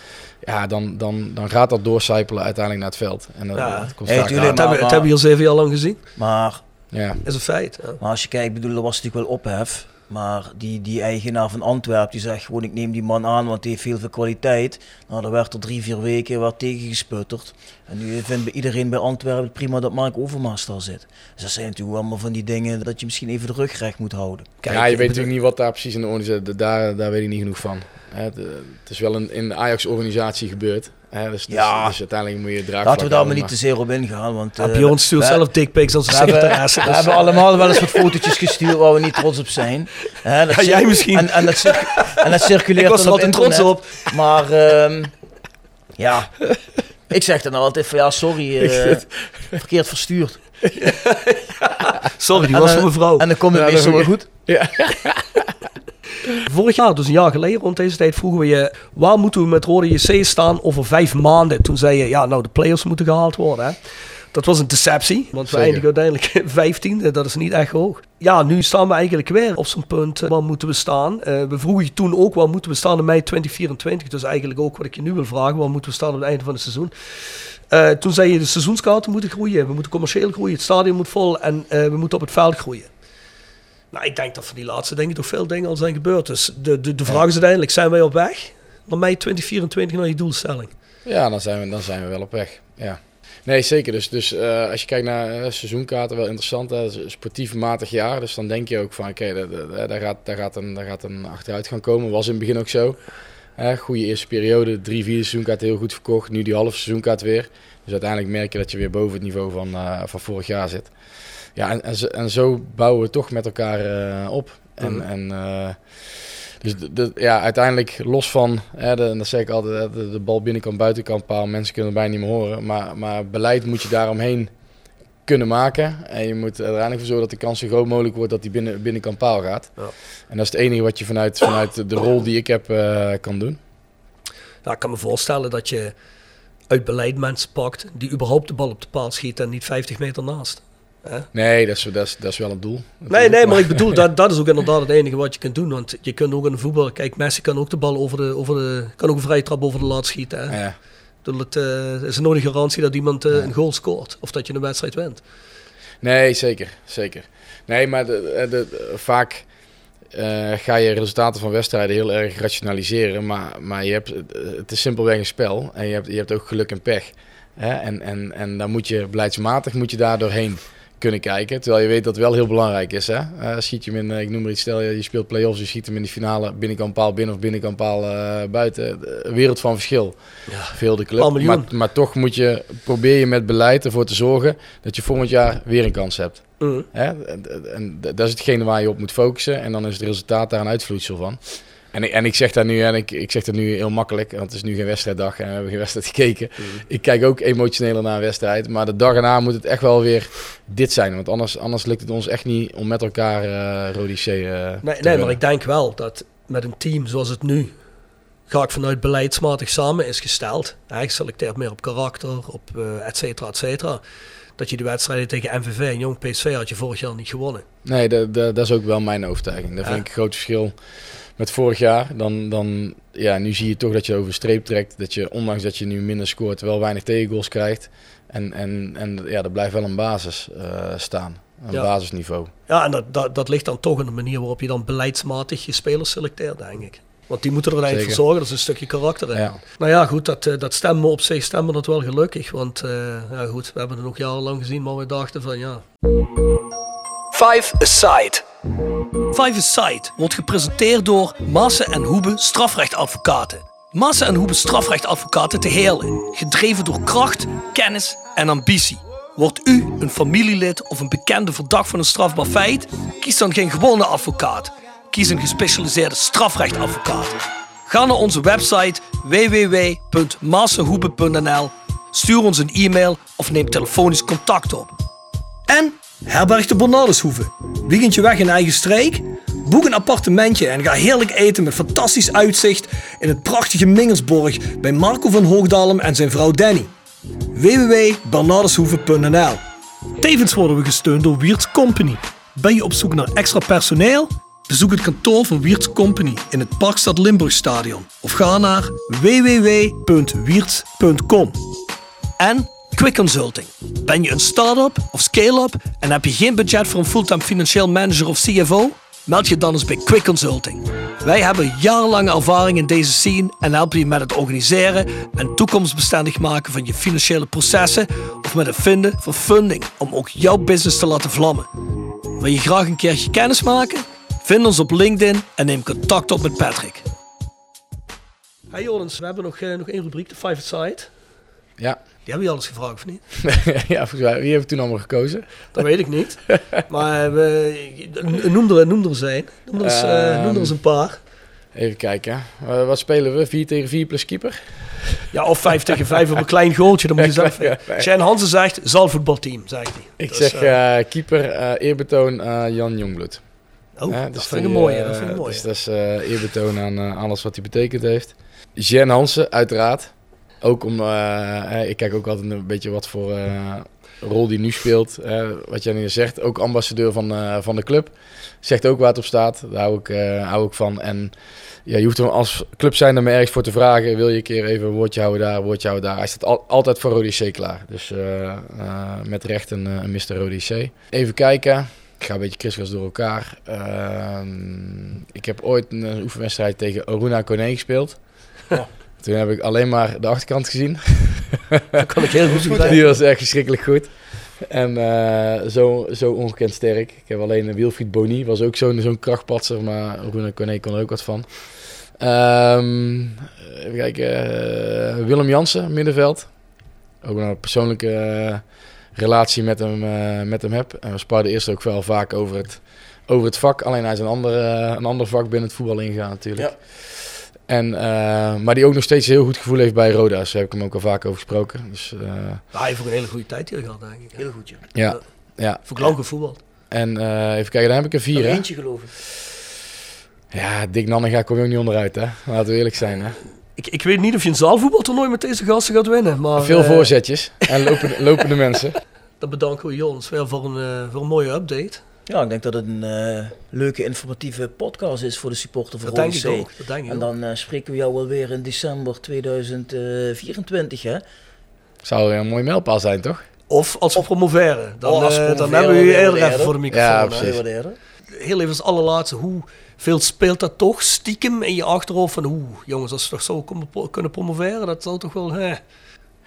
Speaker 6: Ja, dan, dan, dan gaat dat doorcijpelen uiteindelijk naar het veld. En
Speaker 4: Ja.
Speaker 6: dat komt
Speaker 5: Hey,
Speaker 6: vaak
Speaker 5: tuurlijk,
Speaker 6: aan.
Speaker 4: dat, hebben, dat hebben we zeven jaar lang gezien.
Speaker 5: Maar
Speaker 6: Ja.
Speaker 4: Dat is een feit. Ja.
Speaker 5: Maar als je kijkt, ik bedoel, er was natuurlijk wel ophef. Maar die, die eigenaar van Antwerpen, die zegt gewoon, ik neem die man aan, want die heeft heel veel kwaliteit. Nou, daar werd er drie, vier weken wat tegengesputterd. En nu vindt bij iedereen bij Antwerpen prima dat Mark Overmars daar zit. Dus dat zijn natuurlijk allemaal van die dingen dat je misschien even de rug recht moet houden.
Speaker 4: Kijk,
Speaker 6: ja, je weet natuurlijk niet wat daar precies in de organisatie daar, daar weet ik niet genoeg van. Het, is wel een, in de Ajax-organisatie gebeurd. Hè, dus, dus-
Speaker 5: Ja.
Speaker 6: dus uiteindelijk moet je draagvlak
Speaker 5: Laten we daar maar niet te zeer op ingaan. Want,
Speaker 4: Ja,
Speaker 5: eh,
Speaker 4: Bjorn stuurt
Speaker 5: we-
Speaker 4: zelf dickpics als
Speaker 5: We
Speaker 4: een
Speaker 5: hebben, we hebben allemaal wel eens wat fotootjes gestuurd waar we niet trots op zijn. Hè, [laughs] dat
Speaker 4: Ja, jij misschien.
Speaker 5: En, en, dat, en dat circuleert
Speaker 4: Ik was er altijd trots op.
Speaker 5: Maar ehm, ja, ik zeg dan altijd van ja, sorry, [laughs] eh, verkeerd verstuurd. [laughs]
Speaker 4: Sorry, die
Speaker 5: En
Speaker 4: was voor mevrouw.
Speaker 5: En dan komt het
Speaker 6: Ja,
Speaker 5: meestal wel goed.
Speaker 4: Vorig jaar, dus een jaar geleden rond deze tijd, vroegen we je... waar moeten we met Rode JC staan over vijf maanden? Toen zei je, ja, nou, de players moeten gehaald worden, hè. Dat was een deceptie, want we
Speaker 6: Zeker.
Speaker 4: eindigen uiteindelijk [laughs] 15. Dat is niet echt hoog. Ja, nu staan we eigenlijk weer op zo'n punt. eh, Waar moeten we staan? Eh, we vroegen je toen ook, waar moeten we staan in mei 2024? Dus eigenlijk ook wat ik je nu wil vragen. Waar moeten we staan op het einde van het seizoen? Eh, toen zei je, de seizoenskaarten moeten groeien. We moeten commercieel groeien. Het stadion moet vol. En we moeten op het veld groeien. Nou, ik denk dat van die laatste dingen toch veel dingen al zijn gebeurd. Dus de, de, de vraag is uiteindelijk, zijn wij op weg? Naar mei 2024 naar je doelstelling?
Speaker 6: Ja, dan zijn we, dan zijn we wel op weg. Ja. Nee, zeker. Dus, dus eh, als je kijkt naar eh, seizoenkaarten, wel interessant. Hè? Sportief matig jaar. Dus dan denk je ook van, oké, daar- gaat, daar, gaat een, daar gaat een achteruit gaan komen. Was in het begin ook zo. Goede eerste periode, drie, vier seizoenkaart heel goed verkocht. Nu die halve seizoenkaart weer. Dus uiteindelijk merk je dat je weer boven het niveau van, eh, van vorig jaar zit. Ja, en, en, zo, en zo bouwen we toch met elkaar eh, op. En,
Speaker 4: Mhm.
Speaker 6: en eh, dus de, de- ja, uiteindelijk los van, hè, de, en dat zeg ik altijd, de, de bal binnenkant, buitenkant paal, mensen kunnen bijna niet meer horen. Maar, maar beleid moet je daaromheen kunnen maken. En je moet er uiteindelijk voor zorgen dat de kans zo groot mogelijk wordt dat die binnen, binnenkant paal gaat.
Speaker 4: Ja.
Speaker 6: En dat is het enige wat je vanuit, vanuit de rol die ik heb eh, kan doen.
Speaker 4: Nou, ik kan me voorstellen dat je uit beleid mensen pakt die überhaupt de bal op de paal schieten en niet 50 meter naast. Hè?
Speaker 6: Nee, dat is, dat, is, dat is wel een doel.
Speaker 4: Nee, nee, maar ik [laughs] bedoel, dat, dat is ook inderdaad het enige wat je kunt doen. Want je kunt ook in voetbal, kijk, Messi kan ook de bal over de, over de kan ook een vrije trap over de laat schieten. Hè?
Speaker 6: Ja.
Speaker 4: Het eh, is nooit een garantie dat iemand eh, een goal scoort of dat je een wedstrijd wint.
Speaker 6: Nee, zeker. zeker. Nee, maar de, de, de- vaak eh, ga je resultaten van wedstrijden heel erg rationaliseren. Maar, maar je hebt, het is simpelweg een spel. En je hebt, je hebt ook geluk en pech. Hè? En, en, en daar moet je beleidsmatig moet je daar doorheen kunnen kijken. Terwijl je weet dat het wel heel belangrijk is. Hè? Eh, schiet je hem in, eh, ik noem maar iets, stel je, je speelt play-offs, je schiet hem in die finale binnenkant paal binnen of binnenkant paal eh, buiten. Wereld van verschil.
Speaker 4: Ja.
Speaker 6: Veel de club. Maar, maar toch moet je, probeer je met beleid ervoor te zorgen dat je volgend jaar weer een kans hebt.
Speaker 4: Mhm.
Speaker 6: Hè? En, en dat is hetgene waar je op moet focussen. En dan is het resultaat daar een uitvloeisel van. En ik, en ik zeg dat nu, en ik, ik zeg dat nu heel makkelijk, want het is nu geen wedstrijddag en we hebben geen wedstrijd gekeken. Ik kijk ook emotioneler naar een wedstrijd, maar de dag erna moet het echt wel weer dit zijn. Want anders, anders lukt het ons echt niet om met elkaar uh, Rodi C uh,
Speaker 4: nee, nee, maar ik denk wel dat met een team zoals het nu, ga ik vanuit beleidsmatig samen is gesteld. Hij selecteert meer op karakter, op uh, et cetera, et cetera dat je de wedstrijden tegen MVV en Jong PSV had je vorig jaar niet gewonnen.
Speaker 6: Nee, dat, dat, dat is ook wel mijn overtuiging. Dat vind ik een groot verschil met vorig jaar. Dan, dan, ja, nu zie je toch dat je over streep trekt. Dat je, ondanks dat je nu minder scoort, wel weinig tegengoals krijgt. En, en, en ja, er blijft wel een basis uh, staan. Een
Speaker 4: ja.
Speaker 6: basisniveau.
Speaker 4: Ja, en dat, dat, dat ligt dan toch in de manier waarop je dan beleidsmatig je spelers selecteert, denk ik. Want die moeten er uiteindelijk voor zorgen, dat is een stukje karakter in.
Speaker 6: Ja.
Speaker 4: Nou ja, goed, dat, dat stemmen op zich stemmen dat wel gelukkig. Want uh, ja, goed, we hebben het nog jarenlang gezien, maar we dachten van ja. Five Aside. Five Aside wordt gepresenteerd door Massen en Hoebe strafrechtadvocaten. Massen en Hoebe strafrechtadvocaten te Heerlen. Gedreven door kracht, kennis en ambitie. Wordt u een familielid of een bekende verdacht van een strafbaar feit? Kies dan geen gewone advocaat. Kies een gespecialiseerde strafrechtadvocaat. Ga naar onze website www.massenhoebe.nl, stuur ons een e-mail of neem telefonisch contact op. En herberg de Bernardeshoeve. Weekendje weg in eigen streek? Boek een appartementje en ga heerlijk eten met fantastisch uitzicht in het prachtige Mingelsborg bij Marco van Hoogdalem en zijn vrouw Danny. www.bernardeshoeve.nl Tevens worden we gesteund door Wiert's Company. Ben je op zoek naar extra personeel? Bezoek het kantoor van Wiert's Company in het Parkstad Limburgstadion of ga naar www.wierts.com. En Quick Consulting. Ben je een start-up of scale-up en heb je geen budget voor een fulltime financieel manager of CFO? Meld je dan eens bij Quick Consulting. Wij hebben jarenlange ervaring in deze scene en helpen je met het organiseren en toekomstbestendig maken van je financiële processen of met het vinden van funding om ook jouw business te laten vlammen. Wil je graag een keertje kennis maken? Vind ons op LinkedIn en neem contact op met Patrick. Hey Jordens, we hebben nog, uh, nog één rubriek, de Five Side.
Speaker 6: Ja.
Speaker 4: Die hebben je alles gevraagd, of niet? [laughs]
Speaker 6: ja, volgens mij. Wie heeft toen allemaal gekozen?
Speaker 4: Dat weet ik niet. maar we, noem, er, noem er zijn. Noem er, eens, uh, noem er eens een paar.
Speaker 6: Even kijken. Uh, wat spelen we? 4 tegen 4 plus keeper?
Speaker 4: Ja, of 5 tegen 5 op een klein goaltje. Dan moet je [laughs] zelf... Shane Hansen zegt, zalvoetbalteam, zegt hij.
Speaker 6: Ik dus, zeg uh, keeper, eerbetoon Jan Jongbloed.
Speaker 4: Oh, ja, dat vind ik een mooie. Dat vind ik mooi.
Speaker 6: Dus dat is eerbetoon aan alles wat hij betekend heeft. Jen Hansen, uiteraard. Ook om, uh, ik kijk ook altijd een beetje wat voor uh, rol die nu speelt. Wat jij nu zegt, ook ambassadeur van, van de club. Zegt ook waar het op staat. Daar hou ik, hou ik van. En ja, je hoeft er als club zijn er maar ergens voor te vragen. Wil je een keer even een woordje houden daar, woordje houden daar. Hij staat al, altijd voor Rodi C klaar. Dus met recht een, een Mr. Rodi C. Even kijken. Ik ga een beetje kriskras door elkaar. Ehm, ik heb ooit een oefenwedstrijd tegen Oruna Kone gespeeld. Ja. Toen heb ik alleen maar de achterkant gezien.
Speaker 4: Dat kan ik heel goed begrijpen.
Speaker 6: Die was echt verschrikkelijk goed. En uh, zo, zo ongekend sterk. Ik heb alleen Wilfried Boni, was ook zo'n zo'n krachtpatser, maar Rune Corné kon er ook wat van. Um, even kijken, uh, Willem Jansen, middenveld. Ook een persoonlijke uh, relatie met hem, met hem heb. En we sparden eerst ook wel vaak over het, over het vak. Alleen hij is een ander, een ander vak binnen het voetbal ingegaan natuurlijk. Ja. En, uh, maar die ook nog steeds een heel goed gevoel heeft bij Roda. Dus daar heb ik hem ook al vaak over gesproken. Dus, uh,
Speaker 4: ja, hij heeft ook een hele goede tijd hier gehad, denk ik.
Speaker 5: Heel goed, ja.
Speaker 6: Ja. ja.
Speaker 4: Voor lang gevoetbald.
Speaker 6: En uh, even kijken, daar heb ik een vier, hè?
Speaker 5: eentje geloof ik.
Speaker 6: Ja, Dick Nannega kom je ook niet onderuit, hè? Laten we eerlijk zijn, hè?
Speaker 4: Ik, ik weet niet of je een zaalvoetbaltoernooi met deze gasten gaat winnen, maar...
Speaker 6: Veel voorzetjes en lopende, [laughs] lopende mensen.
Speaker 4: Dan bedanken we Jons weer voor een, voor een mooie update.
Speaker 5: Ja, ik denk dat het een uh, leuke informatieve podcast is voor de supporter van
Speaker 4: ook. Dat denk ik
Speaker 5: en dan uh, spreken we jou wel weer in december 2024, hè?
Speaker 6: Zou een mooi mijlpaal zijn, toch?
Speaker 4: Of als we promoveren. Dan, oh, uh, dan hebben we u eerder even voor de microfoon.
Speaker 6: Ja, precies.
Speaker 4: Heel even als allerlaatste, hoe veel speelt dat toch stiekem in je achterhoofd van hoe, jongens, als we toch zo kunnen promoveren, dat zou toch wel... Hè,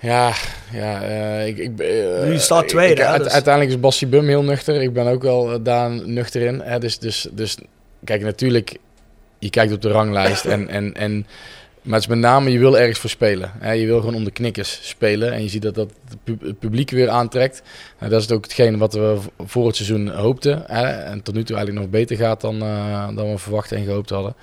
Speaker 6: ja, ja uh, ik, ik,
Speaker 4: uh, nu staat tweede.
Speaker 6: Ik,
Speaker 4: hè, dus.
Speaker 6: Uiteindelijk is Bassie Bum heel nuchter. Ik ben ook wel daar nuchter in. Hè, dus, dus, dus kijk, natuurlijk, je kijkt op de ranglijst en, en, en maar het is met name, je wil ergens voor spelen. Hè? Je wil gewoon om de knikkers spelen. En je ziet dat dat het publiek weer aantrekt. Dat is ook hetgeen wat we voor het seizoen hoopten. Hè? En tot nu toe eigenlijk nog beter gaat dan, uh, dan we verwacht en gehoopt hadden.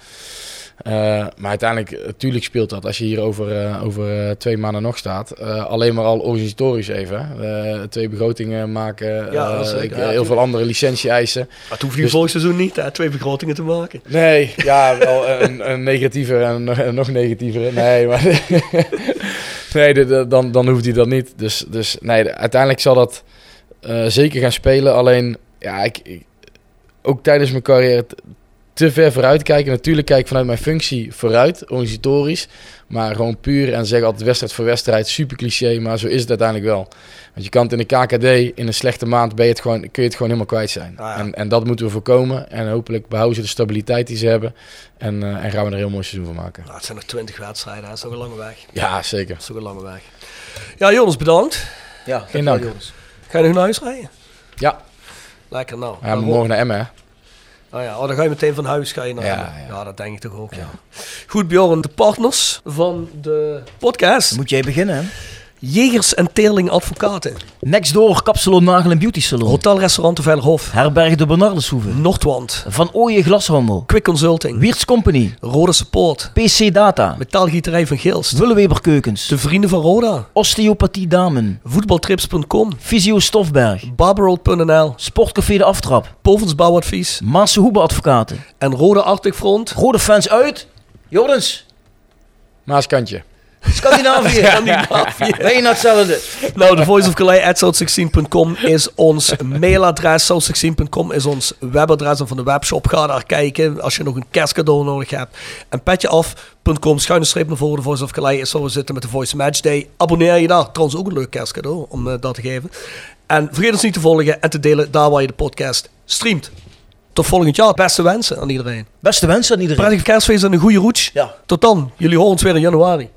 Speaker 6: Eh, maar uiteindelijk, natuurlijk speelt dat als je hier over, eh, over eh, twee maanden nog staat. Eh, alleen maar al organisatorisch even. Eh, twee begrotingen maken,
Speaker 4: Ja,
Speaker 6: eh, ik- heel
Speaker 4: tuurlijk.
Speaker 6: veel andere licentie-eisen.
Speaker 4: Maar het hoeft je
Speaker 6: Dus-
Speaker 4: volgend seizoen niet, hè, twee begrotingen te maken.
Speaker 6: Nee, [laughs] ja, wel een, een negatieve en nog- negatievere. Nee, maar [laughs] nee, de- de- dan, dan hoeft hij dat niet. Dus, dus nee, de- uiteindelijk zal dat eh, zeker gaan spelen. Alleen, ja, ik, ik- ook tijdens mijn carrière te ver vooruit kijken. Natuurlijk kijk ik vanuit mijn functie vooruit, organisatorisch. Maar gewoon puur en zeg altijd wedstrijd voor wedstrijd. Super cliché, maar zo is het uiteindelijk wel. Want je kan het in de KKD, in een slechte maand, ben je het gewoon, kun je het gewoon helemaal kwijt zijn.
Speaker 4: Ah, ja.
Speaker 6: en, en dat moeten we voorkomen. En hopelijk behouden ze de stabiliteit die ze hebben. En, eh, en gaan we er een heel mooi seizoen van maken.
Speaker 4: Nou, het zijn nog twintig wedstrijden, hè. dat is nog een lange weg.
Speaker 6: Ja, zeker.
Speaker 4: Dat is nog een lange weg. Ja, Jonas, bedankt.
Speaker 5: Ja,
Speaker 6: Geen dank.
Speaker 4: Ga je nog naar huis rijden?
Speaker 6: Ja,
Speaker 4: Lekker nou.
Speaker 6: ja
Speaker 4: Dan-
Speaker 6: morgen naar Emmen. hè.
Speaker 4: Oh ja, oh, dan ga je meteen van huis ga je naar
Speaker 6: Ja,
Speaker 4: ja. dat denk ik toch ook, ja. Goed, Bjorn, de partners van de podcast.
Speaker 5: Moet jij beginnen, hè?
Speaker 4: Jegers en Teerling Advocaten.
Speaker 5: Next door Kapsalon Nagel en Beauty Salon.
Speaker 4: Hotelrestaurant de Veilerhof.
Speaker 5: Herberg de Bernardeshoeve.
Speaker 4: Noordwand.
Speaker 5: Van Ooyen Glashandel.
Speaker 4: Quick Consulting.
Speaker 5: Wiertz Company.
Speaker 4: Rode Support.
Speaker 5: PC Data.
Speaker 4: Metaalgieterij van Gilst.
Speaker 5: Willeweber Keukens.
Speaker 4: De Vrienden van Roda.
Speaker 5: Osteopathie Damen.
Speaker 4: Voetbaltrips.com.
Speaker 5: Fysio Stofberg.
Speaker 4: Barbarold.nl.
Speaker 5: Sportcafé De Aftrap.
Speaker 4: Povens Bouwadvies.
Speaker 5: Maasse Hoebe Advocaten.
Speaker 4: En Rode Arctic Front.
Speaker 5: Rode fans uit. Jordens.
Speaker 6: Maaskantje.
Speaker 5: Scandinavië. [laughs]
Speaker 4: Scandinavië.
Speaker 5: Ben je nou hetzelfde?
Speaker 4: Nou, de Voice of Calais at south16.com is ons mailadres. South16.com is ons webadres en van de webshop. Ga daar kijken als je nog een kerstcadeau nodig hebt. En petjeaf.com, schuine streep naar voren. De Voice of Calais is zo we zitten met de Voice Match Day. Abonneer je daar. Trouwens ook een leuk kerstcadeau om eh, dat te geven. En vergeet ons niet te volgen en te delen daar waar je de podcast streamt. Tot volgend jaar. Beste wensen aan iedereen.
Speaker 5: Beste wensen aan iedereen.
Speaker 4: Prettige kerstfeest en een goede roets.
Speaker 5: Ja.
Speaker 4: Tot dan. Jullie horen ons weer in januari.